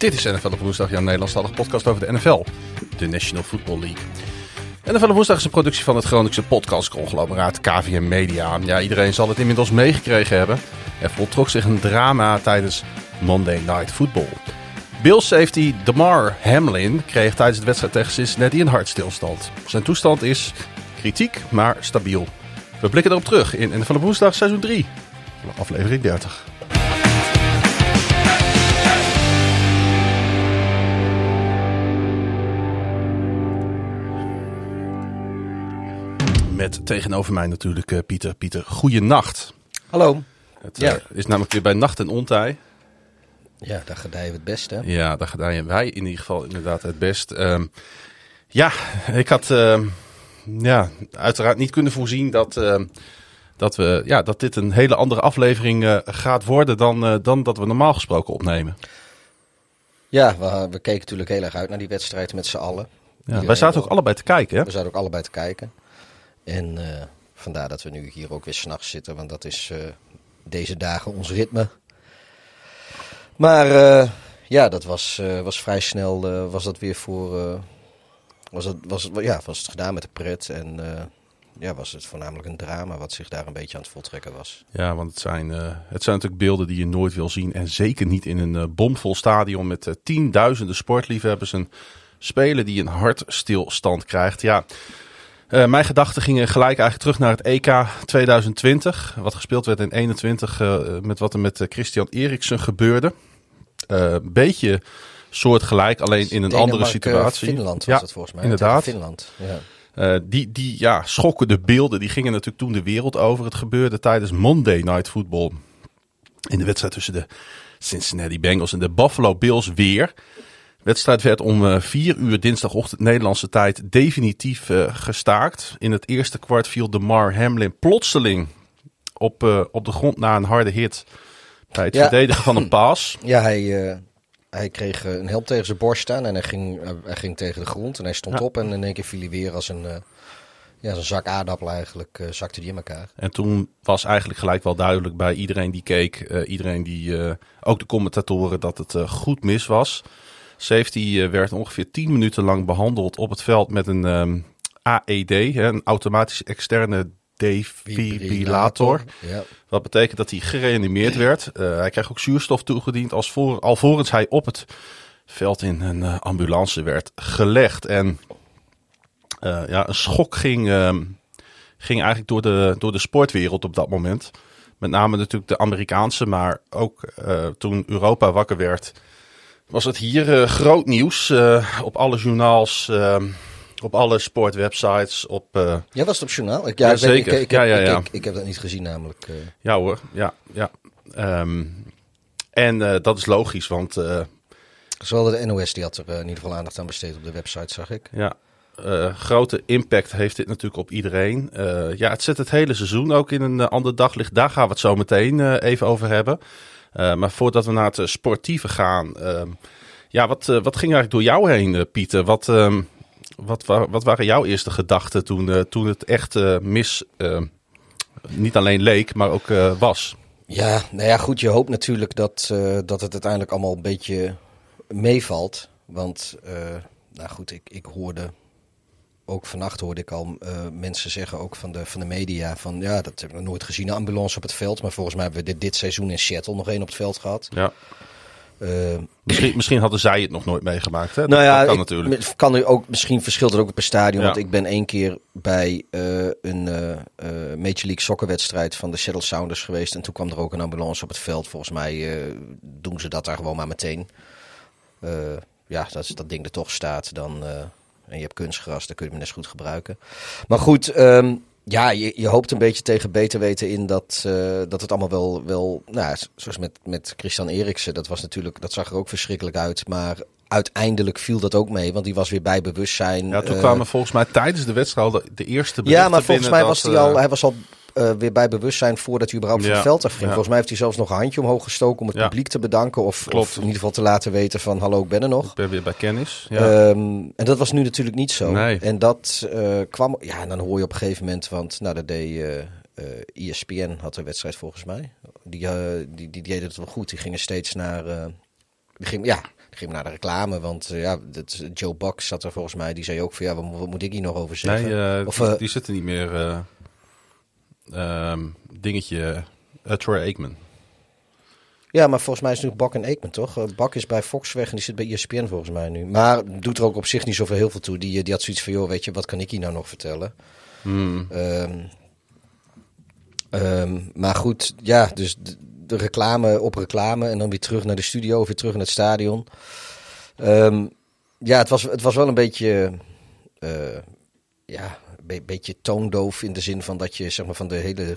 Dit is NFL op woensdag, jouw Nederlandstalige podcast over de NFL, de National Football League. NFL op woensdag is een productie van het Groningse podcastconglomeraat KVM Media. Ja, iedereen zal het inmiddels meegekregen hebben. Er voltrok zich een drama tijdens Monday Night Football. Bills safety Damar Hamlin kreeg tijdens de wedstrijd tegen Cincinnati een hartstilstand. Zijn toestand is kritiek, maar stabiel. We blikken erop terug in NFL op woensdag seizoen 3, aflevering 30. Met tegenover mij natuurlijk uh, Pieter. Pieter, goeienacht. Hallo. Het uh, is namelijk weer bij nacht en ontij. Ja, daar gedijen we het best, hè? Ja, daar gedijen wij in ieder geval inderdaad het best. Um, ja, ik had uh, ja, uiteraard niet kunnen voorzien dat, uh, dat, we, ja, dat dit een hele andere aflevering uh, gaat worden dan, dan dat we normaal gesproken opnemen. Ja, we, we keken natuurlijk heel erg uit naar die wedstrijd met z'n allen. Ja, wij zaten ook allebei te kijken, hè? We zaten ook allebei te kijken. En vandaar dat we nu hier ook weer s'nachts zitten, want dat is deze dagen ons ritme. Maar uh, ja, dat was, uh, was vrij snel uh, was dat weer voor. was, het, was, ja, was het gedaan met de pret. En ja, was het voornamelijk een drama wat zich daar een beetje aan het voltrekken was. Ja, want het zijn, het zijn natuurlijk beelden die je nooit wil zien. En zeker niet in een bomvol stadion met tienduizenden sportliefhebbers. Een speler die een hartstilstand krijgt. Ja. Uh, mijn gedachten gingen gelijk eigenlijk terug naar het EK 2020. Wat gespeeld werd in 21 uh, met wat er met Christian Eriksen gebeurde. Een beetje soortgelijk, alleen in een andere situatie. Finland was ja, het volgens mij. Inderdaad. Finland, ja. Uh, die, die ja, schokkende beelden die gingen natuurlijk toen de wereld over. Het gebeurde tijdens Monday Night Football. In de wedstrijd tussen de Cincinnati Bengals en de Buffalo Bills weer. De wedstrijd werd om uh, vier uur dinsdagochtend Nederlandse tijd definitief uh, gestaakt. In het eerste kwart viel Demar Hamlin plotseling op, uh, op de grond na een harde hit bij het ja. verdedigen van een paas. Ja, hij, hij kreeg een helm tegen zijn borst staan en hij ging, hij ging tegen de grond. En hij stond ja. op en in één keer viel hij weer als een, ja, als een zak aardappel eigenlijk, zakte die in elkaar. En toen was eigenlijk gelijk wel duidelijk bij iedereen die keek, iedereen die, ook de commentatoren, dat het goed mis was. Safety werd ongeveer 10 minuten lang behandeld op het veld met een um, AED, een automatisch externe defibrillator. Ja. Dat betekent dat hij gereanimeerd werd. Uh, hij kreeg ook zuurstof toegediend als voor, alvorens hij op het veld in een uh, ambulance werd gelegd. En uh, ja, een schok ging, um, ging eigenlijk door de, door de sportwereld op dat moment. Met name natuurlijk de Amerikaanse, maar ook toen Europa wakker werd was het hier uh, groot nieuws uh, op alle journaals, uh, op alle sportwebsites. Op, ja, was het op journaal? Ik, ja, ik. Ik, ik, ja, ja, ja. Ik, ik, heb dat niet gezien namelijk. Ja hoor, ja. ja. Um, en dat is logisch, want... Zowel de NOS die had er in ieder geval aandacht aan besteed op de website, zag ik. Ja, uh, grote impact heeft dit natuurlijk op iedereen. Uh, ja, het zet het hele seizoen ook in een uh, ander daglicht. Daar gaan we het zo meteen even over hebben. Uh, maar voordat we naar het uh, sportieve gaan. Uh, ja, wat, wat ging eigenlijk door jou heen, Pieter? Wat, ehm, wat, wat, waren jouw eerste gedachten toen, toen het echt mis niet alleen leek, maar ook was? Ja, nou ja, goed. Je hoopt natuurlijk dat, dat het uiteindelijk allemaal een beetje meevalt. Want, nou goed, ik, ik hoorde ook vannacht hoorde ik al uh, mensen zeggen, ook van de, van de media, van ja, dat hebben we nooit gezien, een ambulance op het veld. Maar volgens mij hebben we dit, dit seizoen in Seattle nog één op het veld gehad. Ja. Uh, misschien, misschien hadden zij het nog nooit meegemaakt. Hè? Dat, nou ja, dat kan ik, natuurlijk. Kan er ook, misschien verschilt het ook per stadion. Ja. Want ik ben één keer bij uh, een Major League Soccer wedstrijd van de Seattle Sounders geweest. En toen kwam er ook een ambulance op het veld. Volgens mij doen ze dat daar gewoon maar meteen. ja, als dat ding er toch staat, dan en je hebt kunstgras, dan kun je hem net goed gebruiken. Maar goed, um, ja, je, je, hoopt een beetje tegen beter weten in dat, uh, dat het allemaal wel, wel nou, zoals met, met Christian Eriksen, dat was natuurlijk, dat zag er ook verschrikkelijk uit. Maar uiteindelijk viel dat ook mee, want die was weer bij bewustzijn. Ja, toen kwamen uh, volgens mij tijdens de wedstrijd de, de eerste Ja, maar volgens mij dat, was hij al, hij was al uh, weer bij bewustzijn voordat hij überhaupt van het veld afging. Volgens mij heeft hij zelfs nog een handje omhoog gestoken om het publiek te bedanken. Of, of in ieder geval te laten weten van hallo, ik ben er nog. Ik ben weer bij kennis. Ja. Ehm, en dat was nu natuurlijk niet zo. Nee. En dat eh, kwam, ja, en dan hoor je op een gegeven moment, want nou, dat deed eh, eh, ESPN had de wedstrijd volgens mij. Die, eh, die, die, deden het wel goed. Die gingen steeds naar, eh, die ging, ja, ging naar de reclame. Want ja, dat, Joe Buck zat er volgens mij. Die zei ook van ja, wat, moet ik hier nog over zeggen? Nee, of, die, die zitten niet meer. Ehm, dingetje, Troy Aikman. Ja, maar volgens mij is het nu Bak en Eekman, toch? Eh, Bak is bij Fox weg en die zit bij ESPN volgens mij nu. Maar doet er ook op zich niet zoveel heel veel toe. Die, eh, die had zoiets van, joh, weet je, wat kan ik hier nou nog vertellen? Hmm. Ehm, ehm, maar goed, ja, dus de, reclame op reclame en dan weer terug naar de studio, weer terug naar het stadion. Ja, het was, het was wel een beetje, uh, ja, beetje toondoof in de zin van dat je zeg maar, van de hele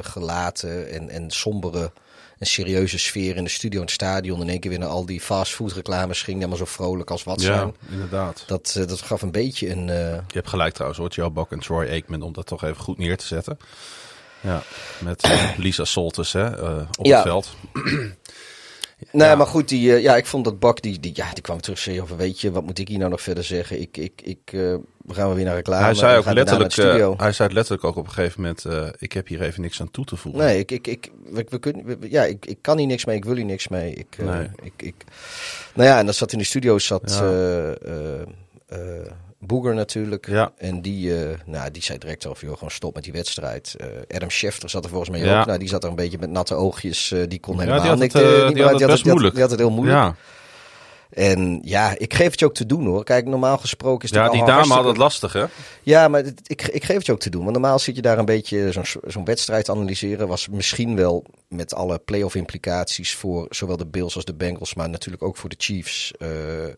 gelaten en, en sombere een serieuze sfeer in de studio en het stadion. In één keer weer naar al die fastfood reclames ging. Helemaal zo vrolijk als wat zijn. Ja, inderdaad. Dat, uh, dat gaf een beetje een... Uh... Je hebt gelijk trouwens hoor, Joe Bok en Troy Aikman. Om dat toch even goed neer te zetten. Ja, met Lisa Soltes hè, op ja. het veld. Nee, maar goed, die, uh, ja, ik vond dat Bak, die, die, ja, die kwam terug zeggen van, weet je, wat moet ik hier nou nog verder zeggen? Ik, ik, ik, uh, we gaan weer naar reclame. Hij zei ook letterlijk, uh, hij zei letterlijk ook op een gegeven moment, ik heb hier even niks aan toe te voegen. Nee, ik, ik, ik, we, we kunnen, we, ja, ik, ik kan hier niks mee, ik wil hier niks mee. Ik, nee. ik, ik, nou ja, en dat zat in de studio, zat... Ja. Boeger natuurlijk. Ja. En die, nou, die zei direct over, joh, gewoon stop met die wedstrijd. Adam Schefter zat er volgens mij ja. ook. Nou, die zat er een beetje met natte oogjes. Die kon helemaal ja, die had het, niet, die had het best moeilijk. Die had het heel moeilijk. Ja. En ja, ik geef het je ook te doen hoor. Kijk, normaal gesproken is het Ja, die dame had het lastig hè? Ja, maar ik, ik geef het je ook te doen. Want normaal zit je daar een beetje zo'n zo'n wedstrijd analyseren. Was misschien wel met alle playoff implicaties voor zowel de Bills als de Bengals. Maar natuurlijk ook voor de Chiefs. Uh, uh,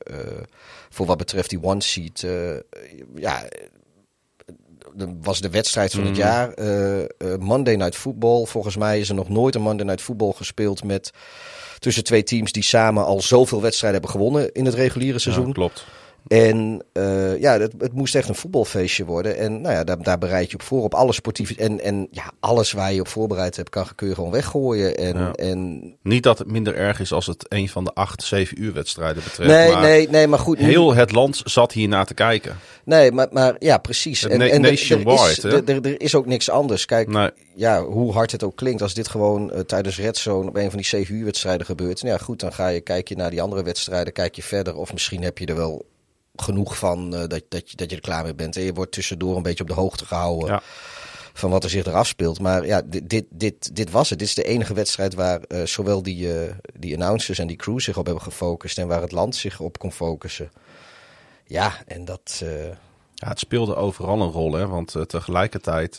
voor wat betreft die one seat. Uh, ja, was de wedstrijd van het Mhm. jaar. Monday Night Football. Volgens mij is er nog nooit een Monday Night Football gespeeld met tussen twee teams die samen al zoveel wedstrijden hebben gewonnen in het reguliere seizoen. Ja, klopt. En uh, ja, het, het, moest echt een voetbalfeestje worden. En nou ja, daar, daar bereid je op voor. Op alle sportieve. En, en ja, alles waar je op voorbereid hebt, kan, kun je gewoon weggooien. En, Ja. en Niet dat het minder erg is als het een van de acht, zeven uur wedstrijden betreft. nee, maar nee, nee, maar goed. heel het land zat hier naar te kijken. Nee, maar, maar ja, precies. En, en er- nationwide, is, er, er- er ook niks anders. Kijk, Nee, ja, hoe hard het ook klinkt, als dit gewoon eh, tijdens Red Zone op een van die 7 uur wedstrijden gebeurt. Nou ja, goed, dan ga je, kijk je naar die andere wedstrijden, kijk je verder. Of misschien heb je er wel genoeg van eh, dat, dat, je, dat je er klaar mee bent. En je wordt tussendoor een beetje op de hoogte gehouden Ja. van wat er zich eraf speelt. Maar ja, dit, dit, dit, dit was het. Dit is de enige wedstrijd waar eh, zowel die, eh, die announcers en die crew zich op hebben gefocust. En waar het land zich op kon focussen. Ja, en dat... Ja, het speelde overal een rol, hè? want tegelijkertijd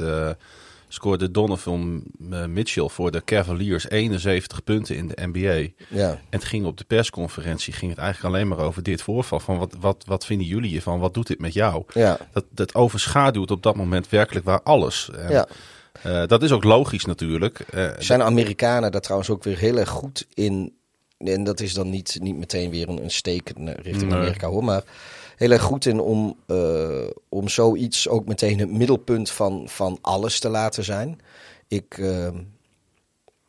scoorde Donovan eh, Mitchell voor de Cavaliers 71 punten in de NBA. ja. En het ging op de persconferentie ging het eigenlijk alleen maar over dit voorval. Van wat, wat, wat vinden jullie hiervan? Wat doet dit met jou? Ja, Dat, dat overschaduwt op dat moment werkelijk waar alles. En, ja. eh, dat is ook logisch natuurlijk. Eh, Zijn Amerikanen daar trouwens ook weer heel erg goed in? En dat is dan niet, niet meteen weer een, een steek richting Nee. Amerika hoor. Maar heel erg goed in om, eh, om zoiets ook meteen het middelpunt van, van alles te laten zijn. Ik, eh,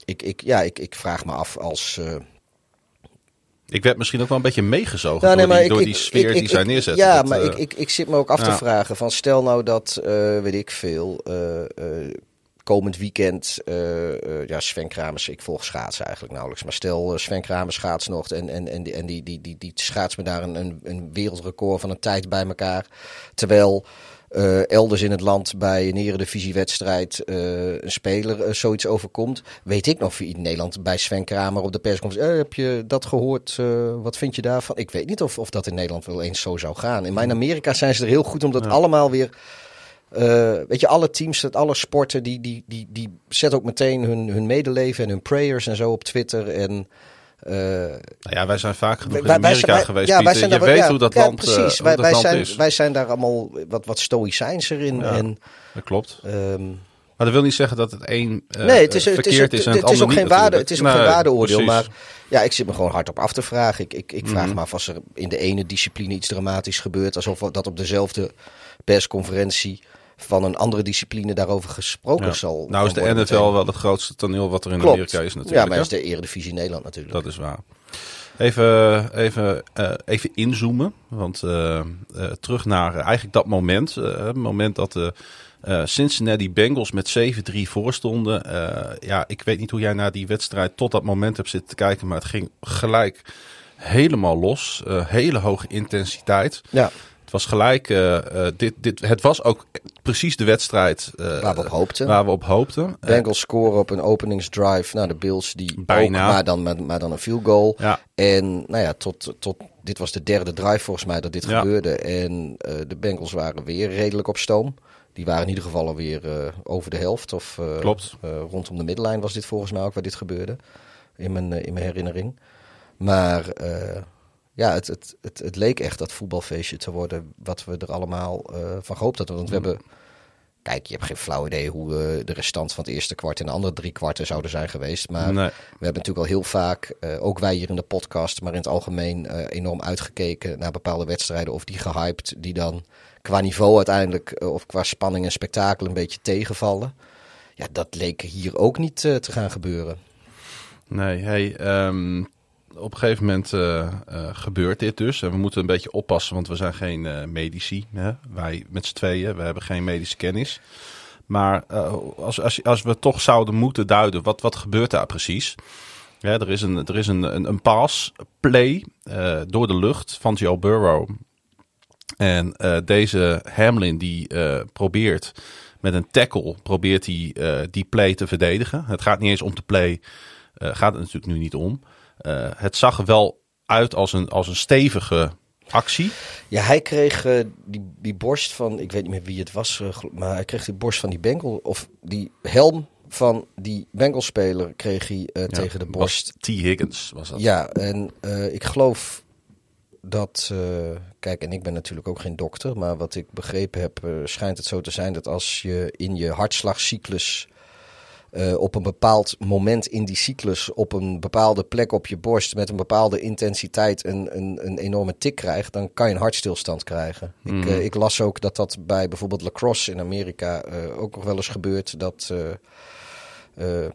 ik, ik, ja, ik, ik vraag me af als. eh, ik werd misschien ook wel een beetje meegezogen Nou, nee, door, die, ik- door ik- die sfeer ik- die ik- zij neerzetten. Ja, Dat, maar ik, ik, ik zit me ook af te vragen van stel nou dat, weet ik veel, komend weekend, eh, ja Sven Kramers, ik volg schaatsen eigenlijk nauwelijks, maar stel eh, Sven Kramers schaats nog en, en, en, die, en die, die, die, die schaats me daar een, een, een wereldrecord van een tijd bij elkaar, terwijl... elders in het land bij een eredivisiewedstrijd een speler zoiets overkomt. Weet ik nog in Nederland bij Sven Kramer op de persconferentie. Heb je dat gehoord? Eh, wat vind je daarvan? Ik weet niet of, of dat in Nederland wel eens zo zou gaan. In mijn Amerika zijn ze er heel goed om dat Ja. allemaal weer... eh, weet je, alle teams, dat alle sporten, die, die, die, die zetten ook meteen hun, hun medeleven en hun prayers en zo op Twitter. En eh, Nou ja, wij zijn vaak genoeg in wij- Amerika wij- geweest, ja, wij zijn Je daar- weet ja, hoe dat ja, land, eh, precies. hoe wij, dat land zijn, is. wij zijn daar allemaal wat, wat stoïcijnser in. Ja. En, Dat klopt. ehm, Maar dat wil niet zeggen dat het eh, nee, het is, eh, het is, verkeerd het, is en het, het is ook ander geen niet waarde, het is ook geen waardeoordeel. precies. Maar ja, ik zit me gewoon hard op af te vragen. Ik, ik, ik vraag Mhm. me af als er in de ene discipline iets dramatisch gebeurt. Alsof dat op dezelfde persconferentie van een andere discipline daarover gesproken Ja. zal Nou is de NFL meteen. wel het grootste toneel wat er in Klopt. Amerika is natuurlijk. Ja, maar is de Eredivisie Nederland natuurlijk. Dat is waar. Even, even, eh, even inzoomen. Want eh, eh, terug naar eigenlijk dat moment. het moment dat de Cincinnati Bengals met 7-3 voorstonden. Ja, ik weet niet hoe jij naar die wedstrijd tot dat moment hebt zitten te kijken. Maar het ging gelijk helemaal los. Hele hoge intensiteit. Ja. Het was gelijk, uh, dit, dit, het was ook precies de wedstrijd waar we op hoopten. Waar we op hoopten. Bengals scoren op een openingsdrive. Nou, de Bills die Bijna. Ook, maar, dan, maar, maar, dan een field goal. Ja. En nou ja, tot, tot, dit was de derde drive volgens mij dat dit gebeurde. En de Bengals waren weer redelijk op stoom. Die waren in ieder geval alweer over de helft. Of Klopt. rondom de middenlijn was dit volgens mij ook waar dit gebeurde. In mijn, in mijn herinnering. Maar ja, het, het, het, het, leek echt dat voetbalfeestje te worden wat we er allemaal uh, van gehoopt hadden. Want we mm. hebben, kijk, je hebt geen flauw idee hoe uh, de restant van het eerste kwart en de andere drie kwarten zouden zijn geweest. Maar nee. we hebben natuurlijk al heel vaak, ook wij hier in de podcast, maar in het algemeen enorm uitgekeken naar bepaalde wedstrijden. Of die gehyped, die dan qua niveau uiteindelijk, of qua spanning en spektakel een beetje tegenvallen. Ja, dat leek hier ook niet te gaan gebeuren. Nee, hey, um, op een gegeven moment uh, uh, gebeurt dit dus. En we moeten een beetje oppassen, want we zijn geen uh, medici. Hè? Wij met z'n tweeën, we hebben geen medische kennis. Maar als, als, als we toch zouden moeten duiden, wat, wat gebeurt daar precies? Ja, er is een, er is een, een, pass play door de lucht van Joe Burrow. En deze Hamlin die probeert met een tackle probeert hij die play te verdedigen. Het gaat niet eens om de play, gaat het natuurlijk nu niet om. Uh, het zag er wel uit als een, als een stevige actie. Ja, hij kreeg uh, die, die borst van, ik weet niet meer wie het was, uh, maar hij kreeg die borst van die Bengal, of die helm van die Bengalspeler kreeg hij ja, tegen de borst. T. Higgins was dat. Ja, en ik geloof dat, kijk, en ik ben natuurlijk ook geen dokter, maar wat ik begrepen heb, schijnt het zo te zijn dat als je in je hartslagcyclus uh, op een bepaald moment in die cyclus op een bepaalde plek op je borst met een bepaalde intensiteit een, een, een enorme tik krijgt, dan kan je een hartstilstand krijgen. Mm. Ik, uh, ik, las ook dat dat bij bijvoorbeeld lacrosse in Amerika uh, ook nog wel eens gebeurt. Dat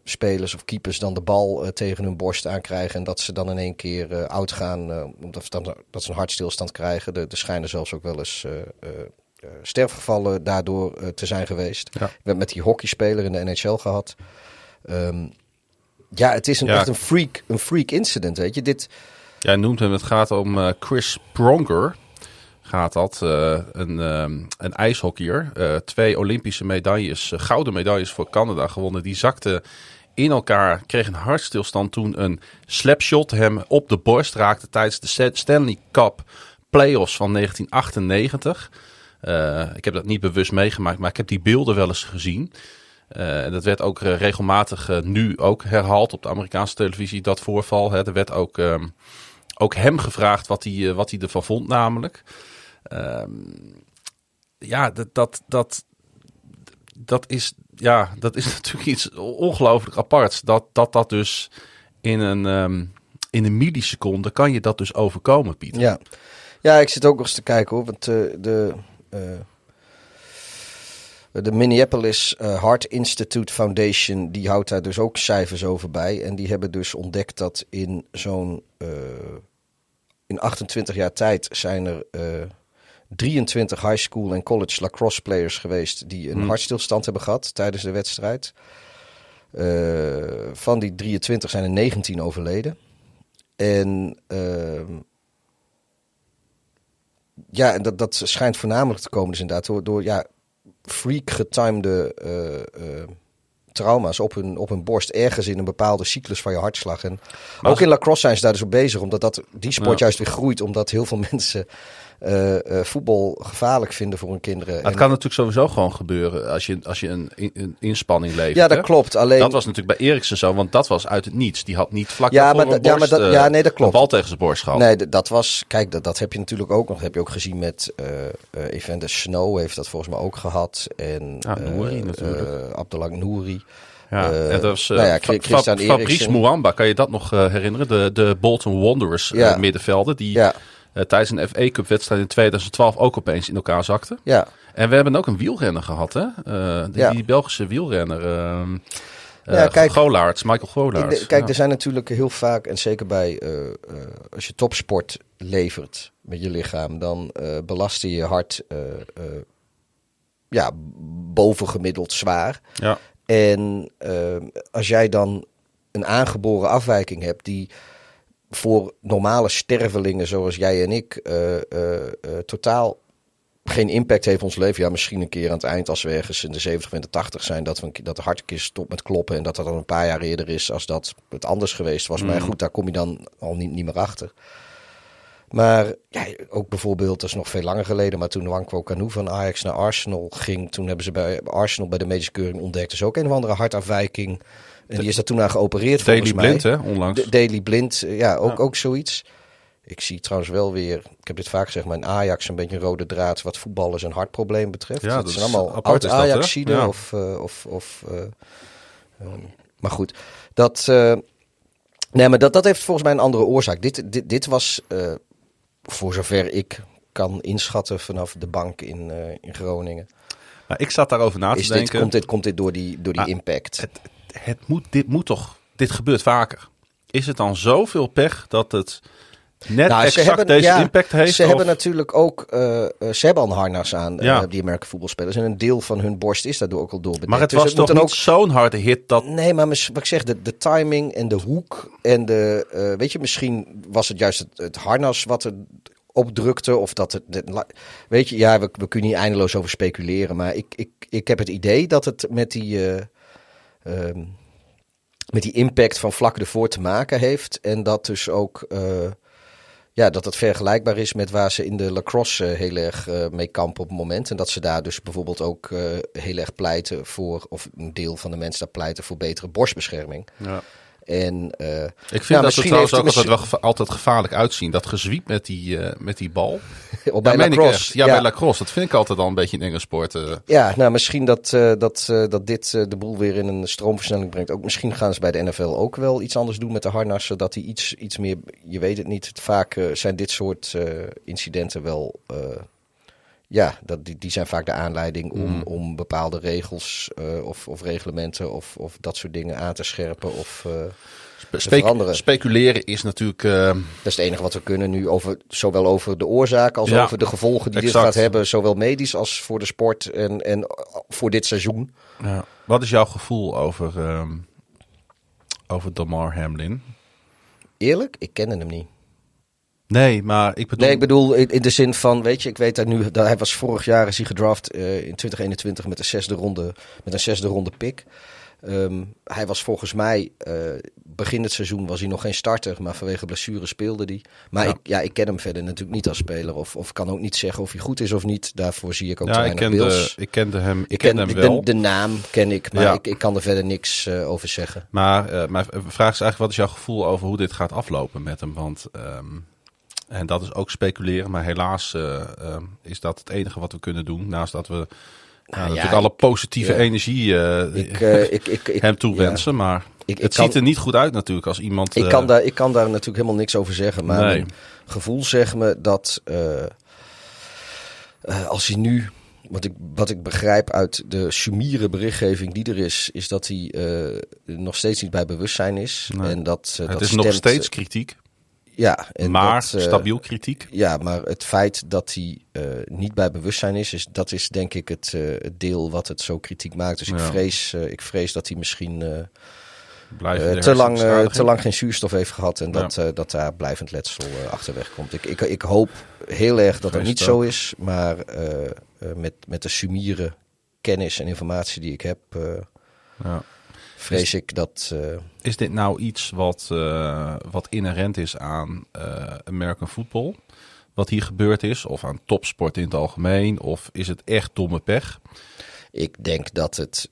spelers of keepers dan de bal tegen hun borst aankrijgen en dat ze dan in één keer oud gaan, omdat dan, dat ze een hartstilstand krijgen. Er, schijnen zelfs ook wel eens sterfgevallen daardoor uh, te zijn geweest. Ja. Ik heb met die hockeyspeler in de NHL gehad. Um, ja, het is een, ja. echt een freak, een freak incident, weet je. Dit... Jij noemt hem, het gaat om uh, Chris Pronger. Gaat dat, een, um, een ijshockeyer. twee Olympische medailles, gouden medailles voor Canada gewonnen. Die zakte in elkaar, kreeg een hartstilstand toen een slapshot hem op de borst raakte tijdens de Stanley Cup playoffs van 1998. Uh, ik heb dat niet bewust meegemaakt, maar ik heb die beelden wel eens gezien. Uh, dat werd ook uh, regelmatig nu ook herhaald op de Amerikaanse televisie, dat voorval. Hè. Er werd ook, um, ook hem gevraagd wat hij, wat hij ervan vond, namelijk. Ehm, ja, dat, dat, dat, dat, is, ja, dat is natuurlijk iets ongelooflijk aparts. Dat dat, dat dus in een, um, in een milliseconde kan je dat dus overkomen, Pieter. Ja. ja, ik zit ook nog eens te kijken hoor. Want de eh, de Minneapolis uh, Heart Institute Foundation, die houdt daar dus ook cijfers over bij. En die hebben dus ontdekt dat in zo'n uh, in 28 jaar tijd zijn er uh, 23 high school en college lacrosse players geweest die een hmm. hartstilstand hebben gehad tijdens de wedstrijd. van die 23 zijn er 19 overleden. En ehm, ja, en dat, dat schijnt voornamelijk te komen dus inderdaad door, door ja, freak getimede uh, trauma's op hun, op hun borst. Ergens in een bepaalde cyclus van je hartslag. En ook in lacrosse zijn ze daar dus op bezig. Omdat dat, die sport juist weer groeit. Omdat heel veel mensen uh, voetbal gevaarlijk vinden voor hun kinderen. het kan natuurlijk sowieso gewoon gebeuren als je, als je een, een inspanning levert. Ja, dat klopt. Alleen... Dat was natuurlijk bij Eriksen zo, want dat was uit het niets. Die had niet vlak ja, maar, borst, ja, maar dat, ja, nee, dat klopt. een bal tegen zijn borst gehad. Nee, dat was, kijk, dat, dat heb je natuurlijk ook nog. Dat heb je ook gezien met Evander Snow heeft dat volgens mij ook gehad. En ja, Nouri natuurlijk. Abdelak Nouri. Ja, uh, dat was uh, nou ja, Fa Fabrice Mouamba, kan je dat nog uh, herinneren? De, de Bolton Wanderers ja. middenvelder, die ja. Tijdens een FA Cup wedstrijd in 2012 ook opeens in elkaar zakte. Ja. En we hebben ook een wielrenner gehad, hè? Die, ja. die, Belgische wielrenner. Uh, ja, kijk, Golaerts, Michael Golaerts. kijk, ja. er zijn natuurlijk heel vaak, en zeker bij uh, uh, als je topsport levert met je lichaam, dan belast je je hart ja, bovengemiddeld zwaar. Ja. En als jij dan een aangeboren afwijking hebt die voor normale stervelingen zoals jij en ik totaal geen impact heeft ons leven. Ja, misschien een keer aan het eind als we ergens in de 70 of de 80 zijn, dat, we, dat de hartkist stopt met kloppen en dat dat dan een paar jaar eerder is als dat het anders geweest was. Maar mm. goed, daar kom je dan al niet, niet meer achter. Maar ja, ook bijvoorbeeld, dat is nog veel langer geleden, maar toen Wankwo Canoe van Ajax naar Arsenal ging, toen hebben ze bij Arsenal bij de medische keuring ontdekt. Dus ook een of andere hartafwijking. En die is daar toen aan geopereerd Daily Blind, hè, onlangs. Daily Blind, ja, ook, ook zoiets. Ik zie trouwens wel weer, ik heb dit vaak gezegd, maar in Ajax een beetje een rode draad wat voetballers een hartprobleem betreft. Ja, dat, zijn allemaal oud ajax ja. of... Uh, of, of uh, um, maar goed, dat... Uh, nee, maar dat, dat heeft volgens mij een andere oorzaak. Dit, dit, dit was, voor zover ik kan inschatten vanaf de bank in, in Groningen. Nou, ik zat daarover na te Is denken. Dit, komt, dit, komt dit door die, door die impact? Het, het moet, dit moet toch, dit gebeurt vaker. Is het dan zoveel pech dat het net nou, exact hebben, deze impact heeft? Ze hebben natuurlijk ook, uh, ze hebben al een harnas aan, ja. uh, die Amerikaanse voetbalspelers. En een deel van hun borst is daardoor ook al doorbedekt. Maar het dus was toch niet ook... zo'n harde hit dat... Nee, maar wat ik zeg, de, de timing en de hoek en de... Uh, weet je, misschien was het juist het, het harnas wat er opdrukte. Of dat het. weet je, ja, we, we kunnen hier eindeloos over speculeren. Maar ik, ik, ik heb het idee dat het met die. Uh, um, met die impact van vlak ervoor te maken heeft. En dat dus ook. Uh, ja, dat het vergelijkbaar is met waar ze in de lacrosse uh, heel erg uh, mee kampen op het moment. En dat ze daar dus bijvoorbeeld ook heel erg pleiten voor, of een deel van de mensen daar pleiten voor betere borstbescherming. Ja. En, uh, ik vind nou, dat ze trouwens ook altijd, wel altijd gevaarlijk uitzien. Dat gezwiep met die, uh, met die bal. Op bij lacrosse. Ja, ja, bij lacrosse. Dat vind ik altijd al een beetje een enge sport. Uh. Ja, nou misschien dat, dat, dat dit de boel weer in een stroomversnelling brengt. Ook misschien gaan ze bij de NFL ook wel iets anders doen met de harnassen. Dat die iets, iets meer, je weet het niet. Vaak zijn dit soort incidenten wel ja, dat, die, die zijn vaak de aanleiding om, mm. om bepaalde regels uh, of, of reglementen of, of dat soort dingen aan te scherpen of uh, Spe te veranderen. Speculeren is natuurlijk... Uh... Dat is het enige wat we kunnen nu, over, zowel over de oorzaak als ja, over de gevolgen die exact. dit gaat hebben. Zowel medisch als voor de sport en, en voor dit seizoen. Ja. Wat is jouw gevoel over, um, over Damar Hamlin? Eerlijk, ik kende hem niet. Nee, maar ik bedoel... Nee, ik bedoel in de zin van, weet je, ik weet dat nu, dat hij was vorig jaar is hij gedraft uh, in 2021 met een zesde ronde, met een zesde ronde pick. Um, hij was volgens mij, uh, begin het seizoen was hij nog geen starter, maar vanwege blessure speelde hij. Maar ja. Ik, ja, ik ken hem verder natuurlijk niet als speler of, of kan ook niet zeggen of hij goed is of niet. Daarvoor zie ik ook ja, ik kende, ik kende hem, ik, ik ken, hem wel. De, de, naam ken ik, maar ja. ik, ik kan er verder niks uh, over zeggen. Maar uh, mijn vraag is eigenlijk, wat is jouw gevoel over hoe dit gaat aflopen met hem? Want... Um, en dat is ook speculeren, maar helaas uh, uh, is dat het enige wat we kunnen doen. Naast dat we nou, ja, natuurlijk alle positieve ja. energie ik, ik, ik, hem toewensen. Ja. Maar het kan, ziet er niet goed uit natuurlijk als iemand... Ik, kan daar, ik kan daar natuurlijk helemaal niks over zeggen. Maar nee. mijn gevoel zegt me dat als hij nu... Wat ik, wat ik begrijp uit de sumiere berichtgeving die er is, is dat hij nog steeds niet bij bewustzijn is. Nee. En dat, het dat is stemt, nog steeds kritiek. Ja, en maar dat, uh, stabiel kritiek. Ja, maar het feit dat hij uh, niet bij bewustzijn is, is, dat is denk ik het, het deel wat het zo kritiek maakt. Dus ja. ik, vrees, ik vrees dat hij misschien te, lang, te lang geen zuurstof heeft gehad en dat, ja. dat daar blijvend letsel achterweg komt. Ik, ik, ik hoop heel erg dat dat niet zo is, maar met, met de sumiere kennis en informatie die ik heb. Ja vrees ik dat. Uh... Is dit nou iets wat, uh, wat inherent is aan uh, American football? Wat hier gebeurd is? Of aan topsport in het algemeen? Of is het echt domme pech? Ik denk dat het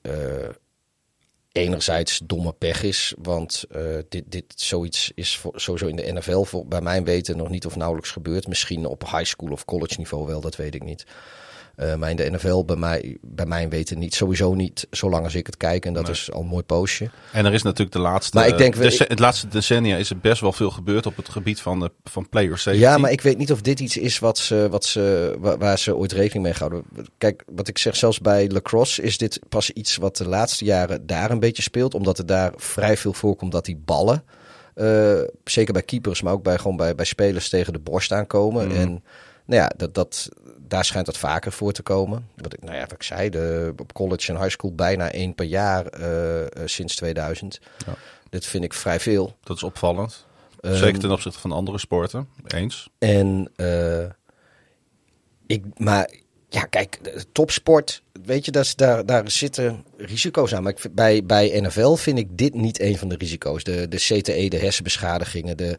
enerzijds domme pech is. Want dit, dit zoiets is voor, sowieso in de NFL voor, bij mijn weten nog niet of nauwelijks gebeurd. Misschien op high school of college niveau wel, dat weet ik niet. Uh, maar in de NFL bij mij, bij mijn weten niet. Sowieso niet zolang als ik het kijk. En dat nee. is al een mooi poosje. En er is natuurlijk de laatste... Maar ik denk, de, het laatste decennia is er best wel veel gebeurd op het gebied van, de, van player safety. Ja, maar ik weet niet of dit iets is wat ze, wat ze, waar, waar ze ooit rekening mee houden. Kijk, wat ik zeg, zelfs bij lacrosse is dit pas iets wat de laatste jaren daar een beetje speelt. Omdat er daar vrij veel voorkomt dat die ballen... Uh, zeker bij keepers, maar ook bij, gewoon bij, bij spelers tegen de borst aankomen. Mm. En nou ja, dat, dat, daar schijnt dat vaker voor te komen. Wat ik, nou ja, wat ik zei, de, op college en high school bijna één per jaar uh, uh, sinds 2000. Ja. Dit vind ik vrij veel. Dat is opvallend. Zeker ten opzichte van andere sporten, eens. En ik, maar ja, kijk, topsport, weet je, dat daar, daar zitten risico's aan. Maar ik, bij, bij NFL vind ik dit niet een van de risico's. De, de CTE, de hersenbeschadigingen, de,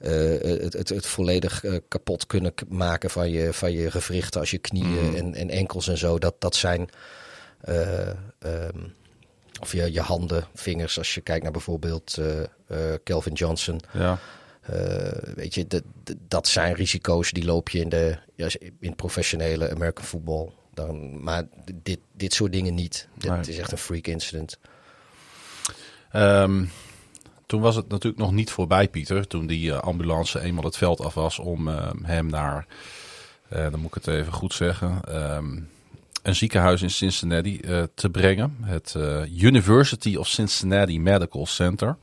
uh, het, het, het, volledig uh, kapot kunnen maken van je, van je gewrichten als je knieën mm. en, en enkels en zo. Dat, dat zijn, uh, um, of je, je handen, vingers, als je kijkt naar bijvoorbeeld Kelvin Johnson. Ja. Uh, weet je, dat zijn risico's die loop je in, de, in professionele American football. Dan, maar dit, dit soort dingen niet. Dit nee. is echt een freak incident. Um, toen was het natuurlijk nog niet voorbij, Pieter. Toen die uh, ambulance eenmaal het veld af was om uh, hem naar, dan moet ik het even goed zeggen, um, een ziekenhuis in Cincinnati te brengen. Het University of Cincinnati Medical Center.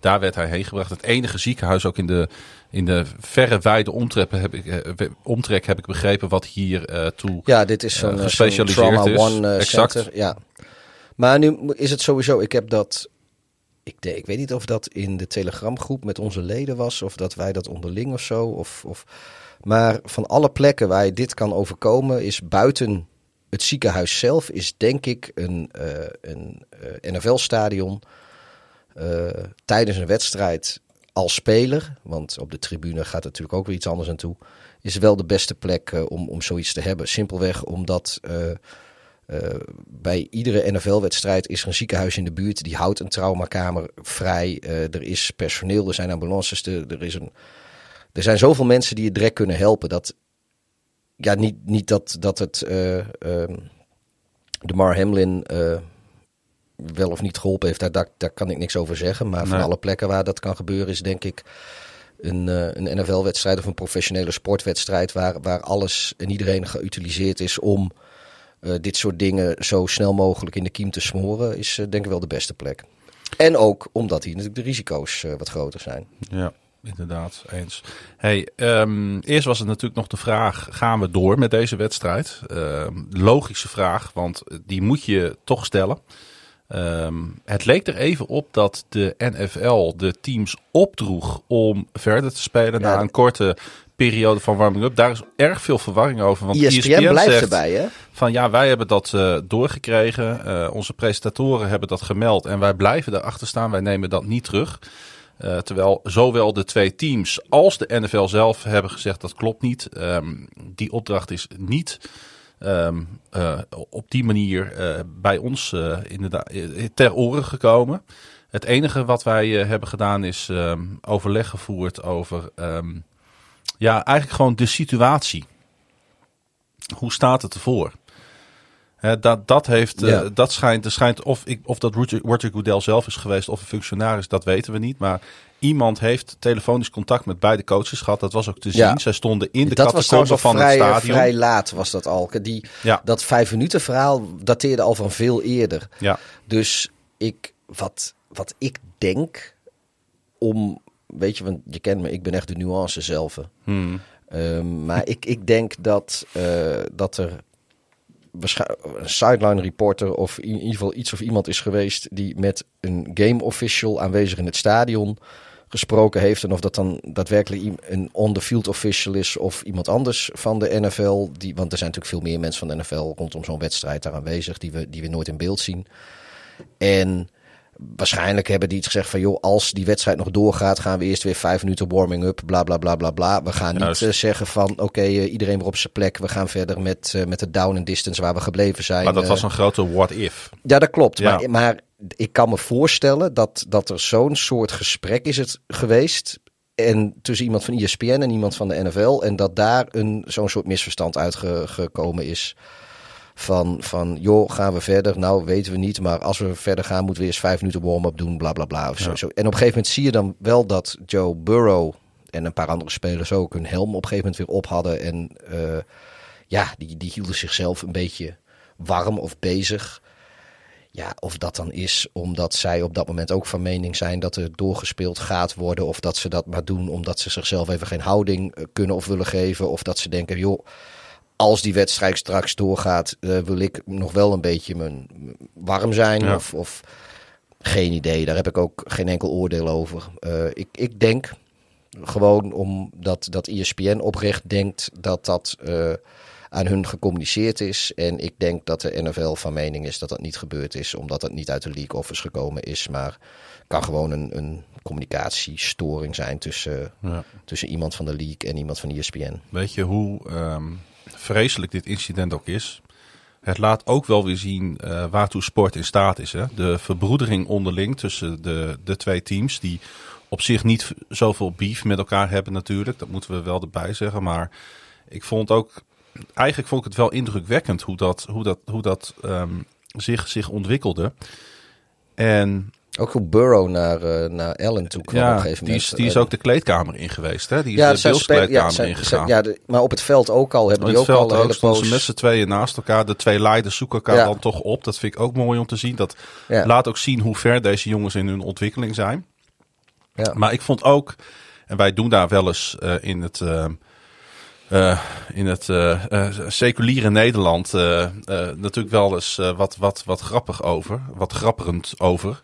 Daar werd hij heen gebracht. Het enige ziekenhuis ook in de, in de verre wijde omtrek heb ik, uh, omtrek heb ik begrepen wat hier uh, toe Ja, dit is zo'n gespecialiseerd zo is. One, exact. Center, ja. Maar nu is het sowieso, ik heb dat, ik, ik weet niet of dat in de telegramgroep met onze leden was, of dat wij dat onderling of zo. Of, of, maar van alle plekken waar je dit kan overkomen, is buiten het ziekenhuis zelf, is denk ik een, een NFL-stadion uh, tijdens een wedstrijd als speler, want op de tribune gaat natuurlijk ook weer iets anders aan toe, is wel de beste plek om, om zoiets te hebben. Simpelweg omdat bij iedere NFL-wedstrijd is er een ziekenhuis in de buurt die houdt een traumakamer vrij. er is personeel, er zijn ambulances, er, er, is een, er zijn zoveel mensen die je direct kunnen helpen. Dat, ja, niet, niet dat, dat het ehm, de Mar Hamlin wel of niet geholpen heeft, daar, daar, kan ik niks over zeggen. Maar van alle plekken waar dat kan gebeuren is denk ik een, uh, een NFL-wedstrijd of een professionele sportwedstrijd waar, waar alles en iedereen geutiliseerd is om dit soort dingen zo snel mogelijk in de kiem te smoren, is denk ik wel de beste plek. En ook omdat hier natuurlijk de risico's wat groter zijn. Ja, inderdaad, eens. Hey, um, eerst was het natuurlijk nog de vraag: gaan we door met deze wedstrijd? Uh, logische vraag, want die moet je toch stellen. Um, het leek er even op dat de NFL de teams opdroeg om verder te spelen ja, na een korte periode van warming-up. Daar is erg veel verwarring over. Want ESPN, ESPN blijft zegt erbij, hè? Van ja, wij hebben dat uh, doorgekregen. Uh, onze presentatoren hebben dat gemeld. En wij blijven erachter staan. Wij nemen dat niet terug. Uh, terwijl zowel de twee teams als de NFL zelf hebben gezegd dat klopt niet. Um, die opdracht is niet um, uh, op die manier uh, bij ons inderdaad ter oren gekomen. Het enige wat wij hebben gedaan is um, overleg gevoerd over ja, eigenlijk gewoon de situatie. Hoe staat het ervoor? He, dat, dat, heeft, ja. dat schijnt, er schijnt of, ik, of dat Roger, Roger Goodell zelf is geweest of een functionaris, dat weten we niet. Maar iemand heeft telefonisch contact met beide coaches gehad. Dat was ook te zien. Ja. Zij stonden in de catacomben van vrij, het stadion. Vrij laat was dat al. Die, ja. Dat vijf minuten verhaal dateerde al van veel eerder. Ja. Dus ik, wat, wat ik denk om, weet je, want je kent me, ik ben echt de nuance zelf. Hmm. Um, maar ik, ik denk dat, uh, dat er een sideline reporter of in ieder geval iets of iemand is geweest die met een game official aanwezig in het stadion gesproken heeft. En of dat dan daadwerkelijk een on-the-field official is of iemand anders van de NFL. Die, want er zijn natuurlijk veel meer mensen van de NFL rondom zo'n wedstrijd daar aanwezig die we, die we nooit in beeld zien. En waarschijnlijk hebben die iets gezegd van joh, als die wedstrijd nog doorgaat, gaan we eerst weer vijf minuten warming up, bla bla bla bla bla. We gaan niet uh, zeggen van oké, okay, uh, iedereen weer op zijn plek. We gaan verder met, uh, met de down and distance waar we gebleven zijn. Maar dat was een grote what if. Ja, dat klopt. Ja. Maar, maar ik kan me voorstellen dat, dat er zo'n soort gesprek is het geweest. En tussen iemand van ESPN en iemand van de NFL. En dat daar een, zo'n soort misverstand uitgekomen is. Van, van, joh, gaan we verder? Nou, weten we niet. Maar als we verder gaan, moeten we eerst vijf minuten warm-up doen. Bla bla bla. Of zo, zo. En op een gegeven moment zie je dan wel dat Joe Burrow en een paar andere spelers ook hun helm op een gegeven moment weer op hadden. En uh, ja, die, die hielden zichzelf een beetje warm of bezig. Ja, of dat dan is omdat zij op dat moment ook van mening zijn dat er doorgespeeld gaat worden. Of dat ze dat maar doen omdat ze zichzelf even geen houding eh, kunnen of willen geven. Of dat ze denken, joh, als die wedstrijd straks doorgaat, uh, wil ik nog wel een beetje mijn, warm zijn. Ja. Of, of geen idee. Daar heb ik ook geen enkel oordeel over. Uh, ik, ik denk, Gewoon omdat dat ESPN oprecht denkt dat dat uh, aan hun gecommuniceerd is. En ik denk dat de NFL van mening is dat dat niet gebeurd is, omdat dat niet uit de league office gekomen is. Maar kan gewoon een, een communicatiestoring zijn tussen, ja. tussen iemand van de league en iemand van ESPN. Weet je hoe um, vreselijk dit incident ook is? Het laat ook wel weer zien uh, waartoe sport in staat is. Hè? De verbroedering onderling tussen de, de twee teams, die op zich niet zoveel beef met elkaar hebben natuurlijk. Dat moeten we wel erbij zeggen. Maar ik vond ook, eigenlijk vond ik het wel indrukwekkend hoe dat, hoe dat, hoe dat um, zich, zich ontwikkelde. En ook hoe Burrow naar, uh, naar Allen toe kwam ja, op een gegeven die moment. is, die is ook de kleedkamer in geweest, hè? Die is ja, de beeldskleedkamer ja, ingegaan. Ja, de, maar op het veld ook al hebben In die ook al een hele poos... ze met z'n tweeën naast elkaar. De twee leiders zoeken elkaar Ja. dan toch op. Dat vind ik ook mooi om te zien. Dat laat ook zien hoe ver deze jongens in hun ontwikkeling zijn. Ja. Maar ik vond ook, en wij doen daar wel eens eh, in het, eh, eh, in het eh, eh, seculiere Nederland eh, eh, natuurlijk wel eens eh, wat, wat, wat grappig over, wat grapperend over.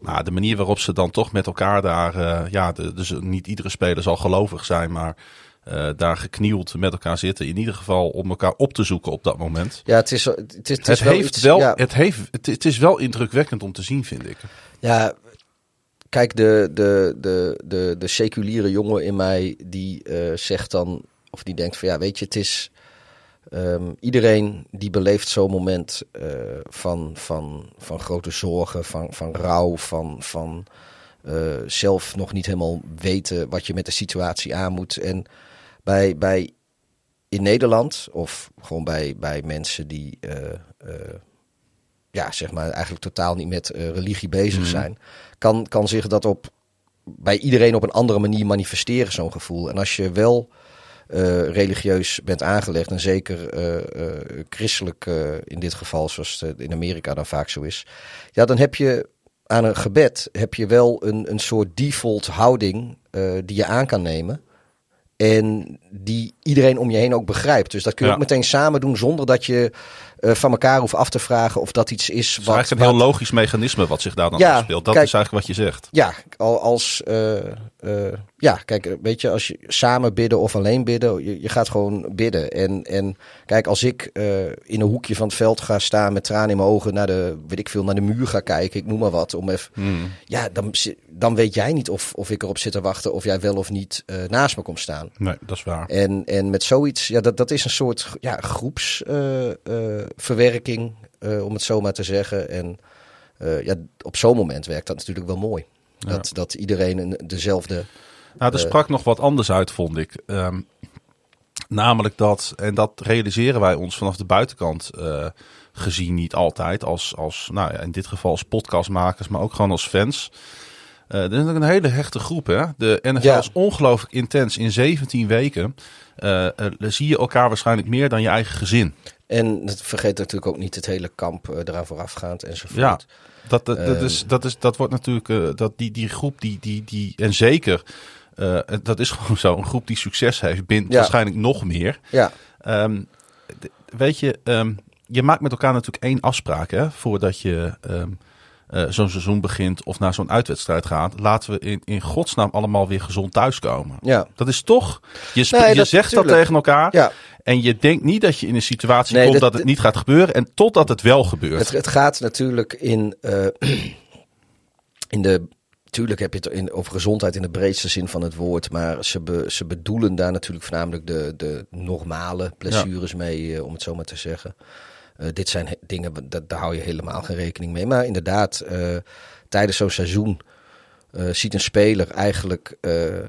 Maar de manier waarop ze dan toch met elkaar daar, eh, ja, de, dus niet iedere speler zal gelovig zijn, maar eh, daar geknield met elkaar zitten. In ieder geval om elkaar op te zoeken op dat moment. Ja, het is, het is, het is wel heeft iets- wel, ja. het, heeft, het, het is wel indrukwekkend om te zien, vind ik. Ja, kijk, de, de, de, de, de seculiere jongen in mij die eh, zegt dan, of die denkt van ja, weet je, het is. Ehm, iedereen die beleeft zo'n moment eh, van, van, van grote zorgen, van, van rouw, van, van eh, zelf nog niet helemaal weten wat je met de situatie aan moet. En bij, bij in Nederland, of gewoon bij, bij mensen die eh, ja, zeg maar eigenlijk totaal niet met religie bezig Mhm. zijn, kan, kan zich dat op bij iedereen op een andere manier manifesteren, zo'n gevoel. En als je wel eh, religieus bent aangelegd, en zeker eh, eh, christelijk in dit geval, zoals het in Amerika dan vaak zo is, ja, dan heb je aan een gebed heb je wel een, een soort default houding die je aan kan nemen. En die iedereen om je heen ook begrijpt. Dus dat kun je Ja. ook meteen samen doen zonder dat je van elkaar hoeft af te vragen of dat iets is Het is wat. eigenlijk een wat- heel logisch mechanisme wat zich daar dan Ja, afspeelt. Dat kijk- is eigenlijk wat je zegt. Ja, al als. Ja, kijk, weet je, als je samen bidden of alleen bidden, je, je gaat gewoon bidden. En, en kijk, als ik eh, in een hoekje van het veld ga staan met tranen in mijn ogen naar de, weet ik veel, naar de muur ga kijken, ik noem maar wat, om even. Hmm. Ja, dan, dan weet jij niet of, of ik erop zit te wachten of jij wel of niet eh, naast me komt staan. Nee, dat is waar. En, en met zoiets, ja, dat, dat is een soort ja, groepsverwerking, eh, om het zo maar te zeggen. En ja, op zo'n moment werkt dat natuurlijk wel mooi. Ja. Dat, dat iedereen een, dezelfde. Nou, er Eh. sprak nog wat anders uit, vond ik. Ehm, namelijk dat, en dat realiseren wij ons vanaf de buitenkant eh, gezien niet altijd, als, als nou ja, in dit geval als podcastmakers, maar ook gewoon als fans. Eh er is natuurlijk een hele hechte groep. Hè? De NFL Ja. is ongelooflijk intens. In 17 weken eh, zie je elkaar waarschijnlijk meer dan je eigen gezin. En dat vergeet natuurlijk ook niet het hele kamp eh, eraan voorafgaand enzovoort. Ja. Dat, dat, dat, Ehm. is, dat, is, dat wordt natuurlijk, dat die, die groep, die, die, die, en zeker, eh, dat is gewoon zo, een groep die succes heeft, bindt Ja. waarschijnlijk nog meer. Ja, Ehm, weet je, ehm, je maakt met elkaar natuurlijk één afspraak hè, voordat je ehm, eh, zo'n seizoen begint of naar zo'n uitwedstrijd gaat. Laten we in, in godsnaam allemaal weer gezond thuiskomen. ja. Dat is toch, je, sp- Nee, je dat- zegt dat tegen elkaar ja. en je denkt niet dat je in een situatie Nee, komt dat- dat het niet gaat gebeuren en totdat het wel gebeurt. Het, het gaat natuurlijk in, eh, in de. Tuurlijk heb je het in, over gezondheid in de breedste zin van het woord. Maar ze, be- ze bedoelen daar natuurlijk voornamelijk de, de normale blessures mee, eh, om het zo maar te zeggen. Eh, dit zijn dingen, dat, daar hou je helemaal geen rekening mee. Maar inderdaad, eh, tijdens zo'n seizoen ziet een speler eigenlijk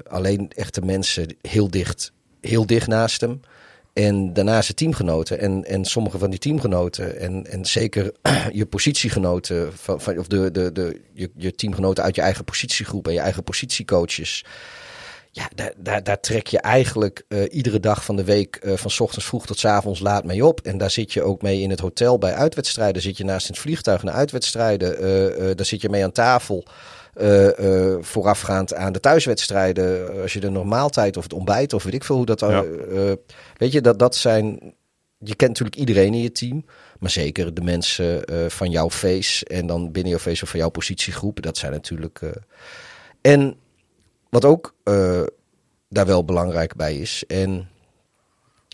alleen echte mensen heel dicht, heel dicht naast hem. En daarna zijn teamgenoten. En, en sommige van die teamgenoten, en, en zeker je positiegenoten, van, van, of de, de, de, je, je teamgenoten uit je eigen positiegroep en je eigen positiecoaches. Ja, daar, daar, daar trek je eigenlijk eh, iedere dag van de week, eh, van 's ochtends vroeg tot 's avonds laat mee op. En daar zit je ook mee in het hotel bij uitwedstrijden. Zit je naast het vliegtuig naar uitwedstrijden. eh, daar zit je mee aan tafel. Eh, eh, voorafgaand aan de thuiswedstrijden. eh, Als je de normaaltijd of het ontbijt of weet ik veel hoe dat. Ja. weet je, dat, dat zijn. Je kent natuurlijk iedereen in je team. Maar zeker de mensen van jouw face. En dan binnen jouw face of van jouw positiegroep. Dat zijn natuurlijk. en wat ook daar wel belangrijk bij is. En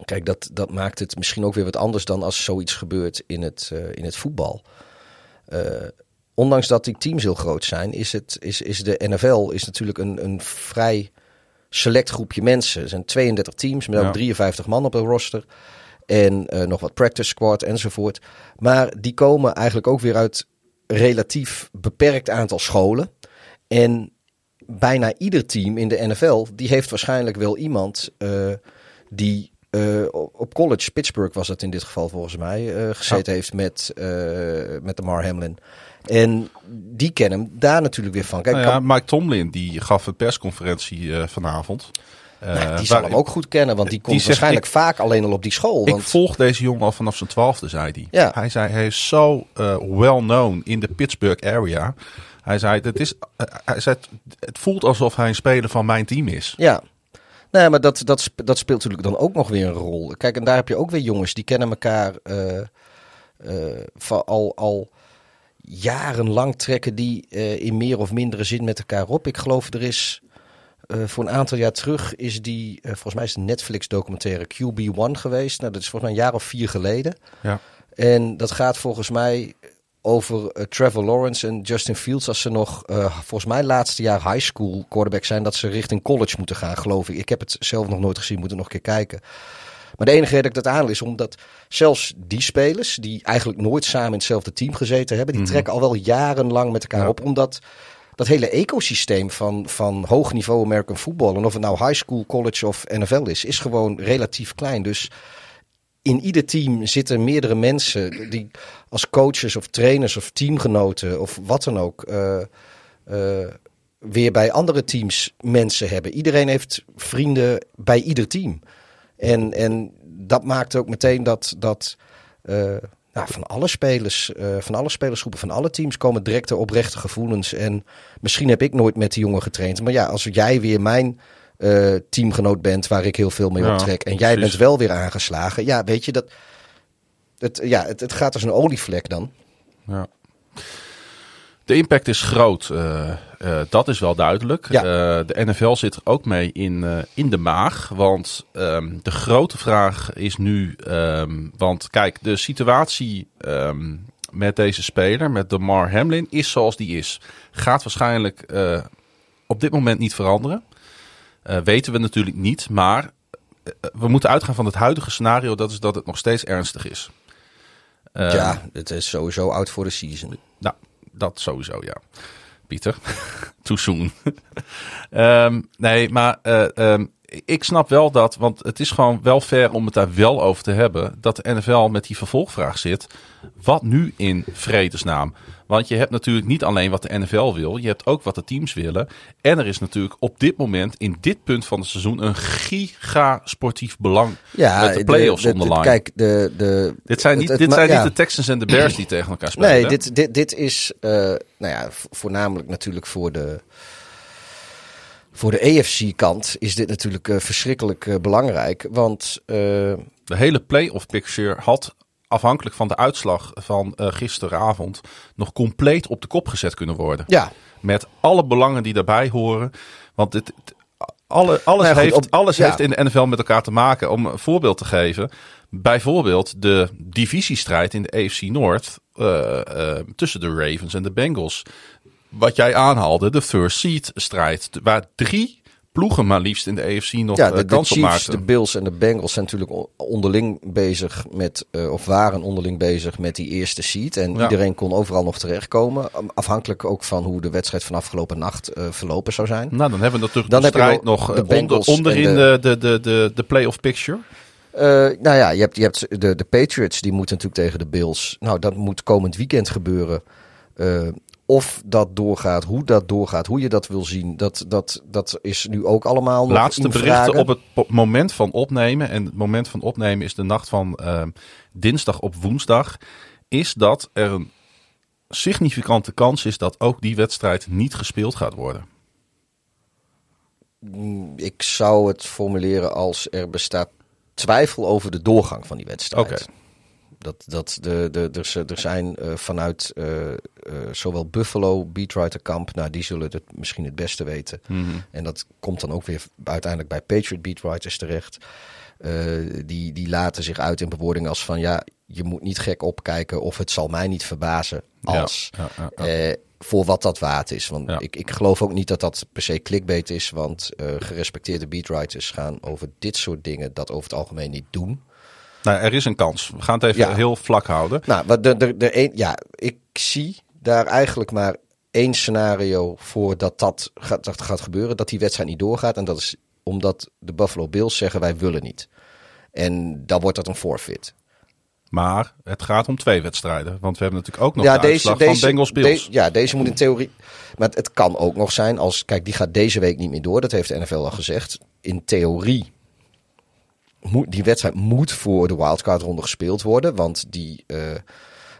kijk, dat, dat maakt het misschien ook weer wat anders dan als zoiets gebeurt in het, in het voetbal. Ondanks dat die teams heel groot zijn, is, het, is, is de NFL is natuurlijk een, een vrij select groepje mensen. Er zijn 32 teams met ook 53 man op een roster. En uh, nog wat practice squad enzovoort. Maar die komen eigenlijk ook weer uit relatief beperkt aantal scholen. En bijna ieder team in de NFL, die heeft waarschijnlijk wel iemand uh, die uh, op college, Pittsburgh was het in dit geval volgens mij, gezeten heeft met, met de Mar Hamlin. En die kennen hem daar natuurlijk weer van. Kijk, nou ja, Mike Tomlin die gaf een persconferentie vanavond. Nou, die zal hem ook goed kennen, want die komt waarschijnlijk vaak alleen al op die school. Want... Ik volg deze jongen al vanaf zijn twaalfde, zei hij. Ja. Hij zei, hij is zo well known in de Pittsburgh area. Hij zei, het, is, hij zei, het voelt alsof hij een speler van mijn team is. Ja, Nee, maar dat, dat, dat speelt natuurlijk dan ook nog weer een rol. Kijk, en daar heb je ook weer jongens die kennen elkaar van al, al jarenlang trekken die uh, in meer of mindere zin met elkaar op. Ik geloof er is voor een aantal jaar terug is die, volgens mij is de Netflix documentaire QB1 geweest. Nou, dat is volgens mij een jaar of vier geleden. Ja. En dat gaat volgens mij over Trevor Lawrence en Justin Fields als ze nog, volgens mij laatste jaar high school quarterback zijn, dat ze richting college moeten gaan, geloof ik. Ik heb het zelf nog nooit gezien, moet er nog een keer kijken. Maar de enige reden dat ik dat aan is omdat zelfs die spelers, die eigenlijk nooit samen in hetzelfde team gezeten hebben, die mhm. trekken al wel jarenlang met elkaar op, omdat dat hele ecosysteem van, van hoog niveau American football, en of het nou high school, college of NFL is, is gewoon relatief klein. Dus in ieder team zitten meerdere mensen die als coaches of trainers of teamgenoten of wat dan ook uh, uh, weer bij andere teams mensen hebben. Iedereen heeft vrienden bij ieder team. En, en dat maakt ook meteen dat, dat uh, nou, van alle spelers, van alle spelersgroepen, van alle teams komen directe oprechte gevoelens. En misschien heb ik nooit met die jongen getraind. Maar ja, als jij weer mijn uh, teamgenoot bent waar ik heel veel mee optrek. En jij bent wel weer aangeslagen. Ja, weet je, dat, het, ja, het, het gaat als een olievlek dan. Ja. De impact is groot, uh, uh, dat is wel duidelijk. Ja. Uh, de NFL zit er ook mee in, in de maag. Want um, de grote vraag is nu... Um, want kijk, de situatie um, met deze speler, met DeMar Hamlin, is zoals die is. Gaat waarschijnlijk op dit moment niet veranderen. Weten we natuurlijk niet, maar we moeten uitgaan van het huidige scenario, dat is dat het nog steeds ernstig is. Ja, het is sowieso out voor de season. Nou, dat sowieso, ja. Pieter, too um, nee, maar um, ik snap wel dat, want het is gewoon wel fair om het daar wel over te hebben, dat de NFL met die vervolgvraag zit. Wat nu in vredesnaam? Want je hebt natuurlijk niet alleen wat de NFL wil, je hebt ook wat de teams willen. En er is natuurlijk op dit moment, in dit punt van het seizoen, een giga sportief belang ja, met de playoffs de, de, onderline. Kijk, de, de, dit zijn, niet, dit zijn niet de Texans en de Bears die tegen elkaar spelen. Nee, dit, dit, dit is uh, nou ja, voornamelijk natuurlijk voor de voor de AFC-kant is dit natuurlijk uh, verschrikkelijk uh, belangrijk. Want uh, de hele playoff picture had afhankelijk van de uitslag van gisteravond nog compleet op de kop gezet kunnen worden. Ja. Met alle belangen die daarbij horen. Want dit, alle, alles, nou heeft, alles heeft in de NFL met elkaar te maken. Om een voorbeeld te geven. Bijvoorbeeld de divisiestrijd in de AFC Noord tussen de Ravens en de Bengals wat jij aanhaalde, de first seed strijd. Waar drie ploegen maar liefst in de AFC nog ja, de, uh, kans de Chiefs, de Bills en de Bengals zijn natuurlijk onderling bezig met, uh, of waren onderling bezig met die eerste seed. En iedereen kon overal nog terechtkomen. Afhankelijk ook van hoe de wedstrijd van afgelopen nacht uh, verlopen zou zijn. Nou, dan hebben we natuurlijk dan de strijd nog de onder, onderin de, de, de, de, de playoff picture. Uh, nou ja, je hebt, je hebt de, de Patriots, die moeten natuurlijk tegen de Bills. Nou, dat moet komend weekend gebeuren. Uh, of dat doorgaat, hoe dat doorgaat, hoe je dat wil zien, dat, dat, dat is nu ook allemaal nog Laatste berichten op het moment van opnemen, en het moment van opnemen is de nacht van uh, dinsdag op woensdag, is dat er een significante kans is dat ook die wedstrijd niet gespeeld gaat worden. Mm, ik zou het formuleren als er bestaat twijfel over de doorgang van die wedstrijd. Oké. Dat, dat de, de, er, er zijn uh, vanuit uh, uh, zowel Buffalo, Beatwriter Kamp, nou die zullen het misschien het beste weten. Mhm. En dat komt dan ook weer uiteindelijk bij Patriot Beatwriters terecht. die, die laten zich uit in bewoordingen als van ja, je moet niet gek opkijken of het zal mij niet verbazen als. Ja, ja, ja, voor wat dat waard is. Want ik, ik geloof ook niet dat dat per se clickbait is. Want gerespecteerde beatwriters gaan over dit soort dingen dat over het algemeen niet doen. Nou, er is een kans. We gaan het even heel vlak houden. Nou, wat de, de, de een, ja, ik zie daar eigenlijk maar één scenario voor dat dat gaat, dat gaat gebeuren. Dat die wedstrijd niet doorgaat. En dat is omdat de Buffalo Bills zeggen wij willen niet. En dan wordt dat een forfeit. Maar het gaat om twee wedstrijden. Want we hebben natuurlijk ook nog ja, de deze, deze, van Bengals Bills. ja, deze moet in theorie... Maar het, het kan ook nog zijn als... Kijk, die gaat deze week niet meer door. Dat heeft de NFL al gezegd. In theorie moet, die wedstrijd moet voor de wildcard-ronde gespeeld worden. Want, die, uh,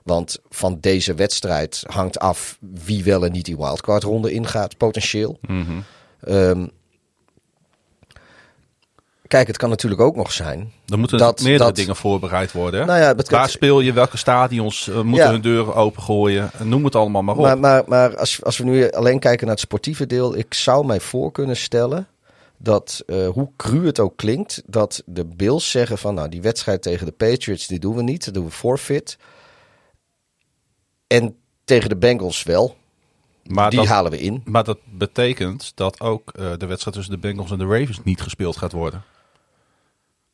want van deze wedstrijd hangt af wie wel en niet die wildcard-ronde ingaat, potentieel. Mm um, kijk, het kan natuurlijk ook nog zijn. Er moeten dat, meerdere dat, dingen voorbereid worden. Nou ja, Waar speel je? Welke stadions uh, moeten ja. hun deuren opengooien? Noem het allemaal maar op. Maar, maar, maar als, als we nu alleen kijken naar het sportieve deel. Ik zou mij voor kunnen stellen dat, uh, hoe cru het ook klinkt, dat de Bills zeggen van nou die wedstrijd tegen de Patriots, die doen we niet, dat doen we forfeit. En tegen de Bengals wel. Maar die halen we in. Maar dat betekent dat ook uh, de wedstrijd tussen de Bengals en de Ravens niet gespeeld gaat worden.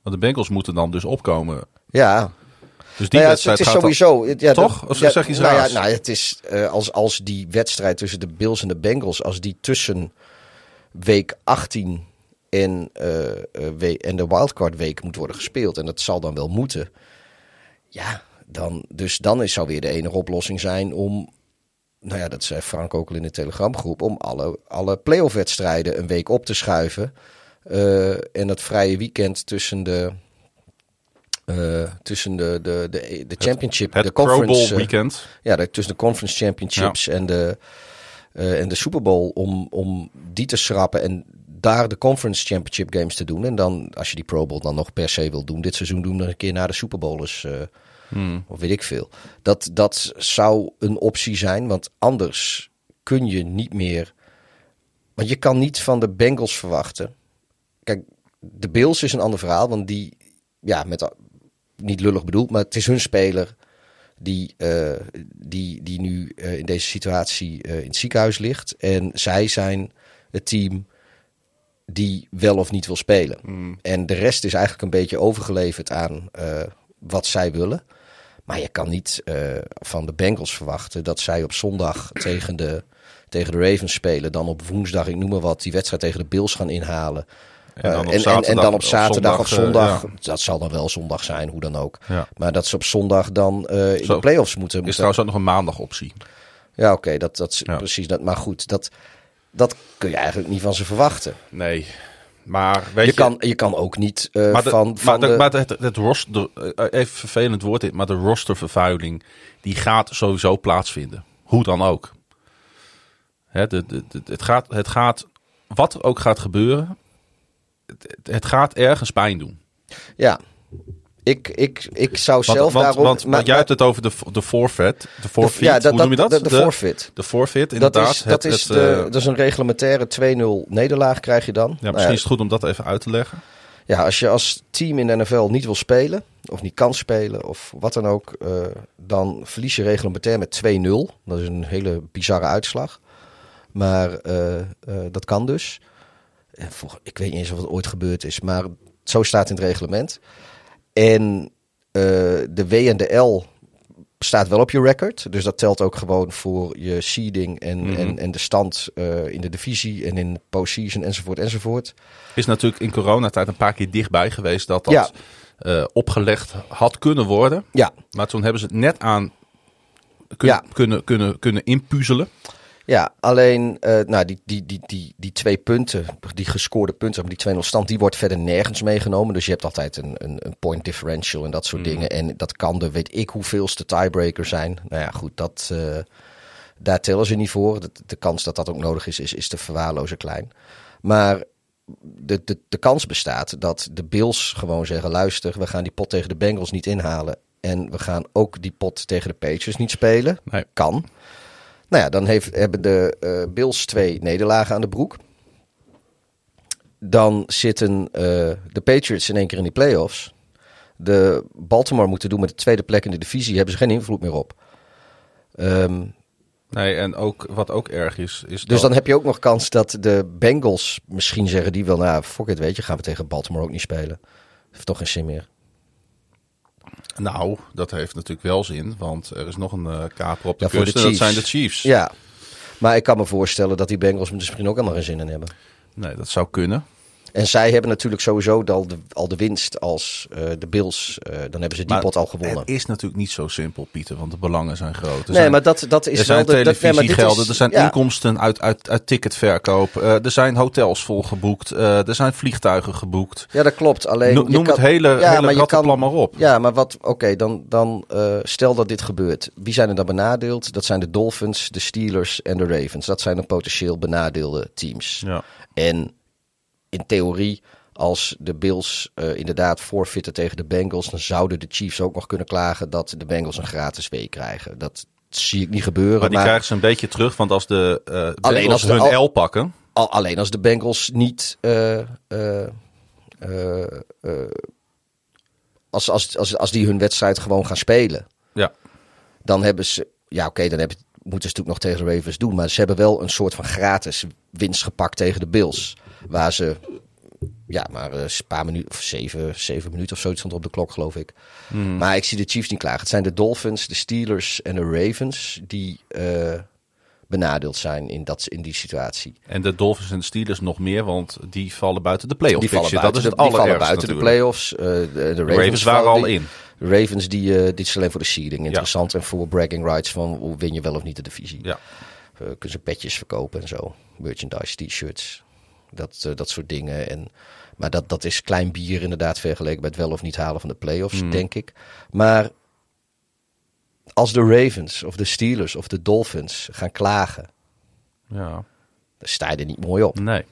Want de Bengals moeten dan dus opkomen. Ja. Dus die nou ja, wedstrijd het is gaat sowieso. Dan, ja, toch? Of zeg je iets nou raars? Ja, nou, het is uh, als, als die wedstrijd tussen de Bills en de Bengals, als die tussen week 18 en, uh, uh, en de wildcard week moet worden gespeeld. En dat zal dan wel moeten. Ja, dan, dus dan is, zou weer de enige oplossing zijn om. Nou ja, dat zei Frank ook al in de telegramgroep. Om alle, alle playoff wedstrijden een week op te schuiven. Uh, en het vrije weekend tussen de. Uh, tussen de, de, de, de championship, het, de conference. Pro Bowl weekend. ja, de, tussen de conference championships ja. en de, uh, en de Super Bowl. Om, om die te schrappen en daar de Conference Championship games te doen. En dan, als je die Pro Bowl dan nog per se wil doen, dit seizoen doen, nog een keer naar de Super Bowl is. Uh, hmm. Of weet ik veel. Dat, dat zou een optie zijn, want anders kun je niet meer. Want je kan niet van de Bengals verwachten. Kijk, de Bills is een ander verhaal, want die, ja, met niet lullig bedoeld, maar het is hun speler die, uh, die, die nu uh, in deze situatie uh, in het ziekenhuis ligt. En zij zijn het team die wel of niet wil spelen. Mm. En de rest is eigenlijk een beetje overgeleverd aan uh, wat zij willen. Maar je kan niet uh, van de Bengals verwachten dat zij op zondag tegen de, tegen de Ravens spelen. Dan op woensdag, ik noem maar wat, die wedstrijd tegen de Bills gaan inhalen. En dan op, uh, en, en, en, dan op zaterdag of zondag, of zondag ja. dat zal dan wel zondag zijn, hoe dan ook. Ja. Maar dat ze op zondag dan uh, in Zo, de playoffs moeten. Is moeten... trouwens ook nog een maandag optie. Ja, oké, okay, dat, dat ja. precies. Dat, maar goed, dat, dat kun je eigenlijk niet van ze verwachten. Nee. Maar weet je, je, kan, je kan ook niet uh, maar de, van, van maar, de, de... maar het, het roster, even vervelend woord dit, maar de rostervervuiling die gaat sowieso plaatsvinden. Hoe dan ook. Hè, de, het, gaat, het gaat, wat ook gaat gebeuren, het, het gaat ergens pijn doen. Ja, ik, ik, ik zou want, zelf want, daarom... Want, maar, jij hebt het over de, de forfeit. De forfeit, ja, dat, hoe noem je dat? De, de, de forfeit. De forfeit, inderdaad. Dat is, dat het, is, het, de, dat is een reglementaire 2-0 nederlaag krijg je dan. Ja, misschien nou, is het goed om dat even uit te leggen. Ja, als je als team in de NFL niet wil spelen, of niet kan spelen, of wat dan ook, uh, dan verlies je reglementair met 2-0. Dat is een hele bizarre uitslag. Maar uh, uh, dat kan dus. Ik weet niet eens of het ooit gebeurd is, maar zo staat in het reglement. En uh, de W en de L staat wel op je record. Dus dat telt ook gewoon voor je seeding en, Mhm. mm -hmm. en, en de stand uh, in de divisie en in de postseason enzovoort enzovoort. Is natuurlijk in coronatijd een paar keer dichtbij geweest dat dat ja. uh, opgelegd had kunnen worden. Ja. Maar toen hebben ze het net aan kun, ja. kunnen, kunnen, kunnen inpuzzelen. Ja, alleen uh, nou, die, die, die, die, die twee punten, die gescoorde punten, die 2-0 stand, die wordt verder nergens meegenomen. Dus je hebt altijd een, een, een point differential en dat soort mm. dingen. En dat kan de weet ik hoeveelste tiebreaker zijn. Nou ja, goed, dat, uh, daar tellen ze niet voor. De, de kans dat dat ook nodig is, is, is te verwaarlozen klein. Maar de, de, de kans bestaat dat de Bills gewoon zeggen, luister, we gaan die pot tegen de Bengals niet inhalen. En we gaan ook die pot tegen de Patriots niet spelen. Nee. Kan. Nou ja, dan heeft, hebben de uh, Bills twee nederlagen aan de broek. Dan zitten uh, de Patriots in één keer in die playoffs. De Baltimore moeten doen met de tweede plek in de divisie. Hebben ze geen invloed meer op. Um, Nee, en ook wat ook erg is. is dus dan heb je ook nog kans dat de Bengals misschien zeggen die wel, nou, fuck it, weet je, gaan we tegen Baltimore ook niet spelen. Heeft toch geen zin meer. Nou, dat heeft natuurlijk wel zin, want er is nog een uh, kaper op de ja, kust en dat zijn de Chiefs. Ja, maar ik kan me voorstellen dat die Bengals misschien ook helemaal geen zin in hebben. Nee, dat zou kunnen. En zij hebben natuurlijk sowieso al de, al de winst als uh, de Bills. Uh, dan hebben ze die pot al gewonnen. Het is natuurlijk niet zo simpel, Pieter, want de belangen zijn groot. Er nee, maar dat, dat is er zijn wel televisiegelden, er zijn ja. inkomsten uit, uit, uit ticketverkoop. Uh, er zijn hotels volgeboekt. er zijn vliegtuigen geboekt. Ja, dat klopt. Alleen no, noem kan, het hele, ja, hele maar je kan, maar op. Ja, maar wat? Oké, dan, dan stel dat dit gebeurt. Wie zijn er dan benadeeld? Dat zijn de Dolphins, de Steelers en de Ravens. Dat zijn de potentieel benadeelde teams. Ja. En in theorie als de Bills uh, inderdaad forfeiten tegen de Bengals, dan zouden de Chiefs ook nog kunnen klagen dat de Bengals een gratis week krijgen. Dat zie ik niet gebeuren. Maar die krijgen ze een beetje terug, want als de uh, alleen als hun L pakken. Al, alleen als de Bengals niet. Uh, als, als, als, als die hun wedstrijd gewoon gaan spelen. Ja. Dan hebben ze. Ja, oké, dan hebben, moeten ze natuurlijk nog tegen de Ravens doen. Maar ze hebben wel een soort van gratis winst gepakt tegen de Bills. Waar ze ja, maar een paar minuten, of zeven, zeven minuten of zoiets stond op de klok, geloof ik. Hmm. Maar ik zie de Chiefs niet klagen. Het zijn de Dolphins, de Steelers en de Ravens die uh, benadeeld zijn in, dat, in die situatie. En de Dolphins en de Steelers nog meer, want die vallen buiten de playoffs. Die vallen buiten, dat is het de, die vallen buiten de playoffs. Uh, de, de, Ravens, Ravens waren al in. De Ravens, die, uh, dit is alleen voor de seeding. Interessant ja. en voor bragging rights van hoe win je wel of niet de divisie. Ja. Kunnen ze petjes verkopen en zo. Merchandise, t-shirts. Dat, uh, dat soort dingen. En maar dat, dat is klein bier inderdaad vergeleken bij het wel of niet halen van de playoffs, mm. denk ik. Maar als de Ravens of de Steelers of de Dolphins gaan klagen, ja. dan sta je er niet mooi op. Nee.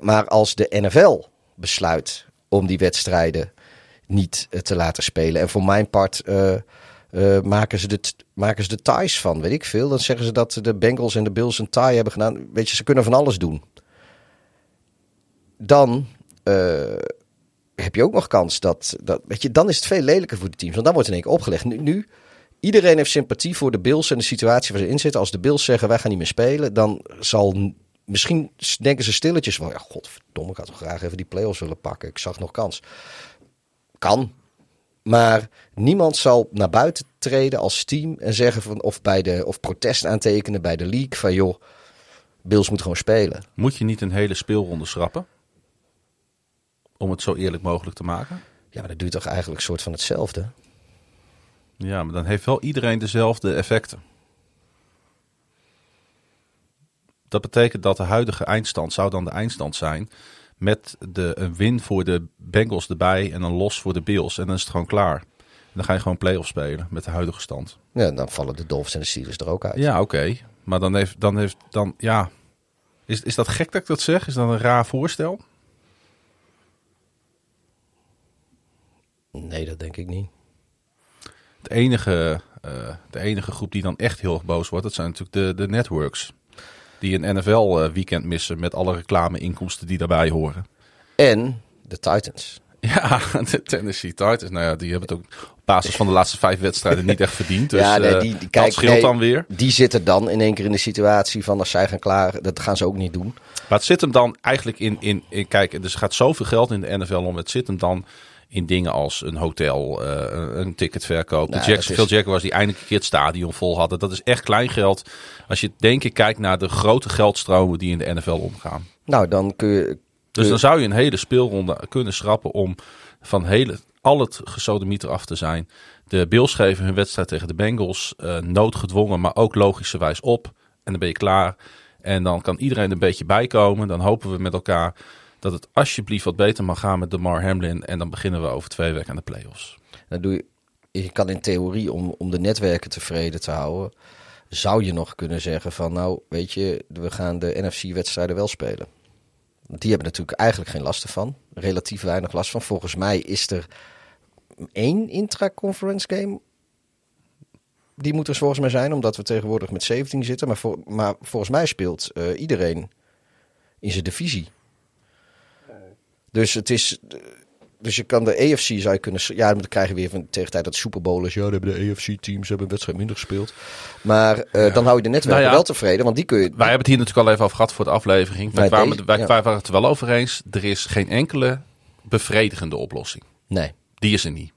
Maar als de NFL besluit om die wedstrijden niet uh, te laten spelen. En voor mijn part uh, uh, maken, ze de, maken ze de ties van, weet ik veel. Dan zeggen ze dat de Bengals en de Bills een tie hebben gedaan. Weet je, ze kunnen van alles doen dan uh, heb je ook nog kans dat, dat. Weet je, dan is het veel lelijker voor de teams. Want dan wordt in één keer opgelegd. Nu, nu, iedereen heeft sympathie voor de Bills en de situatie waar ze in zitten. Als de Bills zeggen wij gaan niet meer spelen, dan zal. Misschien denken ze stilletjes van, ja, godverdomme, ik had toch graag even die playoffs willen pakken. Ik zag nog kans. Kan. Maar niemand zal naar buiten treden als team en zeggen van, of, bij de, of protest aantekenen bij de league van, joh, Bills moet gewoon spelen. Moet je niet een hele speelronde schrappen? om het zo eerlijk mogelijk te maken? Ja, maar dat duurt toch eigenlijk een soort van hetzelfde? Ja, maar dan heeft wel iedereen dezelfde effecten. Dat betekent dat de huidige eindstand zou dan de eindstand zijn. Met de, een win voor de Bengals erbij en een los voor de Bills. En dan is het gewoon klaar. En dan ga je gewoon play-off spelen met de huidige stand. Ja, dan vallen de Dolphins en de Steelers er ook uit. Ja, oké. Maar dan heeft, dan heeft, dan, ja. Is, is dat gek dat ik dat zeg? Is dat een raar voorstel? Nee, dat denk ik niet. Het enige, uh, de enige groep die dan echt heel erg boos wordt, dat zijn natuurlijk de, de networks. Die een NFL-weekend missen met alle reclame-inkomsten die daarbij horen. En de Titans. Ja, de Tennessee Titans. Nou ja, die hebben het ook op basis van de laatste vijf wedstrijden niet echt verdiend. Dus ja, nee, die, die, kijk, dat scheelt dan weer. Die zitten dan in één keer in de situatie van als zij gaan klaar, dat gaan ze ook niet doen. Maar het zit hem dan eigenlijk in, in, in kijk, dus er gaat zoveel geld in de NFL om. Het zit hem dan in dingen als een hotel, uh, een ticketverkoop. Nou, de Jack, is... veel was die eindelijk een keer het stadion vol hadden. Dat is echt klein geld. Als je denk ik kijkt naar de grote geldstromen die in de NFL omgaan. Nou, dan kun je... Dus dan zou je een hele speelronde kunnen schrappen om van hele, al het gesodemieter af te zijn. De Bills geven hun wedstrijd tegen de Bengals uh, noodgedwongen, maar ook logischerwijs op. En dan ben je klaar. En dan kan iedereen een beetje bijkomen. Dan hopen we met elkaar dat het alsjeblieft wat beter mag gaan met de Mar Hamlin. En dan beginnen we over twee weken aan de playoffs. Dan doe je, je kan in theorie, om, om de netwerken tevreden te houden, zou je nog kunnen zeggen van nou, weet je, we gaan de NFC-wedstrijden wel spelen. Die hebben natuurlijk eigenlijk geen last ervan. Relatief weinig last van. Volgens mij is er één intra-conference game. Die moet er volgens mij zijn, omdat we tegenwoordig met 17 zitten. Maar, maar volgens mij speelt uh, iedereen in zijn divisie. Dus het is. Dus je kan de AFC zou je kunnen. Ja, dan krijgen we weer van tegen tijd dat Super Bowl is. Ja, dan hebben de AFC-teams hebben een wedstrijd minder gespeeld. Maar uh, ja. dan hou je de netwerken nou ja, wel tevreden, want die kun je. Wij hebben het hier natuurlijk al even over gehad voor de aflevering. Wij, kwamen, deze, wij, ja. wij waren het er wel over eens. Er is geen enkele bevredigende oplossing. Nee. Die is er niet.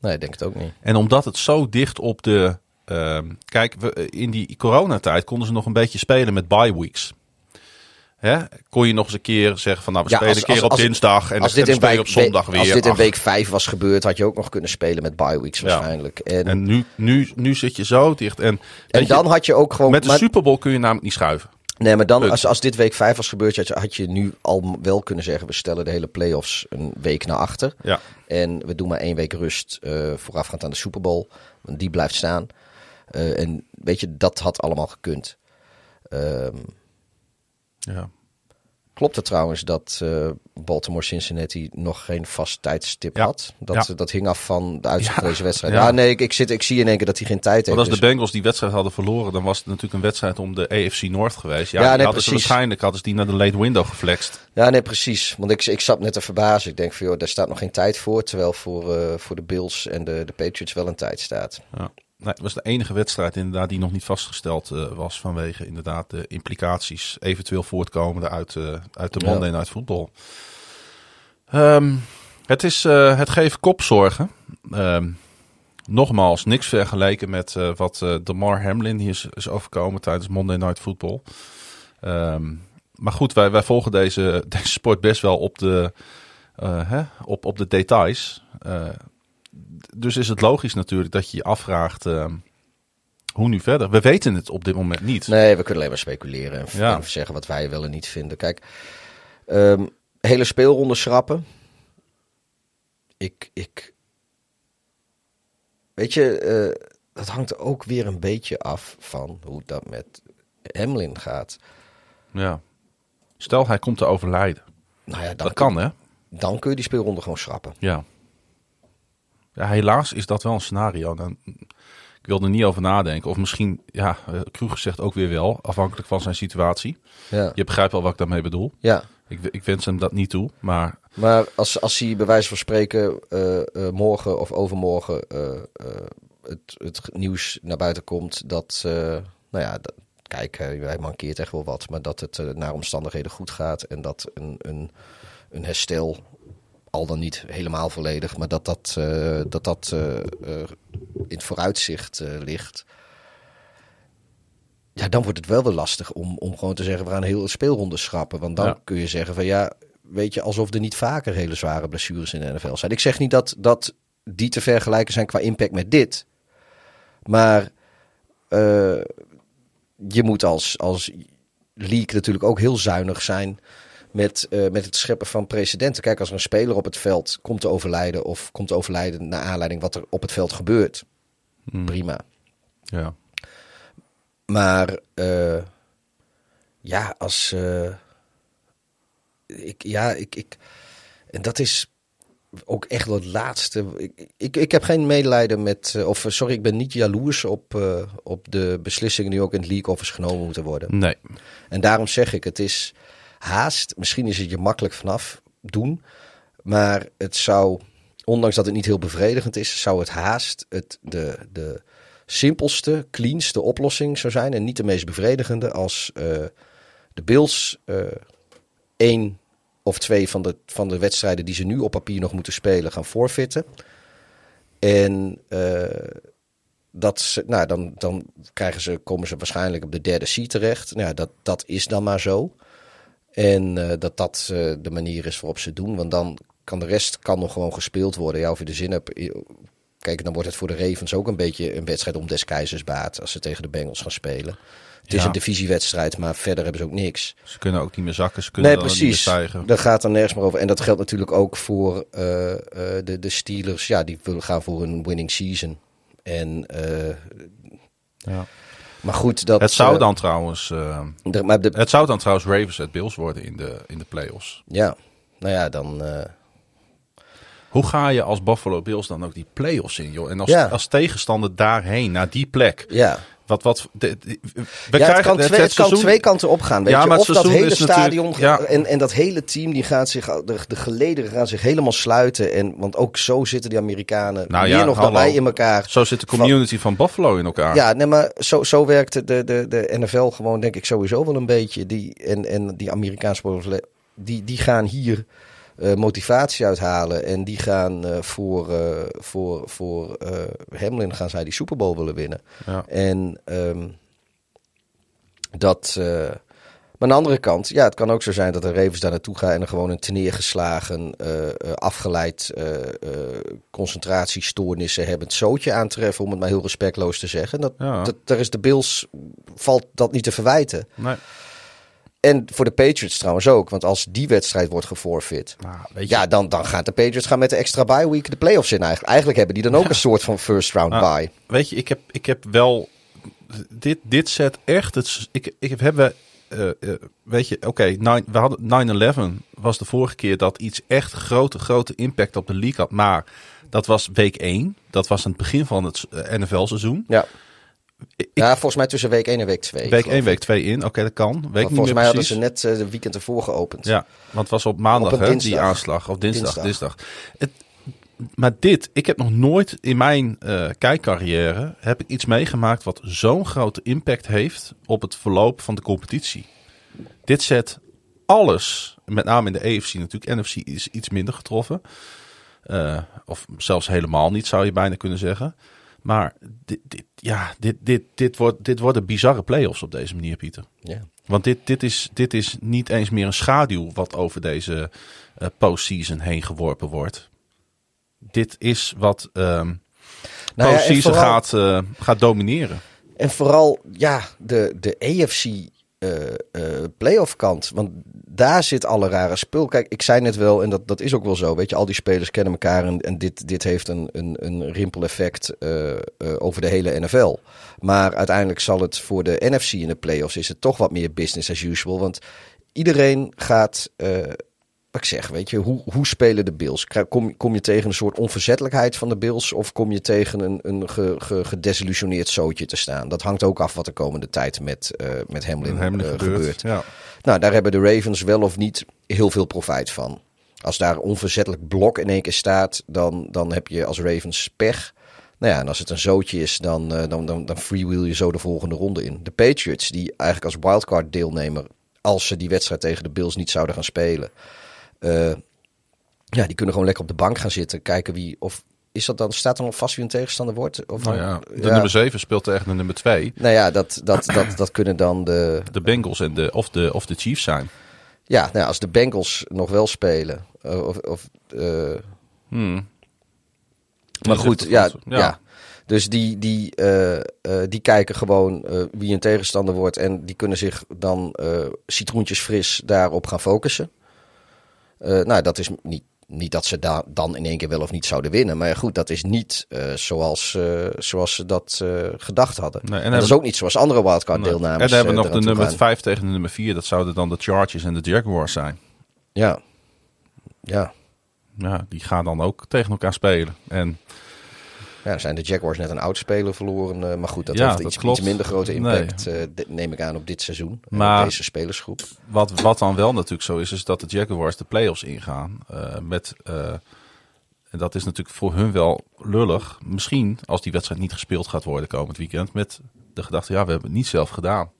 Nee, ik denk het ook niet. En omdat het zo dicht op de. Uh, kijk, we, in die coronatijd konden ze nog een beetje spelen met bye weeks. Hè? Kon je nog eens een keer zeggen van nou, we ja, spelen als, een keer als, op dinsdag en, als dit en week, op zondag weer. Als dit in week 5 was gebeurd, had je ook nog kunnen spelen met bye weeks waarschijnlijk. Ja. En, en, nu, nu, nu zit je zo dicht. En, en dan je, had je ook gewoon... Met de maar, Super Bowl kun je namelijk niet schuiven. Nee, maar dan, als, als dit week 5 was gebeurd, had je, had je nu al wel kunnen zeggen: we stellen de hele playoffs een week naar achter. Ja. En we doen maar één week rust uh, voorafgaand aan de Super Bowl. Want die blijft staan. Uh, en weet je, dat had allemaal gekund. Um, ja. Klopt het trouwens dat uh, Baltimore Cincinnati nog geen vast tijdstip ja. had? Dat, ja. dat hing af van de uitslag van deze wedstrijd. Ja, nee, ik, ik, zit, ik zie in één keer dat hij geen tijd heeft. Want als de Bengals die wedstrijd hadden verloren, dan was het natuurlijk een wedstrijd om de AFC North geweest. Ja, nee, hadden ze waarschijnlijk hadden ze die naar de late window geflext. Ja, nee, precies. Want ik, ik zat net te verbazen. Ik denk van, joh, daar staat nog geen tijd voor. Terwijl voor, uh, voor de Bills en de, de Patriots wel een tijd staat. Ja. Nee, het was de enige wedstrijd inderdaad die nog niet vastgesteld uh, was vanwege inderdaad de implicaties eventueel voortkomende uit, uh, uit de Monday ja. Night Football. Um, het, is, uh, het geeft kopzorgen. Um, nogmaals, niks vergeleken met wat Damar Hamlin hier is, is, overkomen tijdens Monday Night Football. Um, maar goed, wij, wij volgen deze, deze sport best wel op de, hè, op, op de details dus is het logisch natuurlijk dat je je afvraagt. Uh, hoe nu verder? We weten het op dit moment niet. Nee, we kunnen alleen maar speculeren en, ja. en zeggen wat wij wel en niet vinden. Kijk, um, hele speelronde schrappen. Ik, ik. Weet je, uh, dat hangt ook weer een beetje af van hoe dat met Hamlin gaat. Ja. Stel, hij komt te overlijden. Nou ja, dat kan, hè? Dan kun je die speelronde gewoon schrappen. Ja. Ja, helaas is dat wel een scenario. Dan, ik wil er niet over nadenken. Of misschien, ja, uh, Kroeger zegt ook weer wel, afhankelijk van zijn situatie. Ja. Je begrijpt wel wat ik daarmee bedoel. Ja. Ik, ik wens hem dat niet toe, maar... Maar als, als hij bij wijze van spreken uh, uh, morgen of overmorgen het, het nieuws naar buiten komt dat, nou ja, dat, kijk, hij mankeert echt wel wat, maar dat het naar omstandigheden goed gaat en dat een, een, een herstel al dan niet helemaal volledig, maar dat dat, uh, dat, dat uh, uh, in het vooruitzicht ligt. Ja, dan wordt het wel weer lastig om, om gewoon te zeggen, we gaan hele speelronde schrappen. Want dan ja. kun je zeggen van ja, weet je, alsof er niet vaker hele zware blessures in de NFL zijn. Ik zeg niet dat, dat die te vergelijken zijn qua impact met dit. Maar je moet als, als league natuurlijk ook heel zuinig zijn met, uh, met het scheppen van precedenten. Kijk, als er een speler op het veld komt te overlijden of komt te overlijden naar aanleiding wat er op het veld gebeurt, hmm. prima. Ja. Maar uh, ja, als uh, ik, ja, ik, ik, en dat is ook echt het laatste. Ik, ik, ik heb geen medelijden met, of sorry, ik ben niet jaloers op, uh, op de beslissingen die ook in het league office genomen moeten worden. Nee. En daarom zeg ik, het is haast. Misschien is het je makkelijk vanaf doen. Maar het zou, ondanks dat het niet heel bevredigend is, zou het haast het de, de simpelste, cleanste oplossing zou zijn. En niet de meest bevredigende als uh, de Bills uh, één of twee van de, van de wedstrijden die ze nu op papier nog moeten spelen gaan voorfitten. En uh, dat, nou, dan, dan krijgen ze, komen ze waarschijnlijk op de derde seat terecht. Nou, dat, dat is dan maar zo. En uh, dat dat uh, de manier is waarop ze het doen. Want dan kan de rest kan nog gewoon gespeeld worden. Ja, of je de zin hebt. Kijk, dan wordt het voor de Ravens ook een beetje een wedstrijd om des keizers baat. Als ze tegen de Bengals gaan spelen. Het is een divisiewedstrijd, maar verder hebben ze ook niks. Ze kunnen ook niet meer zakken, ze kunnen nee, precies. niet meer stijgen. Daar gaat dan nergens meer over. En dat geldt natuurlijk ook voor uh, de, de Steelers. Ja, die willen gaan voor een winning season. En ja. Maar goed, dat... Het zou dan trouwens... De, maar de, het zou dan trouwens Ravens at Bills worden in de, in de playoffs. Ja, nou ja, dan... Uh, Hoe ga je als Buffalo Bills dan ook die playoffs in, joh? En als, Ja. als tegenstander daarheen, naar die plek. Ja. Wat, wat, de, de- we ja, het kan, twee, het het kan seizoen- twee kanten opgaan. Weet Ja, je? maar Of dat hele is natuurlijk- stadion ja. en, en dat hele team die gaat zich, de, de gelederen gaan zich helemaal sluiten. En, want ook zo zitten die Amerikanen Nou meer ja, nog dan hallo. wij in elkaar. Zo zit de community van Buffalo in elkaar. Ja, nee, maar zo, zo werkt de, de, de NFL gewoon, denk ik, sowieso wel een beetje. Die, en, en die Amerikaanse die, die gaan hier eh, motivatie uithalen. En die gaan eh, voor, eh, voor, voor eh, Hamlin gaan zij die Super Bowl willen winnen. Ja. En ehm, dat. maar aan de andere kant, ja, het kan ook zo zijn dat de Ravens daar naartoe gaan en er gewoon een teneergeslagen, eh, afgeleid eh, concentratiestoornissen hebben het zootje aantreffen, om het maar heel respectloos te zeggen. Dat, Ja. dat, daar is de Bills, valt dat niet te verwijten. Nee. En voor de Patriots trouwens ook, want als die wedstrijd wordt geforfeit, Nou, weet je, ja, dan, dan gaat de Patriots gaan met de extra bye week de playoffs in eigenlijk. Eigenlijk hebben die dan ook een soort van first round Ah. bye. weet je, ik heb, ik heb wel. Dit, dit zet echt. Het, ik, ik heb, hebben. eh, eh, weet je, oké, we hadden 9-11 was de vorige keer dat iets echt grote, grote impact op de league had. Maar dat was week 1. Dat was aan het begin van het eh, NFL-seizoen. Ja. Ik- ja, volgens mij tussen week 1 en week 2. Week 1, week 2 in. Oké, dat kan. Weet ik niet volgens mij hadden ze net eh, de weekend ervoor geopend. Ja, want het was op maandag Op hè, die aanslag. Of dinsdag, Dinsdag. dinsdag. Het, maar dit, ik heb nog nooit in mijn eh kijkcarrière heb ik iets meegemaakt wat zo'n grote impact heeft op het verloop van de competitie. Dit zet alles, met name in de AFC natuurlijk, NFC is iets minder getroffen. Eh, of zelfs helemaal niet, zou je bijna kunnen zeggen. Maar dit, dit, ja, dit, dit, dit, wordt, dit worden bizarre play-offs op deze manier, Pieter. Ja. Want dit, dit, is, dit is niet eens meer een schaduw wat over deze eh postseason heen geworpen wordt. Dit is wat ehm Nou ja, postseason vooral- gaat, eh, gaat domineren. En vooral, ja, de, de AFC eh, playoff kant. Want daar zit alle rare spul. Kijk, ik zei net wel, en dat, dat is ook wel zo. Weet je, al die spelers kennen elkaar. En, dit, dit heeft een, een, een rimpeleffect eh, eh, over de hele NFL. Maar uiteindelijk zal het voor de NFC in de playoffs... is het toch wat meer business as usual. Want iedereen gaat... eh, ik zeg, weet je, hoe, hoe spelen de Bills? Kom, kom je tegen een soort onverzettelijkheid van de Bills of kom je tegen een, een ge, ge, gedesillusioneerd zootje te staan? Dat hangt ook af wat de komende tijd met, eh met Hamlin, Hamlin eh, gebeurt. gebeurt. Ja. Nou, daar hebben de Ravens wel of niet heel veel profijt van. Als daar onverzettelijk blok in één keer staat, dan, dan heb je als Ravens pech. Nou ja, en als het een zootje is, dan, eh, dan, dan, dan freewheel je zo de volgende ronde in. De Patriots, die eigenlijk als wildcard deelnemer, als ze die wedstrijd tegen de Bills niet zouden gaan spelen, eh, ja, die kunnen gewoon lekker op de bank gaan zitten, kijken wie of is dat dan staat er nog vast wie een tegenstander wordt? Of Nou ja, de ja. nummer 7 speelt tegen de nummer 2. Nou ja, dat, dat, dat, dat kunnen dan de, De Bengals en de, of, de, of de Chiefs zijn. Ja, nou, als de Bengals nog wel spelen. eh, of, of, eh, Hmm. maar goed, ja, ja. Dus die, die, die kijken gewoon wie een tegenstander wordt. En die kunnen zich dan eh, citroentjes fris daarop gaan focussen. Eh, nou, dat is niet, niet dat ze da dan in één keer wel of niet zouden winnen. Maar goed, dat is niet eh, zoals, eh, zoals ze dat gedacht hadden. Nee, en en, dat is ook niet zoals andere wildcard Nee. deelnames. En dan hebben we nog de nummer gaan. 5 tegen de nummer 4. Dat zouden dan de Chargers en de Jaguars zijn. Ja. Ja. Ja, die gaan dan ook tegen elkaar spelen. En Ja, zijn de Jaguars net een oud speler verloren. eh, maar goed, dat Ja, heeft dat iets, klopt. iets minder grote impact, eh, de- neem ik aan, op dit seizoen. en Maar- op deze spelersgroep. Wat, wat dan wel natuurlijk zo is, is dat de Jaguars de playoffs ingaan. eh, met, eh, en dat is natuurlijk voor hun wel lullig. Misschien als die wedstrijd niet gespeeld gaat worden komend weekend. Met de gedachte, ja, we hebben het niet zelf gedaan.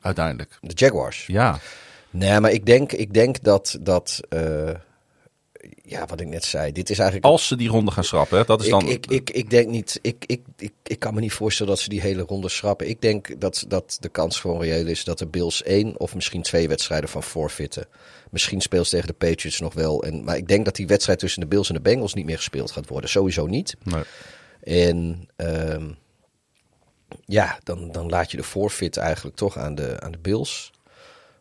Uiteindelijk. De Jaguars. Ja, Nee, maar ik denk, ik denk dat, dat eh, ja, wat ik net zei, dit is eigenlijk... als ze die ronde gaan schrappen, hè, dat is ik, dan... ik, ik, ik denk niet, ik, ik, ik, ik kan me niet voorstellen dat ze die hele ronde schrappen. Ik denk dat, dat de kans gewoon reëel is dat de Bills één of misschien twee wedstrijden van forfeiten. Misschien speelt ze tegen de Patriots nog wel. En, maar ik denk dat die wedstrijd tussen de Bills en de Bengals niet meer gespeeld gaat worden. Sowieso niet. Nee. En ehm, ja, dan, dan laat je de forfeit eigenlijk toch aan de, aan de Bills.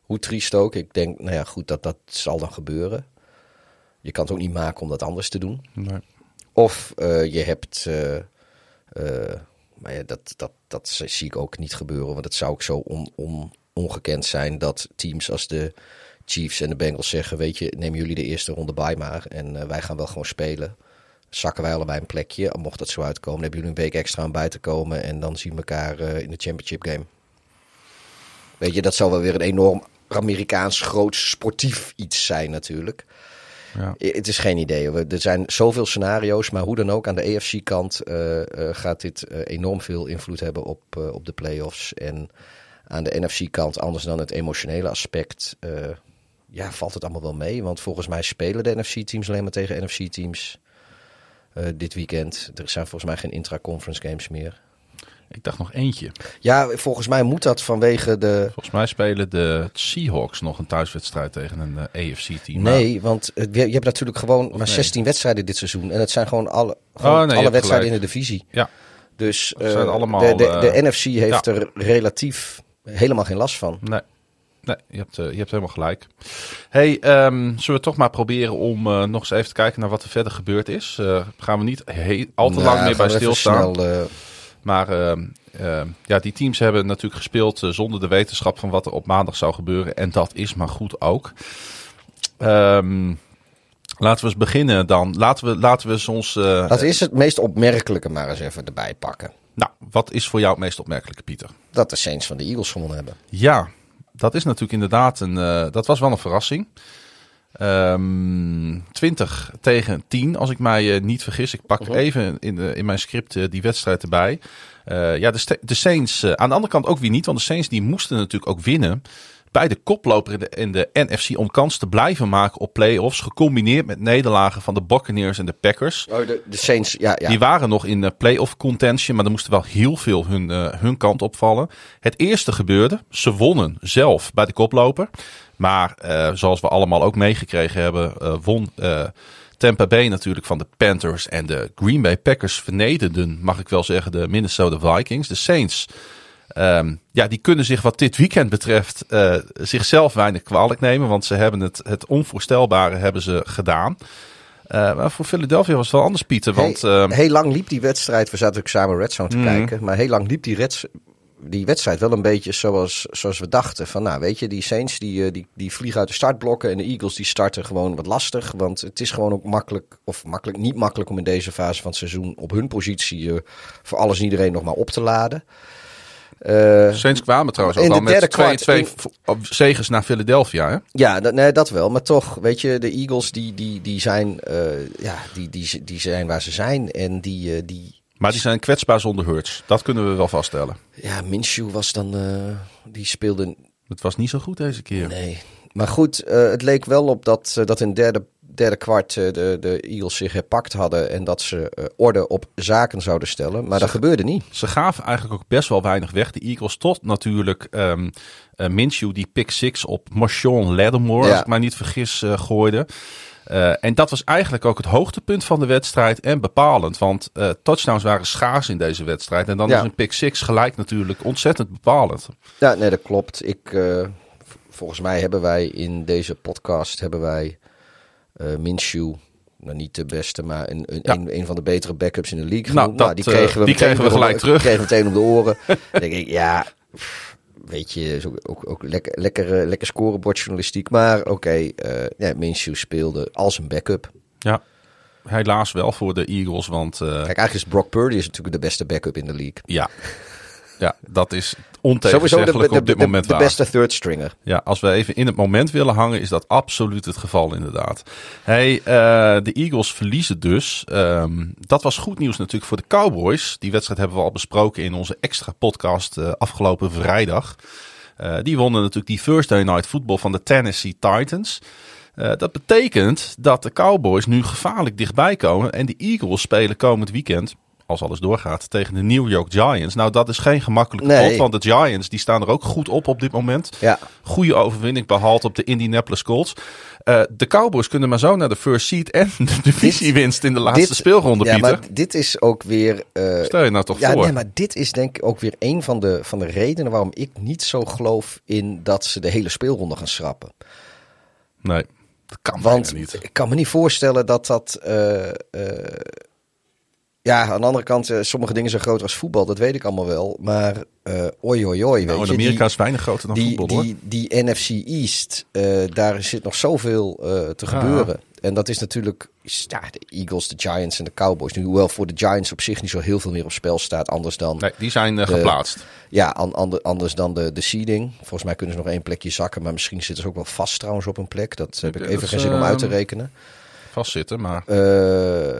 Hoe triest ook. Ik denk, nou ja, goed, dat, dat zal dan gebeuren. Je kan het ook niet maken om dat anders te doen. Nee. Of eh, je hebt. eh, eh, maar ja, dat, dat, dat zie ik ook niet gebeuren. Want het zou ook zo on, on, ongekend zijn dat teams als de Chiefs en de Bengals zeggen, weet je, nemen jullie de eerste ronde bij maar. En wij gaan wel gewoon spelen. Zakken wij allebei een plekje. Mocht dat zo uitkomen, dan hebben jullie een week extra aan bij te komen. En dan zien we elkaar in de championship game. Weet je, dat zal wel weer een enorm Amerikaans groot sportief iets zijn natuurlijk. Ja. Het is geen idee. Er zijn zoveel scenario's, maar hoe dan ook, aan de EFC-kant uh, uh, gaat dit uh, enorm veel invloed hebben op, op de playoffs. En aan de NFC-kant, anders dan het emotionele aspect, ja, valt het allemaal wel mee. Want volgens mij spelen de NFC-teams alleen maar tegen NFC-teams dit weekend. Er zijn volgens mij geen intra-conference games meer. Ik dacht nog eentje. Ja, volgens mij moet dat vanwege de... Volgens mij spelen de Seahawks nog een thuiswedstrijd tegen een uh, eh, AFC-team. Nee, want je hebt natuurlijk gewoon maar 16 wedstrijden dit seizoen. En het zijn gewoon alle, gewoon oh, alle wedstrijden in de divisie. Ja. Dus uh, allemaal, de, de, de NFC heeft er relatief helemaal geen last van. Nee. Nee, je hebt, je hebt helemaal gelijk. Hey, um, zullen we toch maar proberen om nog eens even te kijken naar wat er verder gebeurd is? gaan we niet heel, al te nou, lang meer bij stilstaan. Snel, maar ehm, ehm, ja, die teams hebben natuurlijk gespeeld eh, zonder de wetenschap van wat er op maandag zou gebeuren. En dat is maar goed ook. Um, laten we eens beginnen dan. Laten we, laten we ons... Laten we eerst het meest opmerkelijke maar eens even erbij pakken. Nou, wat is voor jou het meest opmerkelijke, Pieter? Dat de Saints van de Eagles gewonnen hebben. Ja, dat is natuurlijk inderdaad een... Uh, dat was wel een verrassing. Um, 20 tegen 10, als ik mij uh, niet vergis. Ik pak uh -huh. even in, de, in mijn script uh, die wedstrijd erbij. Ja, de, de Saints, aan de andere kant ook weer niet. Want de Saints die moesten natuurlijk ook winnen bij de koploper in de, in de NFC om kans te blijven maken op playoffs. Gecombineerd met nederlagen van de Buccaneers en de Packers. Oh, de, de Saints, ja, ja. Die waren nog in de playoff contention, maar er moesten wel heel veel hun, hun kant opvallen. Het eerste gebeurde, ze wonnen zelf bij de koploper. Maar uh, zoals we allemaal ook meegekregen hebben, uh, won Tampa Bay natuurlijk van de Panthers en de Green Bay Packers vernederden, mag ik wel zeggen, de Minnesota Vikings. De Saints Um, ja, die kunnen zich wat dit weekend betreft uh, zichzelf weinig kwalijk nemen. Want ze hebben het, het onvoorstelbare hebben ze gedaan. Uh, maar voor Philadelphia was het wel anders, Pieter. Want, heel, uh, heel lang liep die wedstrijd. We zaten ook samen Red Zone te mm. kijken. Maar heel lang liep die, red, die wedstrijd wel een beetje zoals, zoals we dachten. Van nou, weet je, die Saints die, die, die vliegen uit de startblokken. En de Eagles die starten gewoon wat lastig. Want het is gewoon ook makkelijk, of makkelijk, niet makkelijk om in deze fase van het seizoen op hun positie voor alles en iedereen nog maar op te laden. Uh, Saints kwamen trouwens ook al met twee, twee in... zegens naar Philadelphia. Hè? Ja, dat, nee, dat wel. Maar toch, weet je, de Eagles die, die, die, zijn, uh, ja, die, die, die zijn waar ze zijn. En die, uh, die... Maar die zijn kwetsbaar zonder Hurts. Dat kunnen we wel vaststellen. Ja, Minshew was dan, die speelde... Het was niet zo goed deze keer. Nee. Maar goed, het leek wel op dat, dat in derde derde kwart de, de Eagles zich herpakt hadden en dat ze orde op zaken zouden stellen. Maar ze, dat gebeurde niet. Ze gaven eigenlijk ook best wel weinig weg. De Eagles tot natuurlijk um, uh, Minshew die pick six op Marshawn Lattimore, ja. als ik mij niet vergis, gooide. En dat was eigenlijk ook het hoogtepunt van de wedstrijd en bepalend. Want touchdowns waren schaars in deze wedstrijd. En dan ja. is een pick six gelijk natuurlijk ontzettend bepalend. Ja, nee, dat klopt. Ik, volgens mij hebben wij in deze podcast hebben wij Minshew. Nou, niet de beste, maar een, een, ja. een, een, van de betere backups in de league. Nou, dat, die kregen we, die kregen we gelijk terug. Kregen we meteen om de oren. denk ik, ja, weet je, ook, ook lekker, lekker, lekker scorebordjournalistiek. Maar oké, okay, uh, ja, Minshew speelde als een backup. Ja, helaas wel voor de Eagles, want... Uh, Kijk, eigenlijk is Brock Purdy is natuurlijk de beste backup in de league. Ja, ja dat is ontegenzeggelijk de, op dit de, moment de, de beste third stringer. Ja, als we even in het moment willen hangen, is dat absoluut het geval inderdaad. Hey, uh, de Eagles verliezen dus. Um, dat was goed nieuws natuurlijk voor de Cowboys. Die wedstrijd hebben we al besproken in onze extra podcast uh, afgelopen vrijdag. Uh, die wonnen natuurlijk die Thursday Night Football van de Tennessee Titans. Uh, dat betekent dat de Cowboys nu gevaarlijk dichtbij komen. En de Eagles spelen komend weekend als alles doorgaat, tegen de New York Giants. Nou, dat is geen gemakkelijke nee. pot, want de Giants die staan er ook goed op op dit moment. Ja. Goede overwinning behaald op de Indianapolis Colts. Uh, de Cowboys kunnen maar zo naar de first seed en de divisiewinst in de laatste dit, speelronde, ja, Pieter. maar dit is ook weer... Uh, Stel je nou toch ja, voor. Nee, maar dit is denk ik ook weer een van de, van de redenen waarom ik niet zo geloof in dat ze de hele speelronde gaan schrappen. Nee, dat kan Want niet. ik kan me niet voorstellen dat dat... Uh, Ja, aan de andere kant, uh, sommige dingen zijn groter als voetbal, dat weet ik allemaal wel. Maar uh, oi, oi, oi. Nou, weet in je, Amerika die, is weinig groter dan die, voetbal, die, die, NFC East, uh, daar zit nog zoveel te Ja. gebeuren. En dat is natuurlijk ja, de Eagles, de Giants en de Cowboys. Nu, hoewel voor de Giants op zich niet zo heel veel meer op spel staat, anders dan, Nee, die zijn eh, De- geplaatst. ja, an, ander- anders dan de, de seeding. Volgens mij kunnen ze nog één plekje zakken, maar misschien zitten ze ook wel vast trouwens op een plek. Dat heb ik even geen zin om uit te ehm, rekenen. Vastzitten, maar Eh,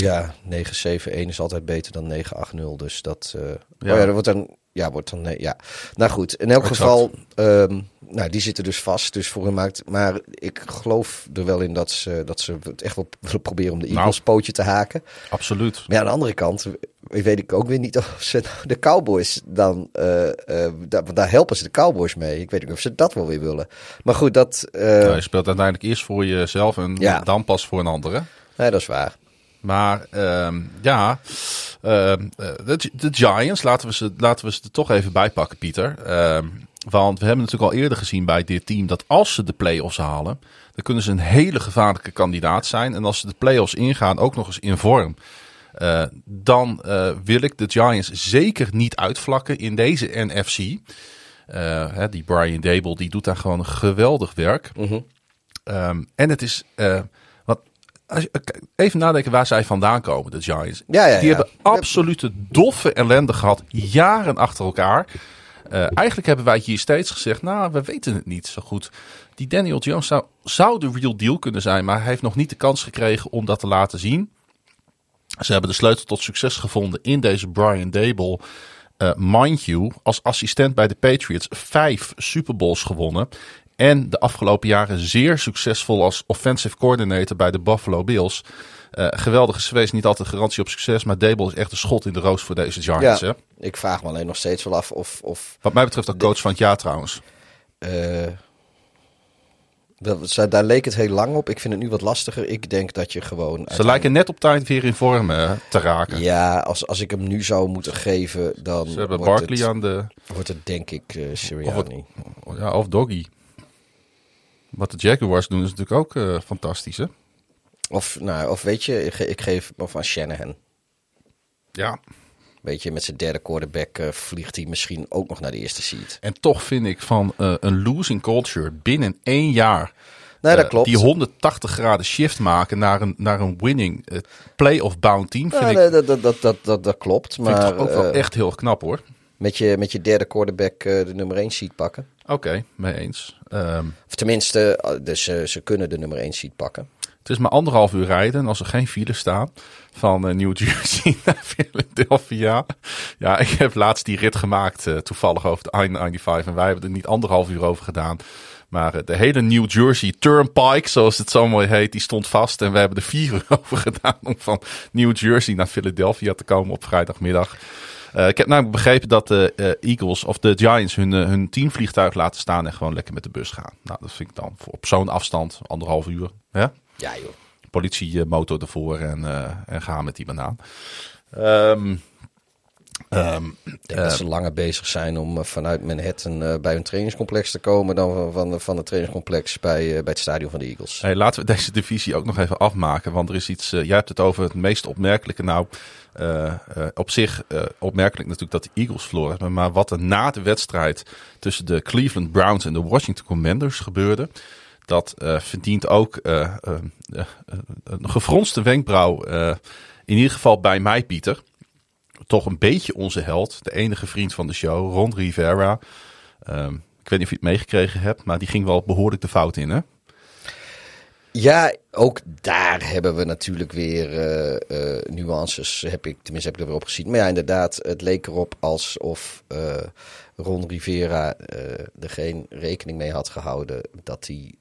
ja, 9-7-1 is altijd beter dan 9-8-0. Dus dat. eh, Ja. Oh ja, dat wordt dan. Ja, wordt dan. nee, ja. Nou goed, in elk Exact. geval. ehm, nou, die zitten dus vast. Dus voor hun maakt. Maar ik geloof er wel in dat ze, dat ze het echt wel willen proberen om de Nou. Eagles pootje te haken. absoluut. Maar ja, aan de andere kant weet ik ook weer niet of ze de Cowboys dan... eh, eh, daar, helpen ze de Cowboys mee. Ik weet niet of ze dat wel weer willen. Maar goed, dat... eh, Nou, je speelt uiteindelijk eerst voor jezelf en Ja. dan pas voor een ander. hè? nee, dat is waar. Maar ehm, ja, ehm, eh, de, de Giants, laten we, ze, laten we ze er toch even bij pakken, Pieter. Ehm, want we hebben natuurlijk al eerder gezien bij dit team dat als ze de play-offs halen, dan kunnen ze een hele gevaarlijke kandidaat zijn. En als ze de play-offs ingaan, ook nog eens in vorm. eh, dan eh, wil ik de Giants zeker niet uitvlakken in deze NFC. Hè, die Brian Dable die doet daar gewoon geweldig werk. Mhm. En het is. Eh, als je, even nadenken waar zij vandaan komen, de Giants. Ja, ja, Die ja. hebben absolute doffe ellende gehad, jaren achter elkaar. Eh, eigenlijk hebben wij hier steeds gezegd, nou, we weten het niet zo goed. Die Daniel Jones zou, zou de real deal kunnen zijn, maar hij heeft nog niet de kans gekregen om dat te laten zien. Ze hebben de sleutel tot succes gevonden in deze Brian Dable. Eh, mind you, als assistent bij de Patriots vijf Super Bowls gewonnen. En de afgelopen jaren zeer succesvol als offensive coordinator bij de Buffalo Bills. Eh, geweldig is geweest, niet altijd garantie op succes. Maar Dable is echt een schot in de roos voor deze Giants. Ja. Hè? Ik vraag me alleen nog steeds wel af of... of Wat mij betreft ook coach van het jaar trouwens. eh, dat, daar leek het heel lang op. Ik vind het nu wat lastiger. Ik denk dat je gewoon... Ze lijken net op tijd weer in vorm eh, te raken. Ja, als, als ik hem nu zou moeten geven, dan Ze hebben wordt, Barkley het, aan de... wordt het denk ik Of, Sirianni. het- ja, of Doggy. Wat de Jaguars doen is natuurlijk ook eh, fantastisch, hè? Of, nou, of weet je, ik, ge- ik geef hem van Shanahan. Ja. Weet je, met zijn derde quarterback eh, vliegt hij misschien ook nog naar de eerste seed. En toch vind ik van eh, een losing culture binnen één jaar... Nee, dat klopt. Die 180 graden shift maken naar een, naar een winning play-off bound team. Vind Ja, ik, nee, dat, dat, dat, dat, dat, dat klopt. vind ik Maar toch ook wel echt heel knap hoor. Met, je, met je derde quarterback eh, de nummer 1 seed pakken. Oké, mee eens. Ehm, Of tenminste, eh, dus, eh, ze kunnen de nummer 1 seed pakken. het is maar anderhalf uur rijden en als er geen file staan van New Jersey naar Philadelphia. Ja, ik heb laatst die rit gemaakt toevallig over de I-95 en wij hebben er niet anderhalf uur over gedaan. Maar de hele New Jersey Turnpike, zoals het zo mooi heet, die stond vast. En we hebben er vier uur over gedaan om van New Jersey naar Philadelphia te komen op vrijdagmiddag. Eh, ik heb namelijk begrepen dat de eh, Eagles of de Giants hun, eh, hun teamvliegtuig laten staan en gewoon lekker met de bus gaan. Nou, dat vind ik dan voor op zo'n afstand, anderhalf uur. Hè? Ja joh. Politiemotor ervoor en, en gaan met die banaan. Ehm, ehm, Ik denk dat ze langer bezig zijn om eh, vanuit Manhattan eh, bij hun trainingscomplex te komen dan van, van, het trainingscomplex bij, eh, bij het stadion van de Eagles. Hey, laten we deze divisie ook nog even afmaken. Want er is iets. eh, jij hebt het over het meest opmerkelijke. Nou, op zich opmerkelijk natuurlijk dat de Eagles verloren hebben. Maar wat er na de wedstrijd tussen de Cleveland Browns en de Washington Commanders gebeurde. Dat verdient ook een gefronste wenkbrauw. in ieder geval bij mij, Pieter. Toch een beetje onze held. De enige vriend van de show, Ron Rivera. Ehm, ik weet niet of je het meegekregen hebt, maar die ging wel behoorlijk de fout in, hè? Ja, ook daar hebben we natuurlijk weer eh, eh, nuances, heb ik, tenminste heb ik er weer op gezien. Maar ja, inderdaad, het leek erop alsof eh, Ron Rivera er geen rekening mee had gehouden dat hij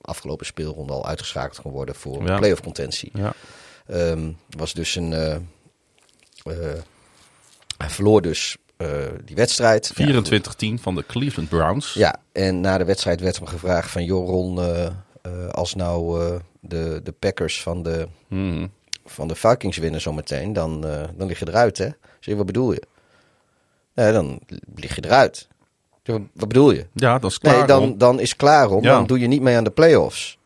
afgelopen speelronde al uitgeschakeld kon worden voor Ja. playoff contentie. Ja. Ehm, was dus een. Eh, hij verloor dus eh, die wedstrijd. 24-10 van de Cleveland Browns. Ja, en na de wedstrijd werd hem gevraagd van... joh Ron, eh, als nou de, de Packers van de, Mhm. van de Vikings winnen zometeen... Dan, dan lig je eruit, hè? Zeg, wat bedoel je? Nee, dan lig je eruit. Wat bedoel je? Ja, dat is klaar. nee, dan, dan is klaar om. Ja. Dan doe je niet mee aan de playoffs.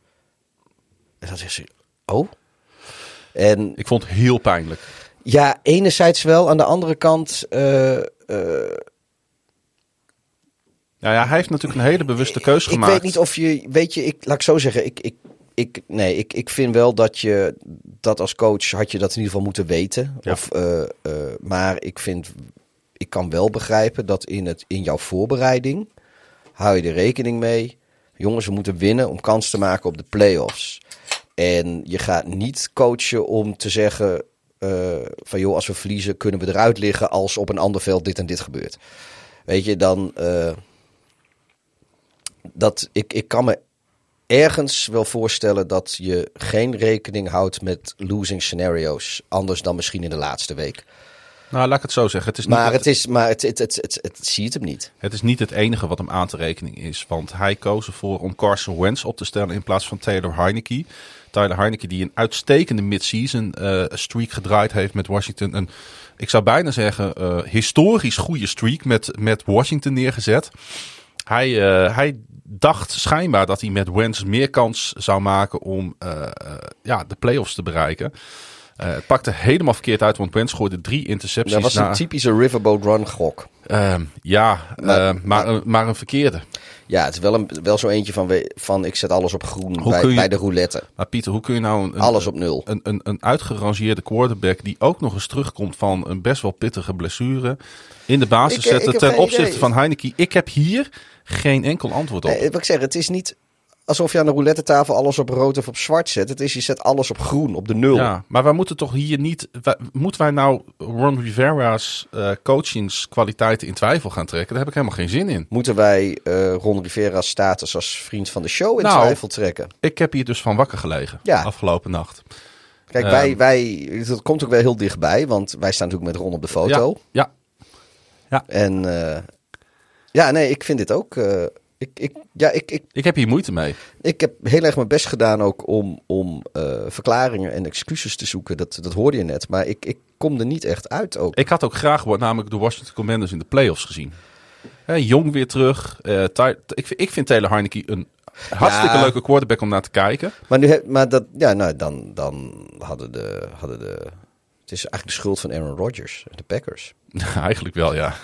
En dan zegt ze, oh? En Ik vond het heel pijnlijk. Ja, enerzijds wel. Aan de andere kant, eh, Ja, ja, hij heeft natuurlijk een hele bewuste keuze ik gemaakt. weet niet of je, weet je, ik, laat ik zo zeggen, ik, ik, ik, nee, ik, ik vind wel dat je dat als coach had je dat in ieder geval moeten weten. Ja. Of, eh, maar ik vind, ik kan wel begrijpen dat in, het, in jouw voorbereiding hou je er rekening mee. Jongens, we moeten winnen om kans te maken op de play-offs. En je gaat niet coachen om te zeggen eh, van joh, als we verliezen kunnen we eruit liggen als op een ander veld dit en dit gebeurt. Weet je, dan eh, dat ik, ik kan me ergens wel voorstellen dat je geen rekening houdt met losing scenario's. Anders dan misschien in de laatste week. Nou, laat ik het zo zeggen. Het is niet, Maar het, het is, maar het, het, het, het, het, ziet hem niet. het is niet het enige wat hem aan te rekenen is. Want hij koos ervoor om Carson Wentz op te stellen in plaats van Taylor Heineke. Tyler Heineke die een uitstekende mid-season eh, streak gedraaid heeft met Washington. Een, ik zou bijna zeggen, eh, historisch goede streak met, met Washington neergezet. Hij, eh, hij dacht schijnbaar dat hij met Wentz meer kans zou maken om ja, de playoffs te bereiken. Eh, het pakte helemaal verkeerd uit, want Wentz gooide drie intercepties. Dat was na- een typische Riverboat Run gok. Ehm, ja, Maar- eh, maar, een- maar een verkeerde. Ja, het is wel, een, wel zo eentje van, van ik zet alles op groen bij, je- bij de roulette. Maar Pieter, hoe kun je nou een, Alles op nul. een, een, een uitgerangeerde quarterback die ook nog eens terugkomt van een best wel pittige blessure in de basis Ik, eh, zetten ik ten opzichte idee. van Heineke? Ik heb hier geen enkel antwoord op. Nee, wat ik zeg, het is niet alsof je aan de roulette tafel alles op rood of op zwart zet. Het is, je zet alles op groen, op de nul. Ja, maar wij moeten toch hier niet. wij- moeten wij nou Ron Rivera's eh coachingskwaliteiten in twijfel gaan trekken? Daar heb ik helemaal geen zin in. Moeten wij eh Ron Rivera's status als vriend van de show in Nou, twijfel trekken? Ik heb hier dus van wakker gelegen Ja. afgelopen nacht. Kijk, Ehm. wij, wij, dat komt ook wel heel dichtbij, want wij staan natuurlijk met Ron op de foto. Ja, En eh, ja, nee, ik vind dit ook. Ik, ik, ja, ik, ik, ik heb hier moeite mee. ik heb heel erg mijn best gedaan ook om, om eh, verklaringen en excuses te zoeken. Dat, dat hoorde je net. Maar ik, ik kom er niet echt uit ook. Ik had ook graag namelijk de Washington Commanders in de playoffs gezien. Hè, jong weer terug. Ty- ik, vind- ik vind Taylor Heineke een hartstikke Ja. leuke quarterback om naar te kijken. Maar, nu, maar dat, ja, nou, dan, dan hadden, de, hadden de. Het is eigenlijk de schuld van Aaron Rodgers en de Packers. Eigenlijk wel, ja.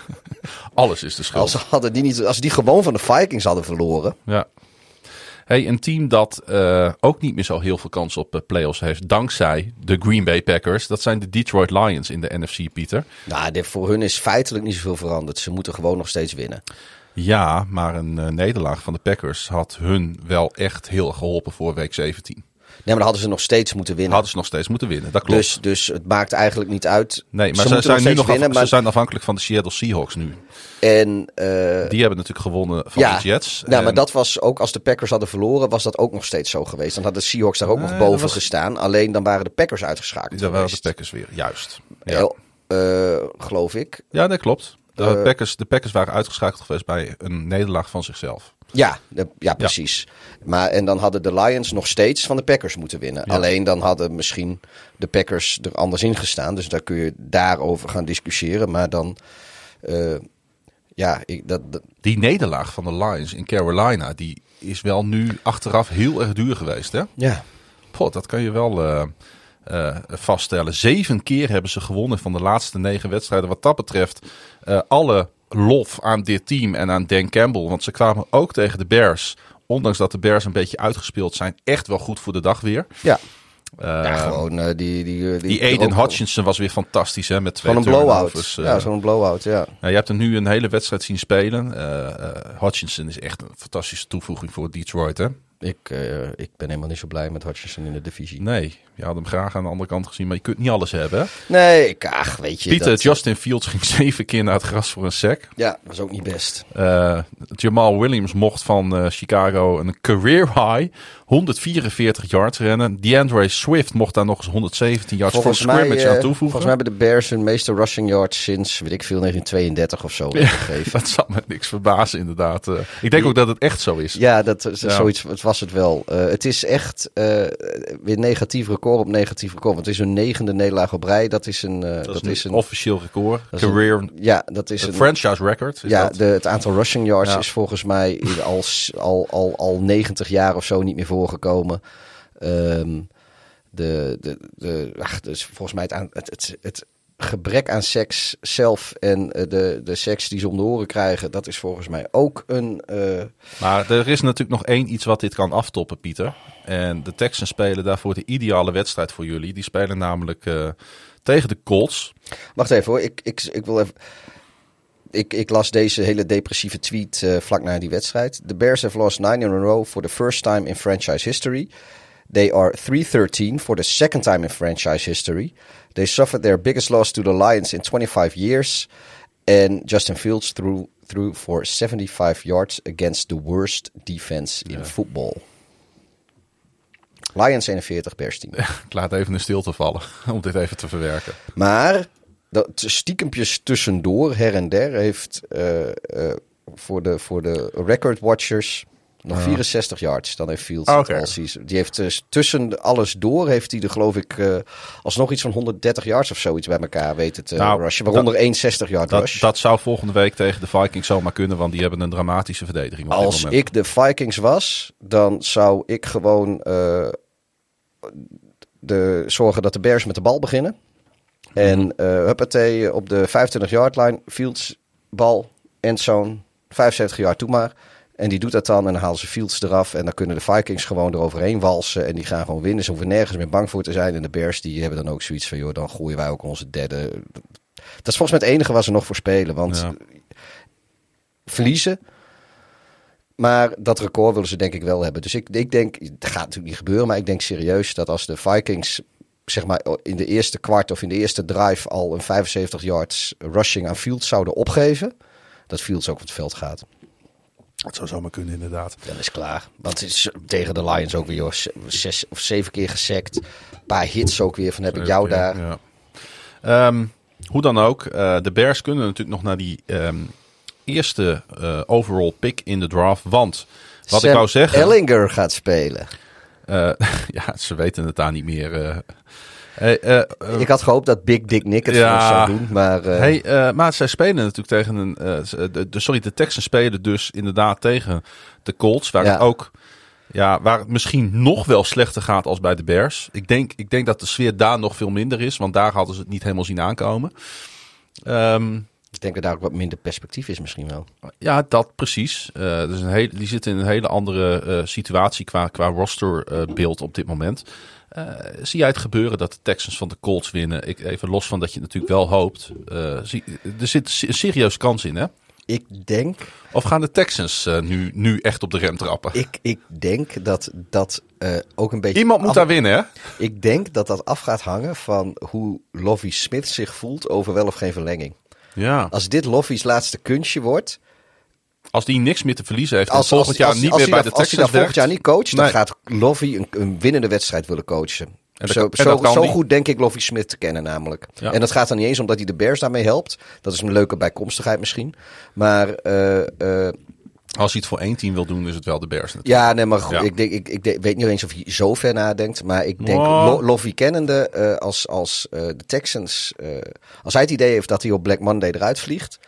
Alles is de schuld. Als, ze hadden die niet, als die gewoon van de Vikings hadden verloren. Ja. Hey, een team dat eh, ook niet meer zo heel veel kans op eh, playoffs heeft, dankzij de Green Bay Packers. Dat zijn de Detroit Lions in de NFC, Pieter. Nou, dit, voor hun is feitelijk niet zoveel veranderd. Ze moeten gewoon nog steeds winnen. Ja, maar een eh, nederlaag van de Packers had hun wel echt heel geholpen voor week 17. Nee, maar dan hadden ze nog steeds moeten winnen. Hadden ze nog steeds moeten winnen, dat klopt. Dus, dus het maakt eigenlijk niet uit. nee, maar ze ze, zijn nu nog winnen. af- maar, ze zijn afhankelijk van de Seattle Seahawks nu. En, eh, Die hebben natuurlijk gewonnen van ja, de Jets. nou, maar dat was ook als de Packers hadden verloren, was dat ook nog steeds zo geweest. Dan hadden de Seahawks daar ook nog Nee, boven was- gestaan. Alleen dan waren de Packers uitgeschakeld. Daar waren de. Packers weer, juist. Ja, Heel, eh, geloof ik. ja dat klopt. De, Eh, Packers, de Packers waren uitgeschakeld geweest bij een nederlaag van zichzelf. Ja, de- ja precies. Maar, en dan hadden de Lions nog steeds van de Packers moeten winnen. Ja. Alleen dan hadden misschien de Packers er anders in gestaan. Dus daar kun je daarover gaan discussiëren. Maar dan, eh, ja, ik, dat, dat- Die nederlaag van de Lions in Carolina, die is wel nu achteraf heel erg duur geweest. Hè? ja. Poh, dat kan je wel eh, eh, vaststellen. Zeven keer hebben ze gewonnen van de laatste negen wedstrijden. Wat dat betreft, alle lof aan dit team en aan Dan Campbell. Want ze kwamen ook tegen de Bears. Ondanks dat de Bears een beetje uitgespeeld zijn, echt wel goed voor de dag weer. Ja, Eh, ja gewoon eh, die... Die, die, die Aiden Hutchinson was weer fantastisch hè, met twee Gewoon een blowout. eh. ja, zo'n blowout, ja. Nou, je hebt er nu een hele wedstrijd zien spelen. Eh, eh, Hutchinson is echt een fantastische toevoeging voor Detroit. Hè? Ik, eh, ik ben helemaal niet zo blij met Hutchinson in de divisie. Nee, je had hem graag aan de andere kant gezien, maar je kunt niet alles hebben. Hè? Nee, ik, ach, weet je. Pieter, dat, Justin Fields ging zeven keer naar het gras voor een sack. Ja, dat is ook niet best. Eh, Jamal Williams mocht van eh, Chicago een career high 144 yards rennen. DeAndre Swift mocht daar nog eens 117 yards voor Volgens mij, scrimmage eh, aan toevoegen. volgens mij hebben de Bears hun meeste rushing yards sinds, weet ik veel, 1932 of zo gegeven. Dat zal me niks verbazen, inderdaad. Eh, ik denk ook dat het echt zo is. Ja, dat, is Ja. zoiets het was het wel. Eh, het is echt eh, weer negatief record op negatief record. Want het is een negende nederlaag op rij. Dat is een... eh, dat, is een officieel record. dat is een- Career, ja, dat is een franchise record. Is ja, dat. de, het aantal rushing yards Ja. is volgens mij in al, al, al, al 90 jaar of zo niet meer voorgekomen. Ehm, de, de, de, ach, dus volgens mij het, aan, het, het, het gebrek aan seks zelf en de, de seks die ze om de oren krijgen, dat is volgens mij ook een. Maar er is natuurlijk nog één iets wat dit kan aftoppen, Pieter. En de Texans spelen daarvoor de ideale wedstrijd voor jullie. Die spelen namelijk tegen de Colts. Wacht even hoor, ik, ik, ik wil even. Ik, ik las deze hele depressieve tweet uh, vlak na die wedstrijd. The Bears have lost nine in a row for the first time in franchise history. They are 3-13 for the second time in franchise history. They suffered their biggest loss to the Lions in 25 years. And Justin Fields threw, threw for 75 yards against the worst defense in football. Lions 41, Bears 10. Ik laat even een stilte vallen om dit even te verwerken. Maar dat stiekempjes tussendoor, her en der, heeft uh, uh, voor, de, voor de record watchers nog 64 yards. Dan heeft Fields okay. all season. Die heeft dus tussen alles door heeft hij er geloof ik uh, alsnog iets van 130 yards of zoiets bij elkaar weten te nou, rushen. Waaronder 61 yard dat, rush. Dat zou volgende week tegen de Vikings zomaar kunnen, want die hebben een dramatische verdediging. Op Als ik de Vikings was, dan zou ik gewoon de, zorgen dat de Bears met de bal beginnen. En uh, huppatee, op de 25-yard line, Fields, bal, endzone, 75 yard toe maar. En die doet dat dan en dan halen ze Fields eraf. En dan kunnen de Vikings gewoon eroverheen walsen. En die gaan gewoon winnen. Ze hoeven nergens meer bang voor te zijn. En de Bears die hebben dan ook zoiets van... joh, dan gooien wij ook onze derde. Dat is volgens mij het enige waar ze nog voor spelen. Want ja. verliezen... Maar dat record willen ze denk ik wel hebben. Dus ik, ik denk, het gaat natuurlijk niet gebeuren, maar ik denk serieus dat als de Vikings zeg maar in de eerste kwart of in de eerste drive al een 75 yards rushing aan Fields zouden opgeven, dat Fields ook op het veld gaat. Dat zou zomaar kunnen, inderdaad. Dan is klaar. Want is tegen de Lions ook weer joh, zes of zeven keer gesekt. Een paar hits ook weer van heb ik jou daar. Ja. Um, hoe dan ook, uh, de Bears kunnen natuurlijk nog naar die um, eerste uh, overall pick in de draft. Want wat Sam ik wou zeggen. Ellinger gaat spelen. Uh, ja, ze weten het daar niet meer. Hey, uh, ik had gehoopt dat Big Dick Nick het ja, zou doen, maar... Hey, maar zij spelen natuurlijk tegen een... De, de, sorry, de Texans spelen dus inderdaad tegen de Colts, waar ja. het ook... Ja, waar het misschien nog wel slechter gaat als bij de Bears. Ik denk, ik denk dat de sfeer daar nog veel minder is, want daar hadden ze het niet helemaal zien aankomen. Um, ik denk dat daar ook wat minder perspectief is misschien wel. Ja, dat precies. Uh, dus een hele, die zitten in een hele andere uh, situatie qua, qua rosterbeeld uh, op dit moment. Zie jij het gebeuren dat de Texans van de Colts winnen? Ik, even los van dat je het natuurlijk wel hoopt. Zie, er zit een serieus kans in, hè? Ik denk... Of gaan de Texans nu, nu echt op de rem trappen? Ik, ik denk dat dat ook een beetje... Iemand moet af... daar winnen, hè? Ik denk dat dat af gaat hangen van hoe Lovie Smith zich voelt over wel of geen verlenging. Ja. Als dit Loffy's laatste kunstje wordt. Als die niks meer te verliezen heeft als, en volgend jaar als, niet meer bij dat, de Texans Als hij volgend jaar niet coacht, dan gaat Loffy een, een winnende wedstrijd willen coachen. En dat zo en zo, dat goed denk ik Loffy Smith te kennen namelijk. Ja. En dat gaat dan niet eens omdat hij de Bears daarmee helpt. Dat is een leuke bijkomstigheid misschien. Maar eh, eh, Als hij het voor één team wil doen, is het wel de Bears natuurlijk. ja, nee, maar goed, Ja. ik, denk, ik, weet niet eens of hij zo ver nadenkt. Maar ik denk, Nou. Lo- Loffy kennende, eh, als, als de Texans... als hij het idee heeft dat hij op Black Monday eruit vliegt...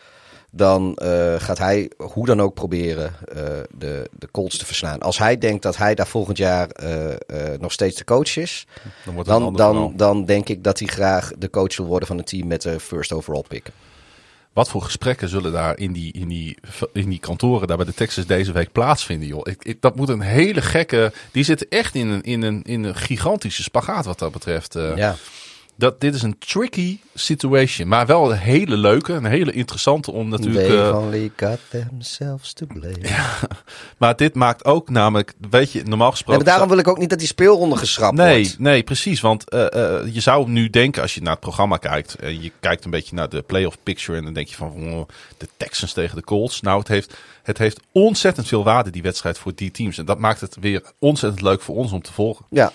dan eh, gaat hij hoe dan ook proberen eh, de, de Colts te verslaan. Als hij denkt dat hij daar volgend jaar eh, nog steeds de coach is... Dan wordt het dan, dan, dan denk ik dat hij graag de coach wil worden van een team met de first overall pick. Wat voor gesprekken zullen daar in die, in die, in die kantoren daar bij de Texas deze week plaatsvinden, joh? Ik, ik, dat moet een hele gekke... Die zitten echt in een, in een, in een gigantische spagaat wat dat betreft. Ja. Dat, dit is een tricky situation, maar wel een hele leuke, een hele interessante om natuurlijk... They've eh, only got themselves to blame. maar dit maakt ook namelijk, weet je, normaal Nee, gesproken... maar daarom wil ik ook niet dat die speelronde geschrapt Nee, wordt. nee, precies. Want eh, eh, je zou nu denken, als je naar het programma kijkt, en je kijkt een beetje naar de playoff picture, en dan denk je van oh, de Texans tegen de Colts. Nou, het heeft, het heeft ontzettend veel waarde, die wedstrijd, voor die teams. En dat maakt het weer ontzettend leuk voor ons om te volgen. Ja,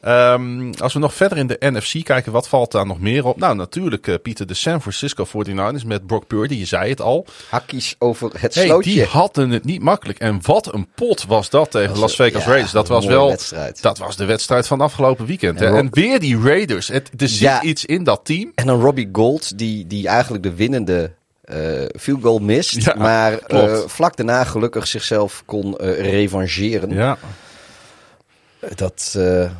Ehm, als we nog verder in de NFC kijken, wat valt daar nog meer op? Nou, natuurlijk, eh, Pieter, de San Francisco 49ers met Brock Purdy, je zei het al. hakkies over het Hey, slootje. die hadden het niet makkelijk. En wat een pot was dat tegen was Las Vegas ja, Raiders. Dat was wel wedstrijd. dat was de wedstrijd van afgelopen weekend. hè. En En, Rob- weer die Raiders. Het, er zit Ja. iets in dat team. En dan Robbie Gold, die, die eigenlijk de winnende eh field goal mist. Ja, maar eh, vlak daarna gelukkig zichzelf kon eh revancheren. Ja. Dat,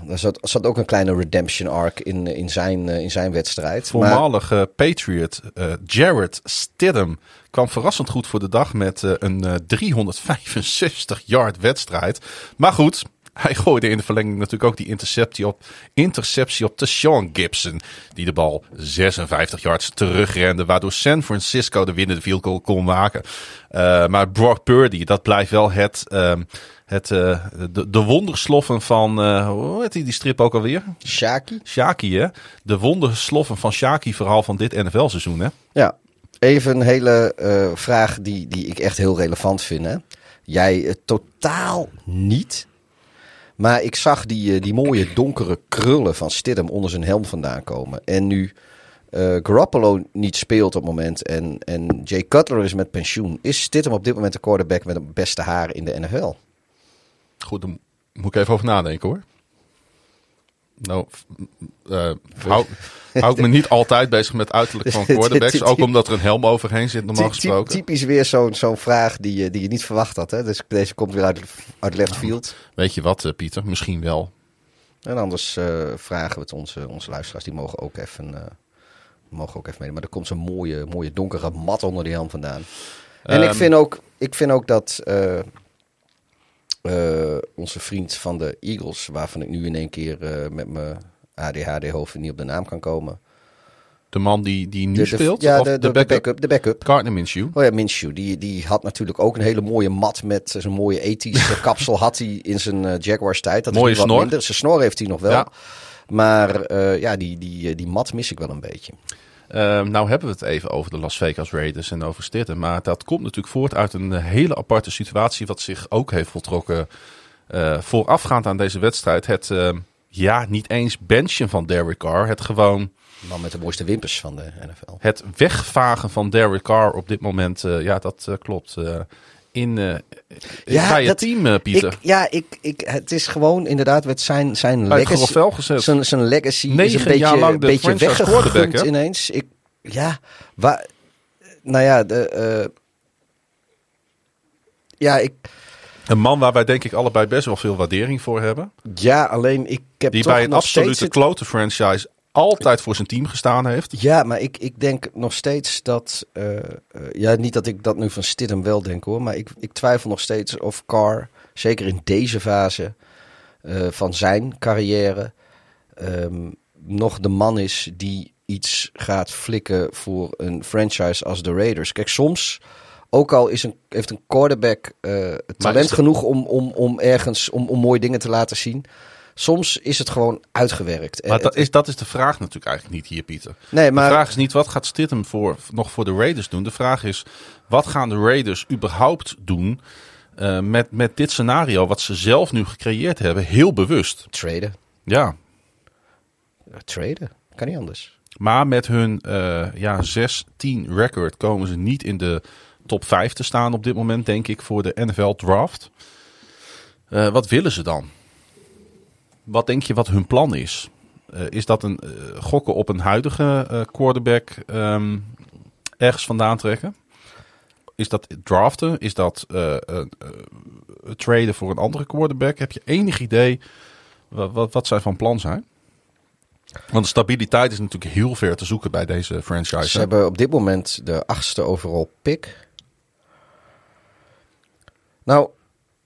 er zat, zat, ook een kleine redemption arc in, in, zijn, uh, in zijn wedstrijd. Voormalige maar... Patriot Jared Stidham kwam verrassend goed voor de dag met een 365 yard wedstrijd. Maar goed, hij gooide in de verlenging natuurlijk ook die interceptie op, interceptie op Sean Gibson. Die de bal 56 yards terugrende. Waardoor San Francisco de winnende field goal kon maken. Maar Brock Purdy, dat blijft wel het, uh, het, uh, de, de wondersloffen van, hoe heet die, die strip ook alweer? Shaki. Shaki, hè? De wondersloffen van Shaki verhaal van dit NFL-seizoen, hè? Ja, even een hele vraag die, die ik echt heel relevant vind, hè? Jij totaal niet maar ik zag die, eh, die mooie donkere krullen van Stidham onder zijn helm vandaan komen. En nu uh, Garoppolo niet speelt op het moment en, en Jay Cutler is met pensioen. Is Stidham op dit moment de quarterback met het beste haar in de NFL? Goed, daar moet ik even over nadenken hoor. Nou, uh, hou, hou ik me niet altijd bezig met uiterlijk van quarterbacks. ook omdat er een helm overheen zit, normaal gesproken. Typisch weer zo'n zo'n vraag die je, die je niet verwacht had. Hè? Dus deze komt weer uit, uit left field. Weet je wat, uh, Pieter? Misschien wel. En anders uh, vragen we het onze, onze luisteraars. Die mogen ook even, uh, mogen ook even mee. Maar er komt zo'n mooie, mooie donkere mat onder die helm vandaan. En um, ik, vind ook, ik vind ook dat uh, onze vriend van de Eagles, waarvan ik nu in één keer uh, met mijn ADHD-hoofd niet op de naam kan komen. De man die, die nu speelt? Ja, de, de, de, backup, de backup. Gardner Minshew. Oh ja, Minshew. Die, die had natuurlijk ook een hele mooie mat met zijn mooie ethische kapsel had hij in zijn uh, Jaguars tijd. Dat mooie is snor. Minder. Zijn snor heeft hij nog wel. Ja. Maar ja, die, die, die mat mis ik wel een beetje. Uh, nou hebben we het even over de Las Vegas Raiders en over Stitten. Maar dat komt natuurlijk voort uit een hele aparte situatie. Wat zich ook heeft voltrokken uh, voorafgaand aan deze wedstrijd. Het uh, ja, niet eens benchen van Derek Carr. Het gewoon... Man met de mooiste wimpers van de NFL. Het wegvagen van Derek Carr op dit moment. ja, dat klopt in, uh, ja, bij het team, uh, Pieter. Ik, ja, ik, ik, het is gewoon inderdaad met zijn, zijn legacy. Zijn, zijn legacy Negen is een beetje, jaar lang de beetje weggegund ineens. Ik, ja, waar, nou ja, de, uh, ja, ik... Een man waar wij denk ik allebei best wel veel waardering voor hebben. Ja, alleen ik heb Die toch bij een nog absolute klote franchise altijd voor zijn team gestaan heeft. Ja, maar ik, ik denk nog steeds dat. Uh, uh, ja, niet dat ik dat nu van Stidham wel denk hoor. Maar ik, ik twijfel nog steeds of Carr, zeker in deze fase uh, van zijn carrière. Um, nog de man is die iets gaat flikken voor een franchise als de Raiders. Kijk, soms. Ook al is een, heeft een quarterback talent genoeg om, om, om ergens om, om mooie dingen te laten zien. Soms is het gewoon uitgewerkt. Maar En dat is, dat is de vraag natuurlijk eigenlijk niet hier, Pieter. nee, maar De vraag is niet wat gaat Stidham voor, nog voor de Raiders doen. De vraag is wat gaan de Raiders überhaupt doen eh, met, met dit scenario wat ze zelf nu gecreëerd hebben, heel bewust. traden. Ja, Traden. Kan niet anders. maar met hun eh ja, 6-10 record komen ze niet in de top 5 te staan op dit moment, denk ik, voor de NFL draft. Eh, wat willen ze dan? Wat denk je wat hun plan is? Eh, is dat een eh, gokken op een huidige eh, quarterback ehm, ergens vandaan trekken? Is dat draften? Is dat traden voor een andere quarterback? Heb je enig idee wat, wat, wat zij van plan zijn? Want stabiliteit is natuurlijk heel ver te zoeken bij deze franchise. Ze hè? hebben op dit moment de achtste overall pick. Nou,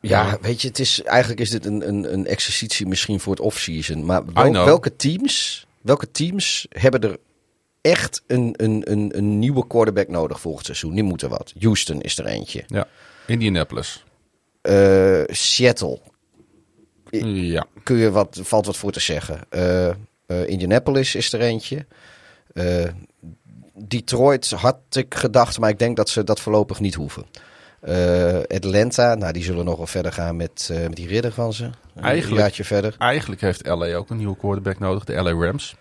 ja, weet je, het is, eigenlijk is dit een, een, een exercitie misschien voor het off-season. Maar wel- welke, teams, welke teams hebben er echt een, een, een, een nieuwe quarterback nodig volgend seizoen? Die moeten wat. Houston is er eentje. Ja, Indianapolis. Eh, Seattle, Ja, kun je wat, valt wat voor te zeggen. Eh, eh, Indianapolis is er eentje. Detroit had ik gedacht, maar ik denk dat ze dat voorlopig niet hoeven. Eh, Atlanta, nou die zullen nog wel verder gaan met, eh, met die ridder van ze. Een Eigenlijk- jaartje verder. eigenlijk heeft LA ook een nieuwe quarterback nodig, de LA Rams.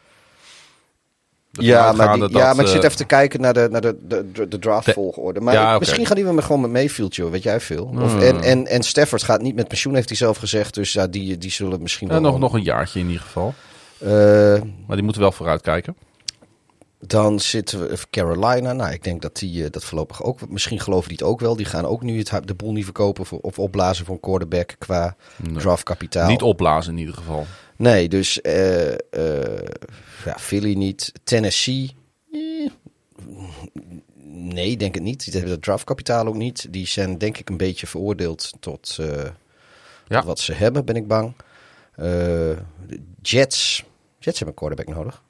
Ja maar, die, ja, maar ik zit eh, even te kijken naar de, naar de, de, de, de draftvolgorde. Maar Ja, misschien gaan die we met- gewoon met Mayfield, joh. Weet jij veel? Of, Hmm. en, en, en Stafford gaat niet met pensioen, heeft hij zelf gezegd. Dus ja, die, die zullen misschien nog, nog een jaartje in ieder geval. Maar die moeten wel vooruitkijken. Dan zitten we Carolina. Nou, ik denk dat die dat voorlopig ook. Misschien geloven die het ook wel. Die gaan ook nu het, de boel niet verkopen voor, of opblazen voor een quarterback qua nee. draftkapitaal. Niet opblazen in ieder geval. Nee, dus uh, ja, Philly niet. Tennessee. Eh, nee, denk het niet. Die hebben dat draftkapitaal ook niet. Die zijn denk ik een beetje veroordeeld tot, ja. tot wat ze hebben, ben ik bang. Jets. Jets hebben een quarterback nodig.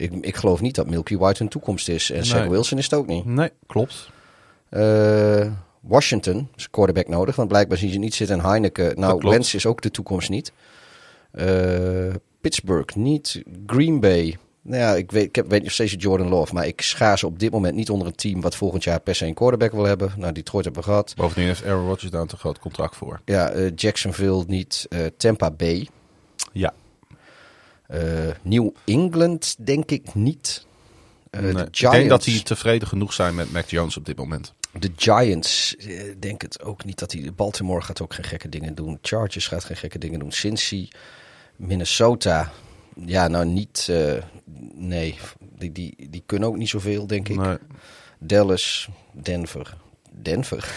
Ik, ik geloof niet dat Milky White een toekomst is. En nee. Zach Wilson is het ook niet. Nee, klopt. Uh, Washington is quarterback nodig. Want blijkbaar zien ze niet zitten in Heineken. Nou, Wentz is ook de toekomst niet. Uh, Pittsburgh niet. Green Bay. Nou ja, ik weet, ik heb, weet nog steeds Jordan Love. Maar ik schaar ze op dit moment niet onder een team wat volgend jaar per se een quarterback wil hebben. Nou, Detroit hebben we gehad. Bovendien heeft Aaron Rodgers daar een te groot contract voor. Ja, uh, Jacksonville niet. Tampa Bay. Ja. New England denk ik niet. Nee, de Giants. Ik denk dat die tevreden genoeg zijn met Mac Jones op dit moment. De Giants, eh, denk het ook niet dat hij. Baltimore gaat ook geen gekke dingen doen. Chargers gaat geen gekke dingen doen. Cincy, Minnesota. Ja, nou niet. Uh, nee, die, die, die kunnen ook niet zoveel, denk ik. Nee. Dallas, Denver. Denver.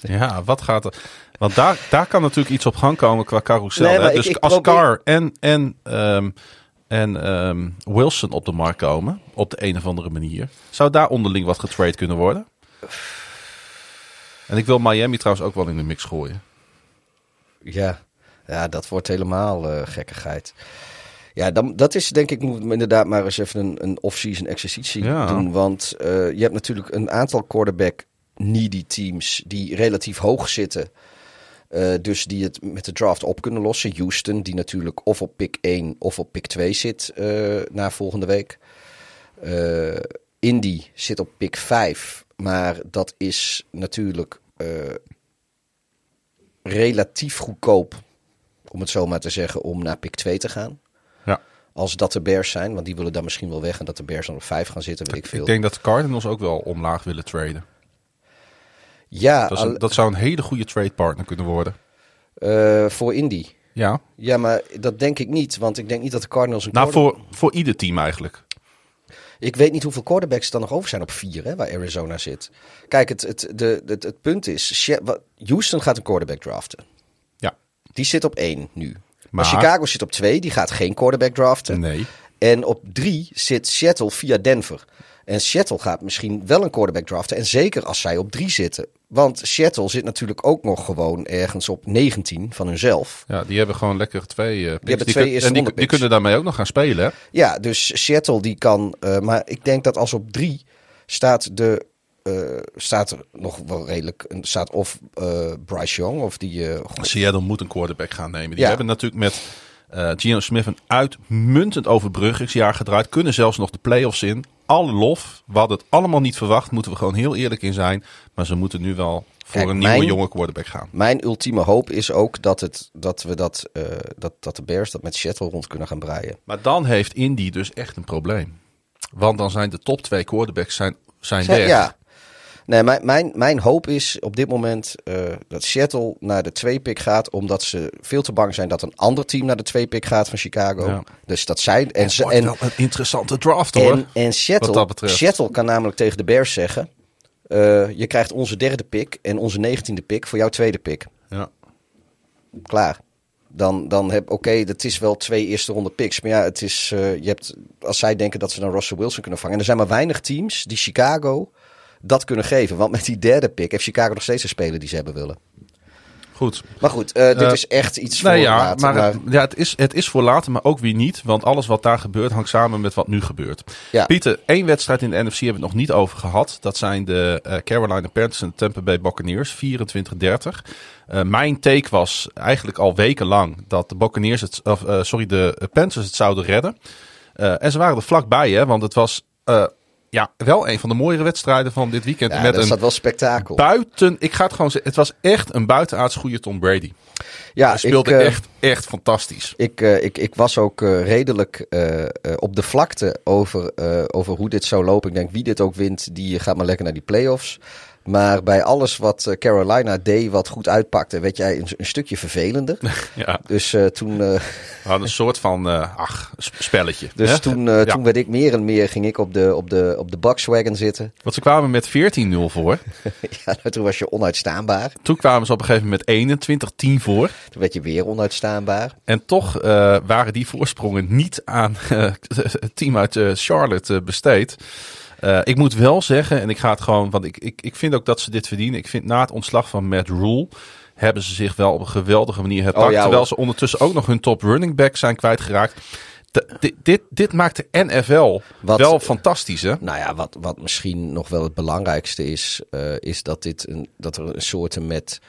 Ja, wat gaat er. Want daar, daar kan natuurlijk iets op gang komen qua carousel. Nee, dus ik, ik als probeer... Carr en, en, um, en um, Wilson op de markt komen, op de een of andere manier, zou daar onderling wat getrade kunnen worden? En ik wil Miami trouwens ook wel in de mix gooien. Ja, ja dat wordt helemaal uh, gekkigheid. Ja, dan, dat is denk ik, moet inderdaad maar eens even een, een off-season exercitie doen. Want uh, je hebt natuurlijk een aantal quarterback needy teams die relatief hoog zitten. Uh, dus die het met de draft op kunnen lossen. Houston, die natuurlijk of op pick 1 of op pick 2 zit na volgende week. Indy zit op pick 5. Maar dat is natuurlijk relatief goedkoop, om het zo maar te zeggen, om naar pick 2 te gaan. Ja. Als dat de Bears zijn, want die willen dan misschien wel weg en dat de Bears dan op 5 gaan zitten, weet ik veel. Ik denk dat de Cardinals ook wel omlaag willen traden. Ja, dat, een, dat zou een hele goede trade partner kunnen worden. Uh, voor Indy. Ja. Ja, maar dat denk ik niet, want ik denk niet dat de Cardinals een Nou, voor, voor ieder team eigenlijk. Ik weet niet hoeveel quarterbacks er dan nog over zijn op vier, hè, waar Arizona zit. Kijk, het, het, de, het, het punt is, Houston gaat een quarterback draften. Ja. Die zit op één nu. Maar Chicago zit op twee, die gaat geen quarterback draften. Nee. En op drie zit Seattle via Denver. En Seattle gaat misschien wel een quarterback draften. En zeker als zij op drie zitten. Want Seattle zit natuurlijk ook nog gewoon ergens op 19 van hunzelf. Ja, die hebben gewoon lekker twee uh, Die hebben twee die, en die, die, kunnen daarmee ook nog gaan spelen. Hè? Ja, dus Seattle die kan. Uh, maar ik denk dat als op drie staat de. Uh, staat er nog wel redelijk. Staat of Bryce Young of die. Seattle moet een quarterback gaan nemen. Die ja. hebben natuurlijk met. Uh, Gino Smith een uitmuntend overbruggingsjaar gedraaid. Kunnen zelfs nog de playoffs in alle lof. We hadden het allemaal niet verwacht, moeten we gewoon heel eerlijk in zijn. Maar ze moeten nu wel voor een nieuwe jonge quarterback gaan. Mijn ultieme hoop is ook dat, het, dat we dat, uh, dat, dat de Bears dat met Shuttle rond kunnen gaan breien. Maar dan heeft Indy dus echt een probleem. Want dan zijn de top twee quarterbacks zijn, zijn weg. Ja, Nee, mijn, mijn, mijn hoop is op dit moment uh, dat Seattle naar de twee pick gaat. Omdat ze veel te bang zijn dat een ander team naar de twee pick gaat van Chicago. Ja. Dus dat zijn. En, ze, en, wel een interessante draft hoor. En, en Seattle, Seattle kan namelijk tegen de Bears zeggen. Uh, je krijgt onze derde pick en onze negentiende pick voor jouw tweede pick. Ja. Klaar. Dan, dan heb oké, okay, dat is wel twee eerste ronde picks. Maar ja, het is, uh, je hebt, als zij denken dat ze dan Russell Wilson kunnen vangen. En er zijn maar weinig teams die Chicago dat kunnen geven. Want met die derde pick heeft Chicago nog steeds een speler die ze hebben willen. Goed. Maar goed, uh, dit uh, is echt iets voor ja, later. Maar, maar... Het, ja, het is, het is voor later, maar ook weer niet. Want alles wat daar gebeurt hangt samen met wat nu gebeurt. Ja. Pieter, één wedstrijd in de NFC hebben we het nog niet over gehad. Dat zijn de uh, Carolina Panthers en Tampa Bay Buccaneers. 24-30. mijn take was eigenlijk al wekenlang dat de Buccaneers het, of, sorry, de Panthers het zouden redden. en ze waren er vlakbij, hè, want het was ja, wel een van de mooiere wedstrijden van dit weekend. Ja, met dat een staat wel spektakel. Buiten, ik ga het gewoon zeggen, het was echt een buitenaards goede Tom Brady. Ja, Hij speelde ik, uh, echt, echt fantastisch. Ik, uh, ik, ik was ook uh, redelijk op de vlakte over, over hoe dit zou lopen. Ik denk, wie dit ook wint, die gaat maar lekker naar die playoffs. Maar bij alles wat eh, Carolina deed, wat goed uitpakte, werd jij een, een stukje vervelender. ja. Dus uh, toen. Uh, We hadden een soort van, uh, ach, spelletje. Dus toen, ja. toen werd ik meer en meer, ging ik op de, op de, op de Buckswagon zitten. Want ze kwamen met 14-0 voor. ja, nou, toen was je onuitstaanbaar. Toen kwamen ze op een gegeven moment met 21-10 voor. Toen werd je weer onuitstaanbaar. En toch waren die voorsprongen niet aan het team uit Charlotte besteed. Uh, ik moet wel zeggen, en ik ga het gewoon, want ik, ik, ik vind ook dat ze dit verdienen. Ik vind na het ontslag van Matt Rule hebben ze zich wel op een geweldige manier herpakt. Oh, ja, terwijl ze ondertussen ook nog hun top running back zijn kwijtgeraakt. dit, dit, dit maakt de NFL wat, wel fantastisch, hè? Nou ja, wat, wat misschien nog wel het belangrijkste is, uh, is dat, dit een, dat er een soort met...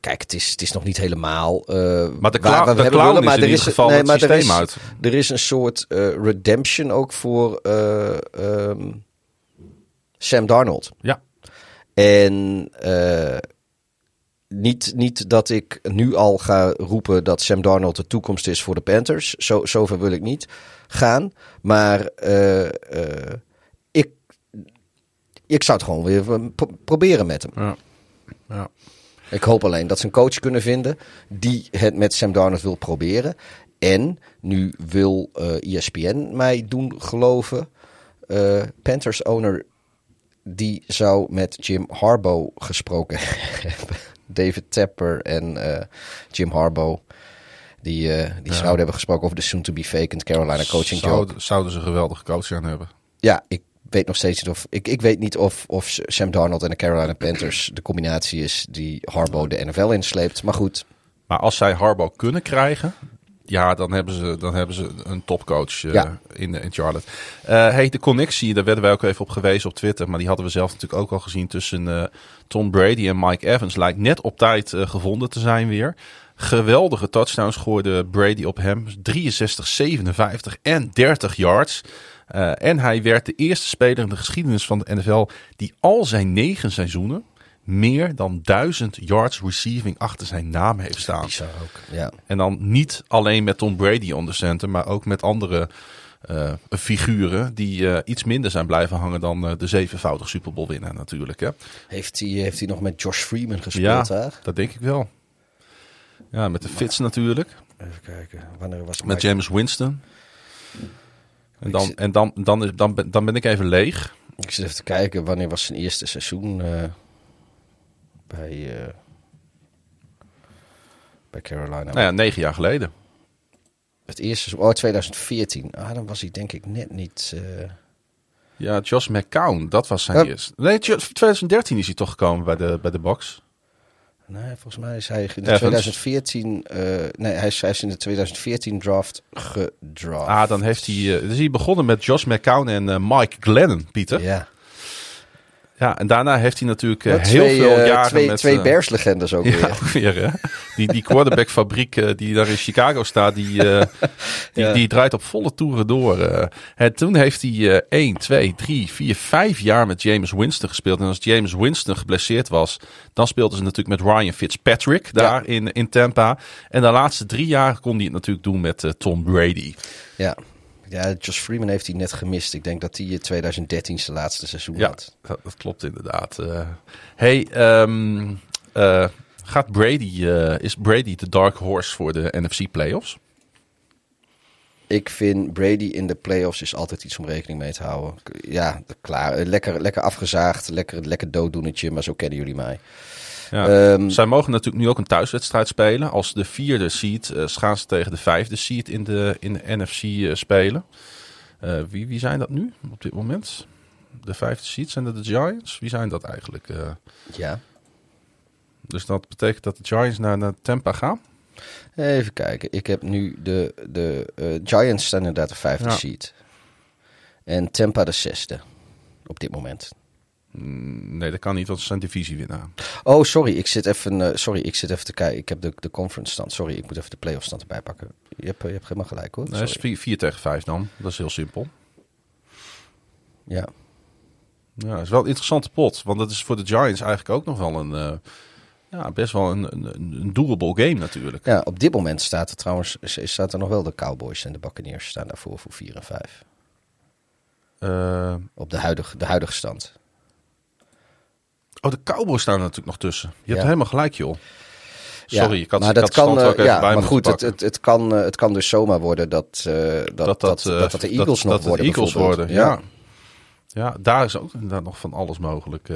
Kijk, het is, het is nog niet helemaal. Uh, maar de, clown, de clown willen, maar er is, geval nee, het systeem er is, uit. Er is een soort uh, redemption ook voor um, Sam Darnold. Ja. En uh, niet, niet dat ik nu al ga roepen dat Sam Darnold de toekomst is voor de Panthers. Zo, zover wil ik niet gaan. Maar uh, uh, ik, ik zou het gewoon weer proberen met hem. Ja. ja. Ik hoop alleen dat ze een coach kunnen vinden die het met Sam Darnold wil proberen. En nu wil ESPN mij doen geloven. Panthers owner die zou met Jim Harbaugh gesproken hebben. David Tepper en uh, Jim Harbaugh. Die, uh, die ja. zouden hebben gesproken over de soon-to-be vacant Carolina coaching Zou, job. Zouden ze een geweldige coach gaan hebben. Ja, ik weet nog steeds niet of... Ik, ik weet niet of, of Sam Darnold en de Carolina Panthers de combinatie is die Harbaugh de NFL insleept. Maar goed. Maar als zij Harbaugh kunnen krijgen, ja, dan hebben ze, dan hebben ze een topcoach uh, ja. in, in Charlotte. Uh, hey, de connectie, daar werden wij ook even op gewezen op Twitter. Maar die hadden we zelf natuurlijk ook al gezien tussen uh, Tom Brady en Mike Evans. Lijkt net op tijd gevonden te zijn weer. Geweldige touchdowns gooide Brady op hem. 63, 57 en 30 yards. en hij werd de eerste speler in de geschiedenis van de NFL die al zijn negen seizoenen meer dan duizend yards receiving achter zijn naam heeft staan. Bizar ook, ja. En dan niet alleen met Tom Brady onder center, maar ook met andere uh, figuren die uh, iets minder zijn blijven hangen dan uh, de zevenvoudig Super Bowl winnaar natuurlijk. Hè. Heeft hij heeft hij nog met Josh Freeman gespeeld ja, daar? dat denk ik wel. Ja, met de Fits natuurlijk. Even kijken, wanneer was Met James Winston. En dan, en dan, dan, dan, dan, ben, dan ben ik even leeg. Ik zit even te kijken, wanneer was zijn eerste seizoen bij, uh, bij Carolina. Nou ja, negen jaar geleden. Het eerste, oh 2014. Ah, dan was hij denk ik net niet... Uh... Ja, Josh McCown, dat was zijn eerste. Nee, 2013 is hij toch gekomen bij de, bij de box. Nee, volgens mij is hij in de 2014. Uh, nee, hij is, hij is in de 2014 draft gedraft. Ah, dan heeft hij. Uh, dus hij begonnen met Josh McCown en uh, Mike Glennon, Pieter. Ja. Ja, en daarna heeft hij natuurlijk uh, heel twee, veel uh, jaren twee, met... Twee Bears-legendes ook ja, weer. Ook weer hè? Die, die quarterback-fabriek uh, die daar in Chicago staat, die, die, ja. die, draait op volle toeren door. En toen heeft hij 1, 2, 3, 4, 5 jaar met James Winston gespeeld. En als James Winston geblesseerd was, dan speelden ze natuurlijk met Ryan Fitzpatrick daar ja. in, in Tampa. En de laatste drie jaar kon hij het natuurlijk doen met Tom Brady. Ja, ja, Josh Freeman heeft hij net gemist. Ik denk dat hij 2013 zijn laatste seizoen ja, had. Dat, dat klopt inderdaad. Uh, hey, um, uh, gaat Brady, uh, is Brady de dark horse voor de NFC playoffs? Ik vind Brady in de playoffs is altijd iets om rekening mee te houden. Ja, klaar. Lekker, lekker afgezaagd, lekker, lekker dooddoenetje, maar zo kennen jullie mij. Ja. Um, Zij mogen natuurlijk nu ook een thuiswedstrijd spelen. Als de vierde seed uh, gaan ze tegen de vijfde seed in de, in de NFC uh, spelen. Uh, wie, wie zijn dat nu op dit moment? De vijfde seed zijn dat de Giants? Wie zijn dat eigenlijk? ja. Dus dat betekent dat de Giants naar, naar Tampa gaan? Even kijken. Ik heb nu de, de Giants staan inderdaad de vijfde ja. seed. En Tampa de zesde op dit moment. Nee, dat kan niet, want ze zijn divisiewinnaar. Oh, sorry. Ik zit even, uh, sorry, ik zit even te kijken. Ik heb de, de conference stand. Sorry, ik moet even de playoff stand erbij pakken. Je hebt, je hebt helemaal gelijk hoor. Nee, is 4 tegen 5 dan. Dat is heel simpel. Ja. Ja, het is wel een interessante pot. Want dat is voor de Giants eigenlijk ook nog wel een... Uh, ja, best wel een, een, een doable game natuurlijk. Ja, op dit moment staat er trouwens staat er nog wel de Cowboys en de Buccaneers staan daarvoor voor 4 en 5. Uh, op de huidige, de huidige stand. Oh, de Cowboys staan natuurlijk nog tussen. Je hebt helemaal gelijk, joh. Ja, Sorry, ik had, maar ik dat kan, ook eh, even ja, bij maar goed, het, het, het, kan, eh, het kan dus zomaar worden dat, eh, dat, dat, dat, de Eagles nog worden. Eagles worden, ja. ja. daar is ook inderdaad nog van alles mogelijk.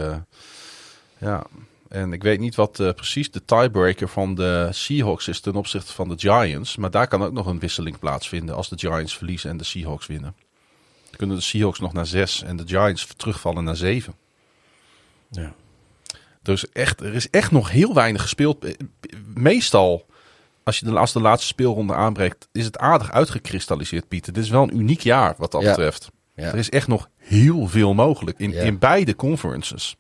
ja, en ik weet niet wat precies de tiebreaker van de Seahawks is ten opzichte van de Giants. Maar daar kan ook nog een wisseling plaatsvinden als de Giants verliezen en de Seahawks winnen. Dan kunnen de Seahawks nog naar zes en de Giants terugvallen naar zeven. Ja. Dus echt, er is echt nog heel weinig gespeeld. Eh, Meestal, als je de, als de laatste speelronde aanbreekt, is het aardig uitgekristalliseerd, Pieter. Dit is wel een uniek jaar wat dat Ja. betreft. Ja. Er is echt nog heel veel mogelijk in, Ja. in beide conferences.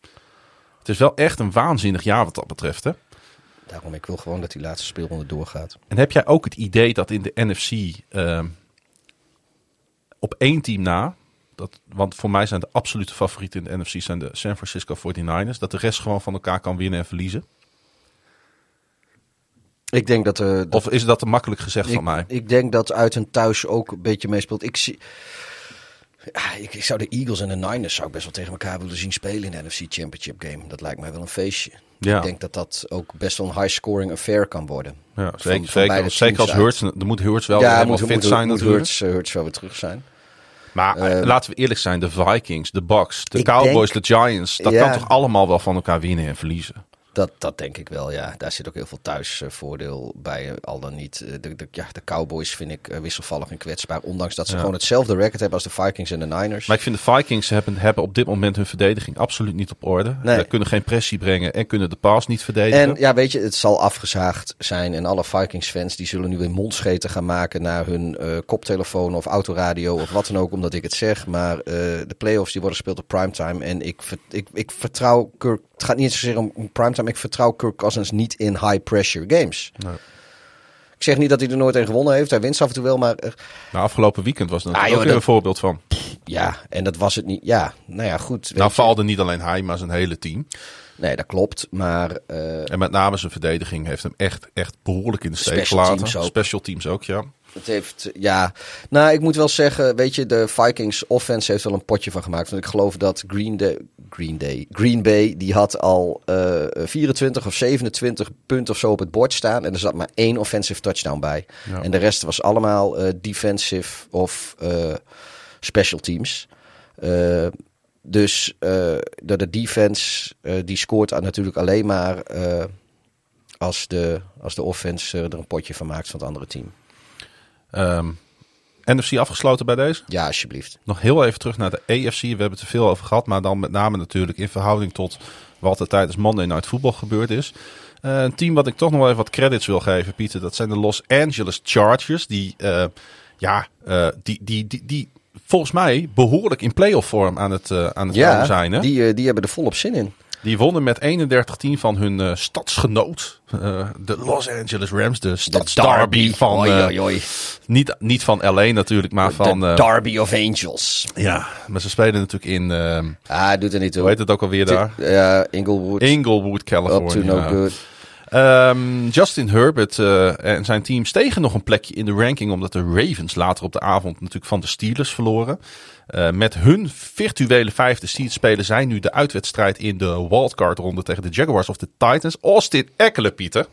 Het is wel echt een waanzinnig jaar wat dat betreft. Hè? Daarom, ik wil gewoon dat die laatste speelronde doorgaat. En heb jij ook het idee dat in de NFC ehm, op één team na, dat, want voor mij zijn de absolute favorieten in de NFC zijn de San Francisco 49ers, dat de rest gewoon van elkaar kan winnen en verliezen? Ik denk dat... dat Of is dat te makkelijk gezegd ik, van mij? ik denk dat uit en thuis ook een beetje meespeelt. Ik zie... Ja, ik, ik zou de Eagles en de Niners zou ik best wel tegen elkaar willen zien spelen in de NFC Championship game. Dat lijkt mij wel een feestje. Ja. Ik denk dat dat ook best wel een high-scoring affair kan worden. Ja, van- zeker, van beide zeker, zeker als Hurts, dan moet Hurts wel ja, moet, fit moet, zijn moet. Hurts, eh, Hurts wel weer terug zijn. Maar eh, Eh, laten we eerlijk zijn, de Vikings, de Bucks, de Cowboys, denk- de Giants, dat Ja. kan toch allemaal wel van elkaar winnen en verliezen? Dat, dat denk ik wel, ja. Daar zit ook heel veel thuisvoordeel bij, al dan niet. Eh, De, de, ja, de Cowboys vind ik eh, wisselvallig en kwetsbaar. Ondanks dat ze Ja. gewoon hetzelfde record hebben als de Vikings en de Niners. Maar ik vind de Vikings hebben, hebben op dit moment hun verdediging absoluut niet op orde. Nee. Ze kunnen geen pressie brengen en kunnen de paas niet verdedigen. En ja, weet je, het zal afgezaagd zijn. En alle Vikings-fans die zullen nu weer mondscheten gaan maken naar hun eh, koptelefoon of autoradio of wat dan ook, omdat ik het zeg. Maar de playoffs die worden gespeeld op primetime. En ik, ik, ik vertrouw Kirk. Het gaat niet zozeer om om Ik vertrouw Kirk Cousins niet in high-pressure games. Nee. Ik zeg niet dat hij er nooit een gewonnen heeft. Hij wint af en toe wel, maar Nou, afgelopen weekend was er natuurlijk Ah, ook dat- een voorbeeld van. ja, en dat was het niet. Ja, nou ja, goed. Nou valde niet alleen hij, maar zijn hele team. Nee, dat klopt. Maar eh, En met name zijn verdediging heeft hem echt, echt behoorlijk in de steek gelaten. teams. Special teams ook, ja. Het heeft, ja. Nou, ik moet wel zeggen, weet je, de Vikings offense heeft wel een potje van gemaakt. Want ik geloof dat Green Day, Green Day, Green Bay, die had al eh 24 of 27 punten of zo op het bord staan. En er zat maar één offensive touchdown bij. Ja. En de rest was allemaal eh, defensive of eh, special teams. Eh, dus eh, de, de defense, eh, die scoort natuurlijk alleen maar eh, als, de, als de offense eh, er een potje van maakt van het andere team. Ehm, NFC afgesloten bij deze. Ja, alsjeblieft. Nog heel even terug naar de AFC. We hebben het er veel over gehad, maar dan met name natuurlijk in verhouding tot wat er tijdens Monday Night Football gebeurd is. Eh, een team wat ik toch nog wel even wat credits wil geven, Pieter, dat zijn de Los Angeles Chargers. Die, eh, ja, eh, die, die, die, die volgens mij behoorlijk in playoff vorm aan het, aan het komen zijn. Hè? Die... Die hebben er volop zin in. Wonnen met 31-10 van hun eh, stadsgenoot, eh, de Los Angeles Rams, de stadsderby van, eh, niet, niet van LA natuurlijk, maar van... de Derby of Angels. ja, maar ze spelen natuurlijk in, eh, Ah, doet er niet toe. hoe heet het ook alweer daar? Ja, Inglewood. Inglewood, Up to California. no good. Ehm, Justin Herbert en zijn team stegen nog een plekje in de ranking, omdat de Ravens later op de avond natuurlijk van de Steelers verloren. Eh, met hun virtuele vijfde seed spelen zij nu de uitwedstrijd in de wildcard ronde tegen de Jaguars of de Titans. Austin Eckler, Pieter.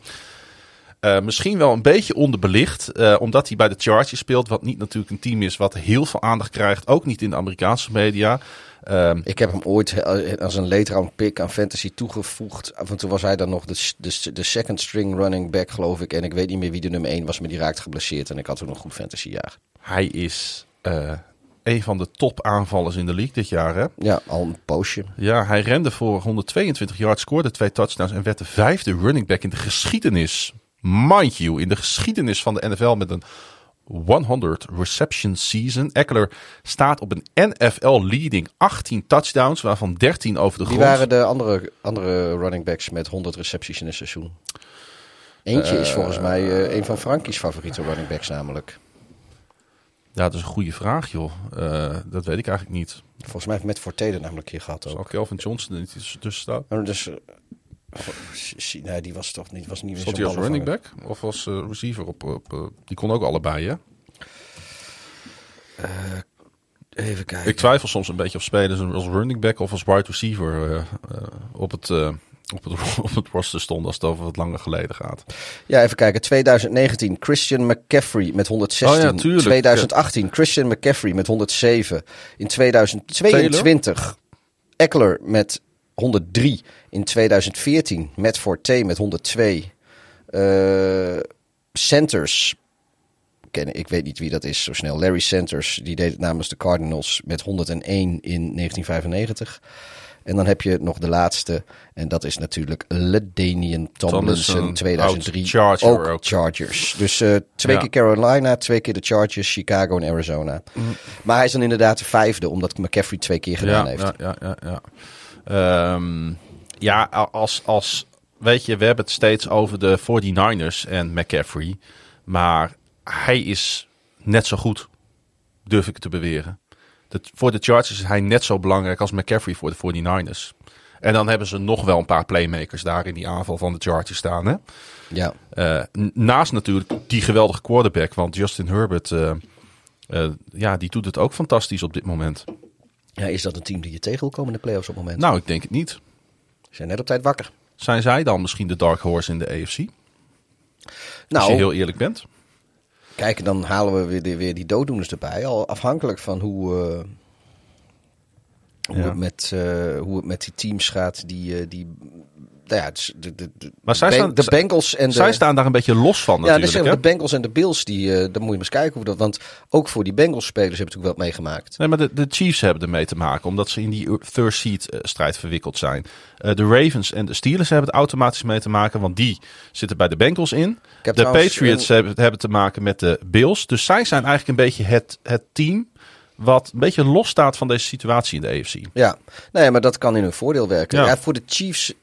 Eh, misschien wel een beetje onderbelicht, eh, omdat hij bij de Chargers speelt, wat niet natuurlijk een team is wat heel veel aandacht krijgt, ook niet in de Amerikaanse media. Ehm, Ik heb hem ooit als een late round pick aan fantasy toegevoegd. Af en toe was hij dan nog de, de, de second string running back, geloof ik. En ik weet niet meer wie de nummer 1 was, maar die raakte geblesseerd. En ik had toen een goed fantasy jaar. hij is een van de top aanvallers in de league dit jaar. Hè? Ja, al een poosje. Ja, hij rende voor 122 yards, scoorde twee touchdowns en werd de vijfde running back in de geschiedenis. Mind you, in de geschiedenis van de NFL met een 100 reception season. Eckler staat op een NFL leading 18 touchdowns, waarvan 13 over de Wie grond. waren de andere, andere running backs met 100 recepties in een seizoen? Eentje is volgens mij eh, een van Frankie's favoriete running backs namelijk. Ja, dat is een goede vraag, joh. Eh, dat weet ik eigenlijk niet. Volgens mij heeft Matt Forte er namelijk keer gehad ook. Zal Kelvin Johnson er niet tussen staan? Maar dus, eh, zie- nee, die was toch niet, was niet meer Stond hij als running back of als eh, receiver op? op die kon ook allebei, hè? Even kijken. Ik twijfel soms een beetje of spelers als running back of als wide receiver uh, uh, op, het, uh, op, het, op het roster stonden als het over wat langer geleden gaat. Ja, even kijken. 2019 Christian McCaffrey met 116. Oh ja, 2018 Christian McCaffrey met 107. In 2022 Eckler met 103. In 2014 Matt Forte met 102. Uh, Centers ik weet niet wie dat is zo snel. Larry Centers, die deed het namens de Cardinals met 101 in 1995. En dan heb je nog de laatste. En dat is natuurlijk Ledanian Tomlinson, 2003. Charger ook, ook, Chargers. Dus uh, twee ja. keer Carolina, twee keer de Chargers, Chicago en Arizona. Mm. Maar hij is dan inderdaad de vijfde, omdat McCaffrey twee keer gedaan ja, heeft. Ja, ja, ja. Ja, um, ja als, als, weet je, we hebben het steeds over de 49ers en McCaffrey. Maar hij is net zo goed, durf ik te beweren. Voor de Chargers is hij net zo belangrijk als McCaffrey voor de 49ers. En dan hebben ze nog wel een paar playmakers daar in die aanval van de Chargers staan. Hè? Ja. Uh, naast natuurlijk die geweldige quarterback. Want Justin Herbert, uh, uh, ja, die doet het ook fantastisch op dit moment. Ja, is dat een team die je tegen wil komen in de playoffs op het moment? Nou, ik denk het niet. Ze zijn net op tijd wakker. Zijn zij dan misschien de dark horse in de AFC? Nou, Als je heel eerlijk bent. Kijk, dan halen we weer, die, weer die dooddoeners erbij. Al afhankelijk van hoe, uh, hoe, Ja. het met, uh, hoe het met die teams gaat. Die, uh, die nou ja, de, de, de, Maar zij staan- de Bengals en de... Zij staan daar een beetje los van ja, dus de Bengals en de Bills, die, uh, dan moet je maar eens kijken hoe dat... Want ook voor die Bengals-spelers hebben natuurlijk wel meegemaakt. Nee, maar de, de Chiefs hebben ermee te maken, omdat ze in die third seed eh, strijd verwikkeld zijn. Eh, de Ravens en de Steelers hebben het automatisch mee te maken, want die zitten bij de Bengals in. De Patriots een- hebben, hebben te maken met de Bills. Dus zij zijn eigenlijk een beetje het, het team wat een beetje los staat van deze situatie in de AFC. Ja, nee, maar dat kan in hun voordeel werken. Ja. Ja. voor de Chiefs,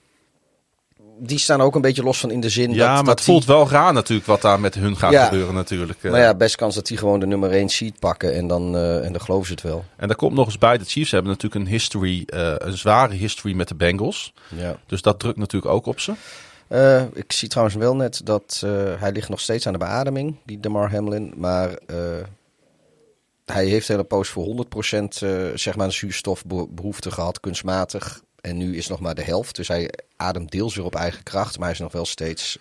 die staan ook een beetje los van in de zin Ja, dat... maar dat het voelt wel raar natuurlijk wat daar met hun gaat Ja. gebeuren natuurlijk. Die, Eh, maar ja, best kans dat die gewoon de nummer 1 seed pakken en dan, uh, en dan geloven ze het wel. En daar komt nog eens bij, de Chiefs hebben natuurlijk een history, eh, een zware history met de Bengals. Ja. Dus dat drukt natuurlijk ook op ze. Uh, ik zie trouwens wel net dat hij ligt nog steeds aan de beademing, die Demar Hamlin. Maar hij heeft hele poos voor 100% zeg maar een zuurstofbehoefte gehad, kunstmatig. En nu is nog maar de helft. Dus hij ademt deels weer op eigen kracht, maar hij is nog wel steeds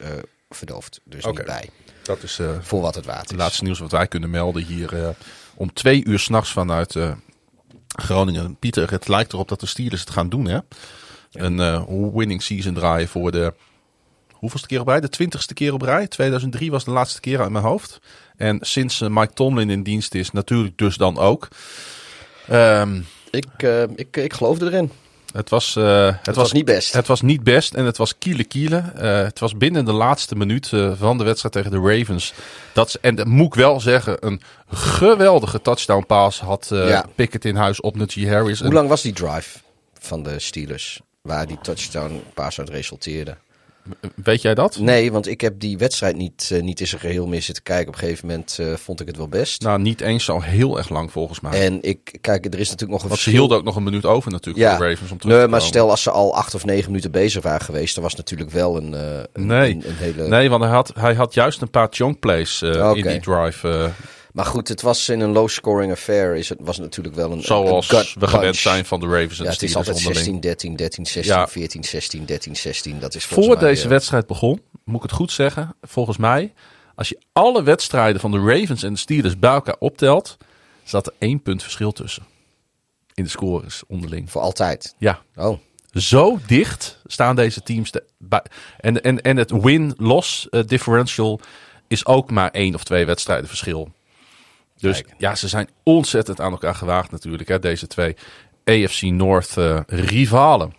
verdoofd. Dus Oké. niet bij. Dat is Voor wat het waard het is. laatste nieuws wat wij kunnen melden hier eh, om twee uur s'nachts vanuit eh, Groningen. Pieter, het lijkt erop dat de Steelers het gaan doen hè. Een eh, winning season draaien voor de hoeveelste keer op rij? De twintigste keer op rij. 2003 was de laatste keer uit mijn hoofd. En sinds eh, Mike Tomlin in dienst is, natuurlijk dus dan ook. Ehm, Ik, uh, ik, ik geloofde erin. Het was, uh, het, Het was niet best. Het was niet best en het was kiele kiele. Uh, het was binnen de laatste minuut uh, van de wedstrijd tegen de Ravens. Dat ze, en dat moet ik wel zeggen, een geweldige touchdown pass had Ja. Pickett in huis op Najee Harris. Hoe lang was die drive van de Steelers? Waar die touchdown pass uit resulteerde? Weet jij dat? Nee, want ik heb die wedstrijd niet, uh, niet in zijn geheel meer zitten kijken. Op een gegeven moment uh, vond ik het wel best. Nou, niet eens zo heel erg lang volgens mij. En ik, kijk, er is natuurlijk nog een Want ze verschil. hielden ook nog een minuut over natuurlijk Ja. voor de Ravens om terug Nee, te maar stel als ze al acht of negen minuten bezig waren geweest, dan was natuurlijk wel een, uh, een, Nee. een, een hele... Nee, want hij had, hij had juist een paar chunk plays in die drive. Maar goed, het was in een low-scoring affair. Is het was natuurlijk wel een zoals een gut we gewend punch. zijn van de Ravens en Ja, het is Steelers altijd onderling. 16, 13, 13, 16, Ja. 14, 16, 13, 16. Dat is Voor mij, deze eh, wedstrijd begon, moet ik het goed zeggen, volgens mij, als je alle wedstrijden van de Ravens en de Steelers bij elkaar optelt, zat er één punt verschil tussen. In de scores onderling. Voor altijd. Ja, Oh, zo dicht staan deze teams. De, bij- en, en, en het win-loss eh, differential is ook maar één of twee wedstrijden verschil. Dus Kijk. ja, ze zijn ontzettend aan elkaar gewaagd natuurlijk, hè, deze twee AFC North eh, rivalen.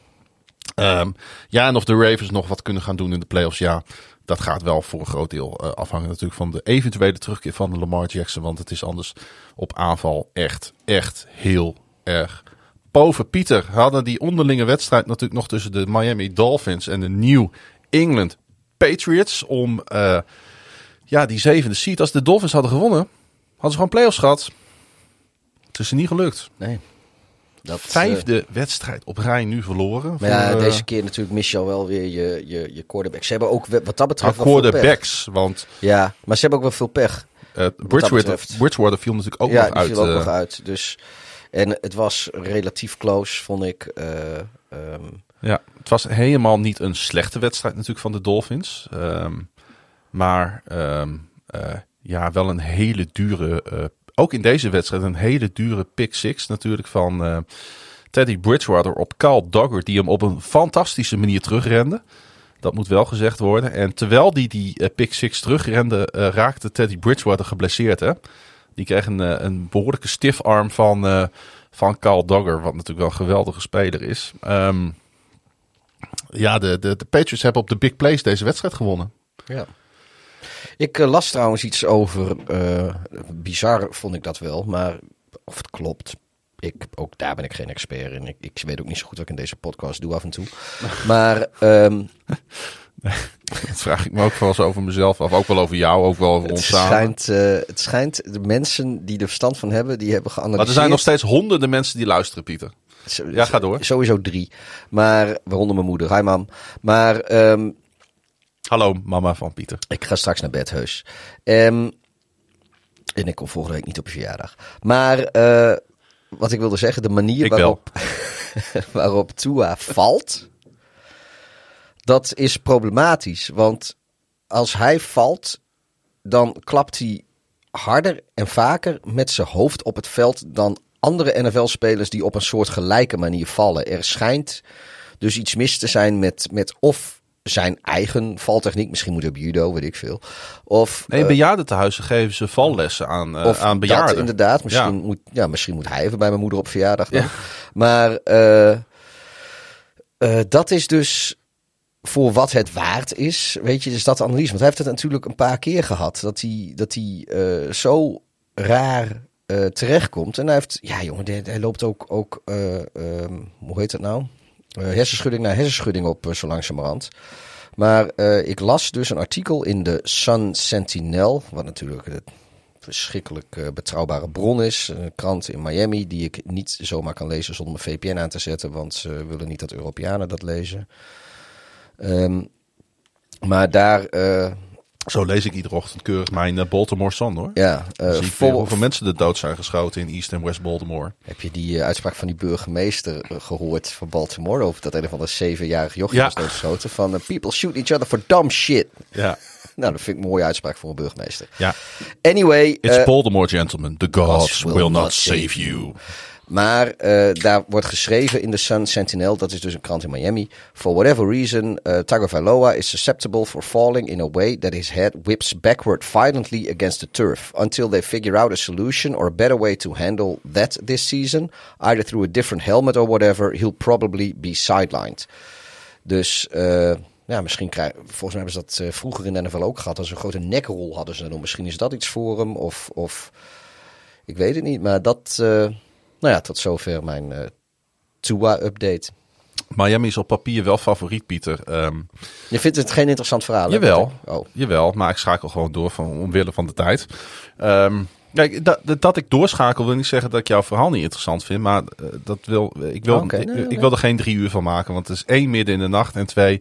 Ehm, ja, en of de Ravens nog wat kunnen gaan doen in de playoffs, ja, dat gaat wel voor een groot deel eh, afhangen natuurlijk van de eventuele terugkeer van de Lamar Jackson. Want het is anders op aanval echt, echt heel erg boven. Pieter hadden die onderlinge wedstrijd natuurlijk nog tussen de Miami Dolphins en de New England Patriots om eh, ja, die zevende seed. Als de Dolphins hadden gewonnen, ze gewoon playoffs gehad. Het is er niet gelukt. nee. Dat, eh, Vijfde wedstrijd op rij nu verloren. maar ja, voor, eh, deze keer natuurlijk mis je al wel weer je, je, je quarterback. Ze hebben ook wat dat betreft wel veel pech. quarterbacks. Want Ja, maar ze hebben ook wel veel pech. uh, Bridgewater. Bridgewater viel natuurlijk ook ja, nog uit. viel ook eh, nog uit. Dus, En het was relatief close, vond ik. Uh, ja, het was helemaal niet een slechte wedstrijd natuurlijk van de Dolphins. Um, maar um, uh, ja, wel een hele dure, uh, ook in deze wedstrijd, een hele dure pick six natuurlijk van uh, Teddy Bridgewater op Carl Dogger. Die hem op een fantastische manier terugrende. Dat moet wel gezegd worden. En terwijl die die pick six terugrende, raakte Teddy Bridgewater geblesseerd. Hè? Die kreeg een, een behoorlijke stifarm van, van Carl Dogger. Wat natuurlijk wel een geweldige speler is. Um, ja, de, de, de Patriots hebben op de big plays deze wedstrijd gewonnen. Ja. Ik uh, las trouwens iets over, uh, bizar vond ik dat wel, maar of het klopt, ik, ook daar ben ik geen expert in. Ik, ik weet ook niet zo goed wat ik in deze podcast doe af en toe. Maar... Um, dat vraag ik me ook wel eens over mezelf af. Ook wel over jou, ook wel over het ons schijnt, uh, het schijnt, de mensen die er verstand van hebben, die hebben geanalyseerd... Maar er zijn nog steeds honderden mensen die luisteren, Pieter. Ja, ga door. Sowieso drie. Maar, waaronder mijn moeder. Hi mam. Maar... Um, Hallo, mama van Pieter. Ik ga straks naar bed, heus. Um, en ik kom volgende week niet op je verjaardag. Maar uh, wat ik wilde zeggen, de manier ik waarop, waarop Tua valt, dat is problematisch. Want als hij valt, dan klapt hij harder en vaker met zijn hoofd op het veld dan andere NFL-spelers die op een soort gelijke manier vallen. Er schijnt dus iets mis te zijn met, met of zijn eigen valtechniek. Misschien moet hij op judo, weet ik veel. Of, nee, uh, bejaardentehuizen geven ze vallessen aan, uh, of aan bejaarden. Dat inderdaad. Misschien, ja. Moet, ja, misschien moet hij even bij mijn moeder op verjaardag dan. Ja. Maar uh, dat is dus voor wat het waard is. Weet je, dus dat analyse. Want hij heeft het natuurlijk een paar keer gehad. Dat hij, dat hij zo raar terechtkomt. En hij heeft, ja jongen, hij, hij loopt ook, ook uh, hoe heet het nou? Hersenschudding naar hersenschudding op, zo langzamerhand. Maar ik las dus een artikel in de Sun Sentinel, wat natuurlijk een verschrikkelijk betrouwbare bron is. Een krant in Miami die ik niet zomaar kan lezen zonder mijn VPN aan te zetten, want ze willen niet dat Europeanen dat lezen. Um, maar daar zo lees ik iedere ochtend keurig mijn uh, Baltimore Sun hoor. Ja, uh, vol... hoeveel mensen er dood zijn geschoten in East en West Baltimore. Heb je die uh, uitspraak van die burgemeester gehoord van Baltimore over dat een van de zevenjarige jochie ja. was doodgeschoten van people shoot each other for dumb shit. Ja. nou, dat vind ik een mooie uitspraak voor een burgemeester. Ja. Anyway. It's Baltimore, gentlemen. The gods, will, will, not save you. Maar uh, daar wordt geschreven in de Sun Sentinel, dat is dus een krant in Miami. For whatever reason, uh, Tagovailoa is susceptible for falling in a way that his head whips backward violently against the turf. Until they figure out a solution or a better way to handle that this season, either through a different helmet or whatever, he'll probably be sidelined. Dus uh, ja, misschien krijgen. Volgens mij hebben ze dat vroeger in de NFL ook gehad. Als een grote nekrol hadden ze dan. Misschien is dat iets voor hem. Of, of ik weet het niet. Maar dat. Nou ja, tot zover mijn uh, Tua-update. Miami is op papier wel favoriet, Pieter. Um, je vindt het geen interessant verhaal? Jawel, oh. jawel, maar ik schakel gewoon door van, omwille van de tijd. Um, kijk, dat, dat ik doorschakel wil niet zeggen dat ik jouw verhaal niet interessant vind. Maar uh, dat wil, ik, wil, okay, nee, ik, ik wil er geen drie uur van maken. Want het is één midden in de nacht en twee...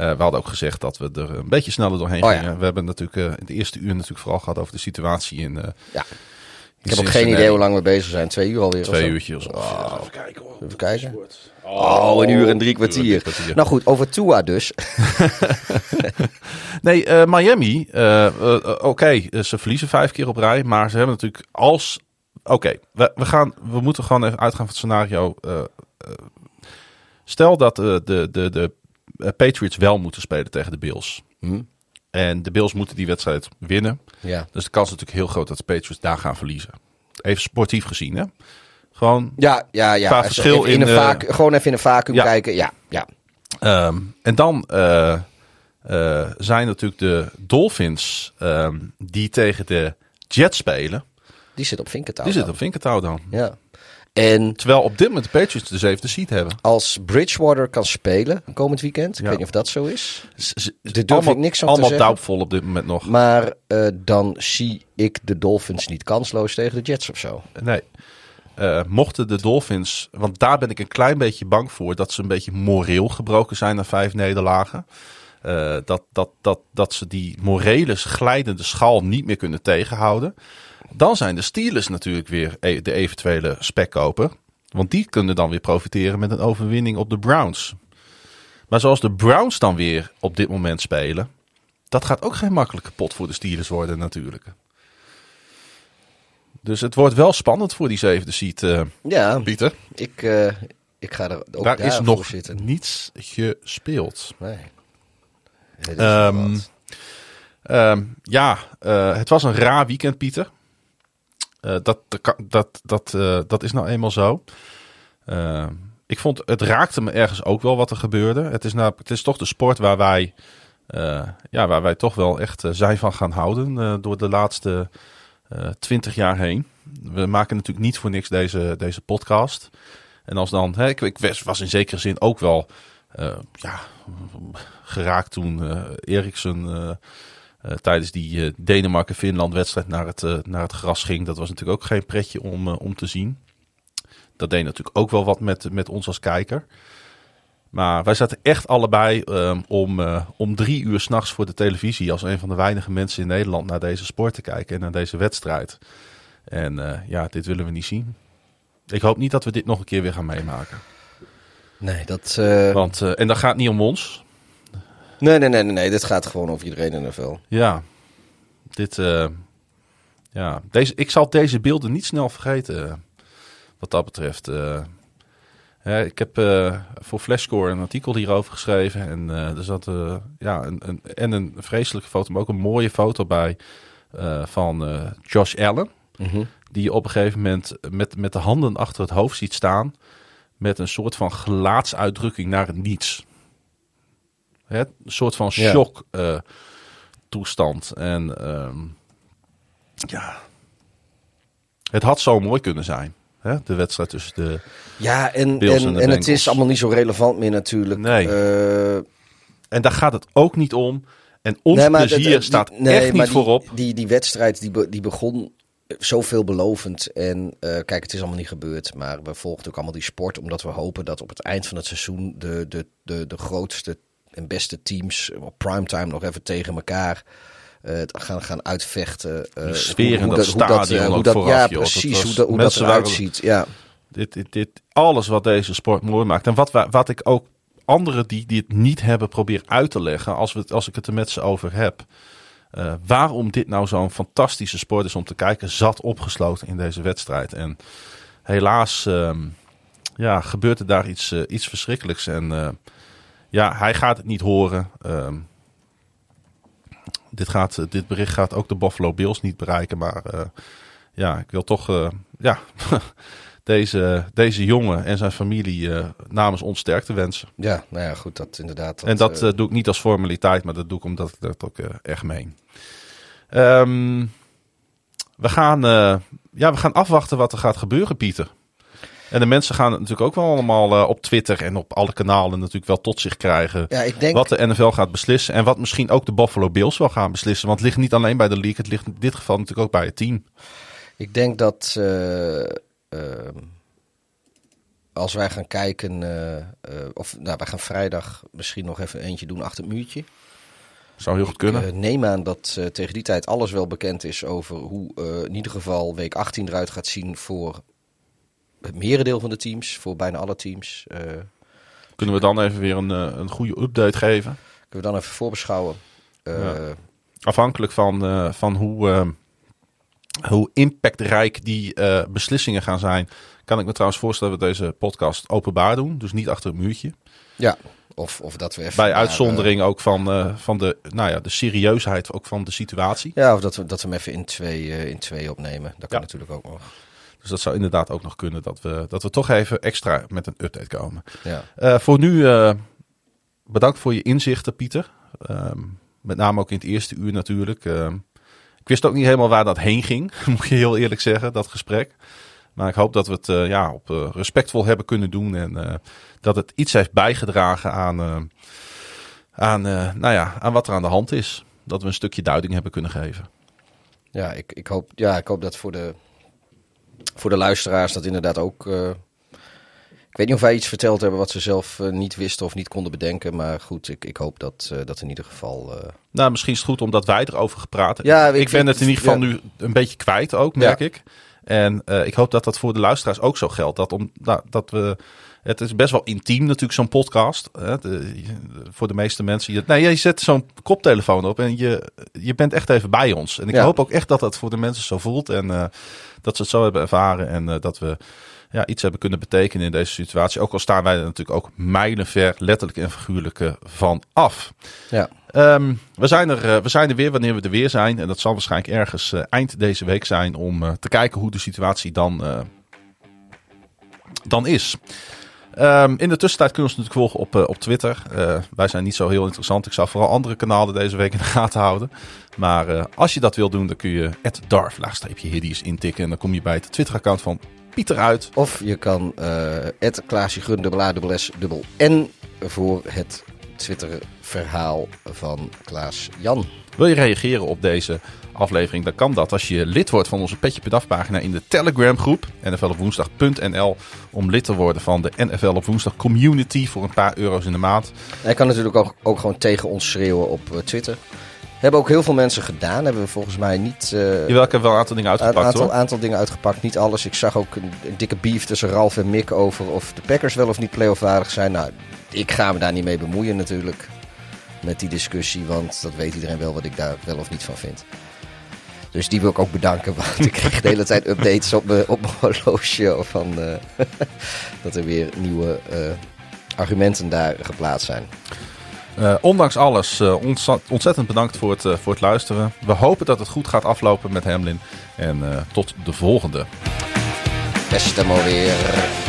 Uh, we hadden ook gezegd dat we er een beetje sneller doorheen oh, gingen. ja. We hebben natuurlijk uh, in het eerste uur natuurlijk vooral gehad over de situatie in... Uh, ja. Ik heb ook geen idee hoe lang we bezig zijn. Twee uur alweer. Twee of uurtjes. Oh. Even kijken hoor. Even kijken. Oh, oh, een uur en drie kwartier. Nou goed, over Tua dus. nee, uh, Miami. Uh, uh, Oké, okay, ze verliezen vijf keer op rij. Maar ze hebben natuurlijk als... Oké, okay, we, we, gaan, we moeten gewoon even uitgaan van het scenario. stel dat de, de, de, de Patriots wel moeten spelen tegen de Bills. Hm? En de Bills moeten die wedstrijd winnen. Ja. Dus de kans is natuurlijk heel groot dat de Patriots daar gaan verliezen. Even sportief gezien, hè? Gewoon ja, ja, ja. qua verschil in, in een uh, vaak, gewoon even in een vacuüm ja. kijken. Ja, ja. Um, en dan uh, uh, zijn natuurlijk de Dolphins um, die tegen de Jets spelen. Die zit op vinkertouw. Die zit op vinkertouw dan. Ja. En Terwijl op dit moment de Patriots de zevende seat hebben. Als Bridgewater kan spelen komend weekend, ik Ja. weet niet of dat zo is. Daar durf allemaal, ik niks allemaal te zeggen. doubtful op dit moment nog. Maar uh, dan zie ik de Dolphins niet kansloos tegen de Jets of zo. Nee. Uh, mochten de Dolphins, want daar ben ik een klein beetje bang voor, dat ze een beetje moreel gebroken zijn na vijf nederlagen. Uh, dat, dat, dat, dat ze die morele glijdende schaal niet meer kunnen tegenhouden. Dan zijn de Steelers natuurlijk weer e- de eventuele spekkoper. Want die kunnen dan weer profiteren met een overwinning op de Browns. Maar zoals de Browns dan weer op dit moment spelen, dat gaat ook geen makkelijke pot voor de Steelers worden natuurlijk. Dus het wordt wel spannend voor die zevende seat, uh, ja, Pieter. Ik, uh, ik ga er ook daar is nog zitten. niets gespeeld. Nee. Um, um, ja, uh, het was een raar weekend, Pieter. Dat, dat, dat, dat is nou eenmaal zo. Ehm, ik vond, het raakte me ergens ook wel wat er gebeurde. Het is, nou, het is toch de sport waar wij, ja, waar wij toch wel echt zijn van gaan houden door de laatste twintig jaar heen. We maken natuurlijk niet voor niks deze, deze podcast. En als dan, hè, ik, ik was in zekere zin ook wel ja, geraakt toen uh, Eriksen tijdens die Denemarken-Finland wedstrijd naar het, naar het gras ging. Dat was natuurlijk ook geen pretje om, om te zien. Dat deed natuurlijk ook wel wat met, met ons als kijker. Maar wij zaten echt allebei um, om, om drie uur s'nachts voor de televisie als een van de weinige mensen in Nederland naar deze sport te kijken en naar deze wedstrijd. En ja, dit willen we niet zien. Ik hoop niet dat we dit nog een keer weer gaan meemaken. Nee, dat... Uh... Want, en dat gaat niet om ons. Nee, nee, nee, nee, nee. Dit gaat gewoon over iedereen in de vel. Ja. Dit... Uh, ja. Deze, ik zal deze beelden niet snel vergeten. Wat dat betreft. Hè, ik heb voor Flashscore een artikel hierover geschreven. En er zat ja, een, een, en een vreselijke foto, maar ook een mooie foto bij van Josh Allen. -hmm. Die je op een gegeven moment met, met de handen achter het hoofd ziet staan met een soort van gelaatsuitdrukking naar het niets. Hè? Een soort van shock uh, toestand. En um, ja, het had zo mooi kunnen zijn. Hè? De wedstrijd tussen de Ja, en, en, en, en het is allemaal niet zo relevant meer natuurlijk. Nee. Uh, en daar gaat het ook niet om. En ons nee, plezier dat- staat die- nee, echt niet voorop. Die, die, wedstrijd die, be- die begon zo veelbelovend. En eh, kijk, het is allemaal niet gebeurd. Maar we volgden ook allemaal die sport. Omdat we hopen dat op het eind van het seizoen de, de, de, de grootste en beste teams op primetime nog even tegen elkaar eh, het gaan, gaan uitvechten. eh, Die sfeer in dat stadion eh, hoe dat, vooraf, Ja, joh. Dat precies. was- Hoe dat, hoe dat eruit ziet. Ja. Dit, dit, dit, alles wat deze sport mooi maakt. En wat, wat ik ook anderen die, die het niet hebben probeer uit te leggen. Als, we, als ik het er met ze over heb. eh, waarom dit nou zo'n fantastische sport is om te kijken. Zat opgesloten in deze wedstrijd. En helaas ehm, ja, gebeurt er daar iets, eh, iets verschrikkelijks. En eh, ja, hij gaat het niet horen. Ehm, dit, gaat, dit bericht gaat ook de Buffalo Bills niet bereiken. Maar eh, ja, ik wil toch eh, ja, deze, deze jongen en zijn familie eh, namens ons sterkte wensen. ja, nou ja, goed, dat inderdaad. en dat doe ik niet als formaliteit, maar dat doe ik omdat ik dat ook echt meen. Ehm, we, gaan, ja, we gaan afwachten wat er gaat gebeuren, Pieter. En de mensen gaan het natuurlijk ook wel allemaal eh, op Twitter en op alle kanalen natuurlijk wel tot zich krijgen. ja, ik denk, Wat de NFL gaat beslissen en wat misschien ook de Buffalo Bills wel gaan beslissen. Want het ligt niet alleen bij de league, het ligt in dit geval natuurlijk ook bij het team. Ik denk dat eh, ehm, als wij gaan kijken, eh, eh, of nou, wij gaan vrijdag misschien nog even eentje doen achter het muurtje. Zou heel goed kunnen. Ik eh, neem aan dat eh, tegen die tijd alles wel bekend is over hoe eh, in ieder geval week 18 eruit gaat zien voor het merendeel van de teams, voor bijna alle teams. Eh, Kunnen we dan even weer een, eh, een goede update geven? kunnen we dan even voorbeschouwen. Eh, Ja. Afhankelijk van, van hoe, hoe impactrijk die beslissingen gaan zijn, kan ik me trouwens voorstellen dat we deze podcast openbaar doen. Dus niet achter een muurtje. ja, of, of dat we even... Bij uitzondering ook van, van de, nou ja, de serieusheid ook van de situatie. ja, of dat we, dat we hem even in twee, in twee opnemen. Dat kan Ja. natuurlijk ook nog. Dus dat zou inderdaad ook nog kunnen dat we, dat we toch even extra met een update komen. Ja. Eh, voor nu eh, bedankt voor je inzichten, Pieter. Ehm, met name ook in het eerste uur natuurlijk. Ehm, ik wist ook niet helemaal waar dat heen ging, moet je heel eerlijk zeggen, dat gesprek. Maar ik hoop dat we het eh, ja, op, respectvol hebben kunnen doen. En dat het iets heeft bijgedragen aan, aan, nou ja, aan wat er aan de hand is. Dat we een stukje duiding hebben kunnen geven. Ja, ik, ik, hoop, ja, ik hoop dat voor de, voor de luisteraars dat inderdaad ook. eh, ik weet niet of wij iets verteld hebben wat ze zelf niet wisten of niet konden bedenken. Maar goed, ik, ik hoop dat dat in ieder geval... Nou, misschien is het goed omdat wij erover gepraat hebben. Ja, ik, ben het in ieder geval nu een beetje kwijt ook, merk ik. En ik hoop dat dat voor de luisteraars ook zo geldt. Dat, om, nou, dat we het is best wel intiem natuurlijk, zo'n podcast. Hè? voor de meeste mensen. Je, nee, je zet zo'n koptelefoon op en je, je bent echt even bij ons. En ik hoop ook echt dat dat voor de mensen zo voelt. En dat ze het zo hebben ervaren. En uh, dat we ja, iets hebben kunnen betekenen in deze situatie. Ook al staan wij er natuurlijk ook mijlenver, letterlijk en figuurlijk, uh, van af. Ja. Um, we, zijn er, we zijn er weer wanneer we er weer zijn. En dat zal waarschijnlijk ergens eind deze week zijn om te kijken hoe de situatie dan, dan is. Um, in de tussentijd kunnen we ons natuurlijk volgen op, uh, op Twitter. Uh, wij zijn niet zo heel interessant. Ik zou vooral andere kanalen deze week in de gaten houden. Maar uh, als je dat wil doen, dan kun je het darf hiddies intikken. En dan kom je bij het Twitter-account van Pieter uit. Of je kan het Klaasje Gun, dubbel A, dubbel S, dubbel N voor het Twitter-verhaal van Klaas Jan. Wil je reageren op deze aflevering, dan kan dat als je lid wordt van onze Petje Per pagina in de Telegram groep nflopwoensdag.nl om lid te worden van de NFL op woensdag community voor een paar euro's in de maand. Hij kan natuurlijk ook, ook gewoon tegen ons schreeuwen op eh, Twitter. Hebben ook heel veel mensen gedaan. Hebben we volgens mij niet. Uh, Jawel, ik wel een aantal dingen uitgepakt. Een aantal, hoor. aantal dingen uitgepakt. Niet alles. Ik zag ook een, dikke beef tussen Ralf en Mick over of de Packers wel of niet playoff waardig zijn. Nou, ik ga me daar niet mee bemoeien natuurlijk. Met die discussie. Want dat weet iedereen wel wat ik daar wel of niet van vind. Dus die wil ik ook bedanken, want ik kreeg de hele tijd updates op mijn, op mijn horloge van uh, dat er weer nieuwe uh, argumenten daar geplaatst zijn. Uh, ondanks alles, ontzettend bedankt voor het, voor het luisteren. We hopen dat het goed gaat aflopen met Hamlin. En tot de volgende. Beste maar weer.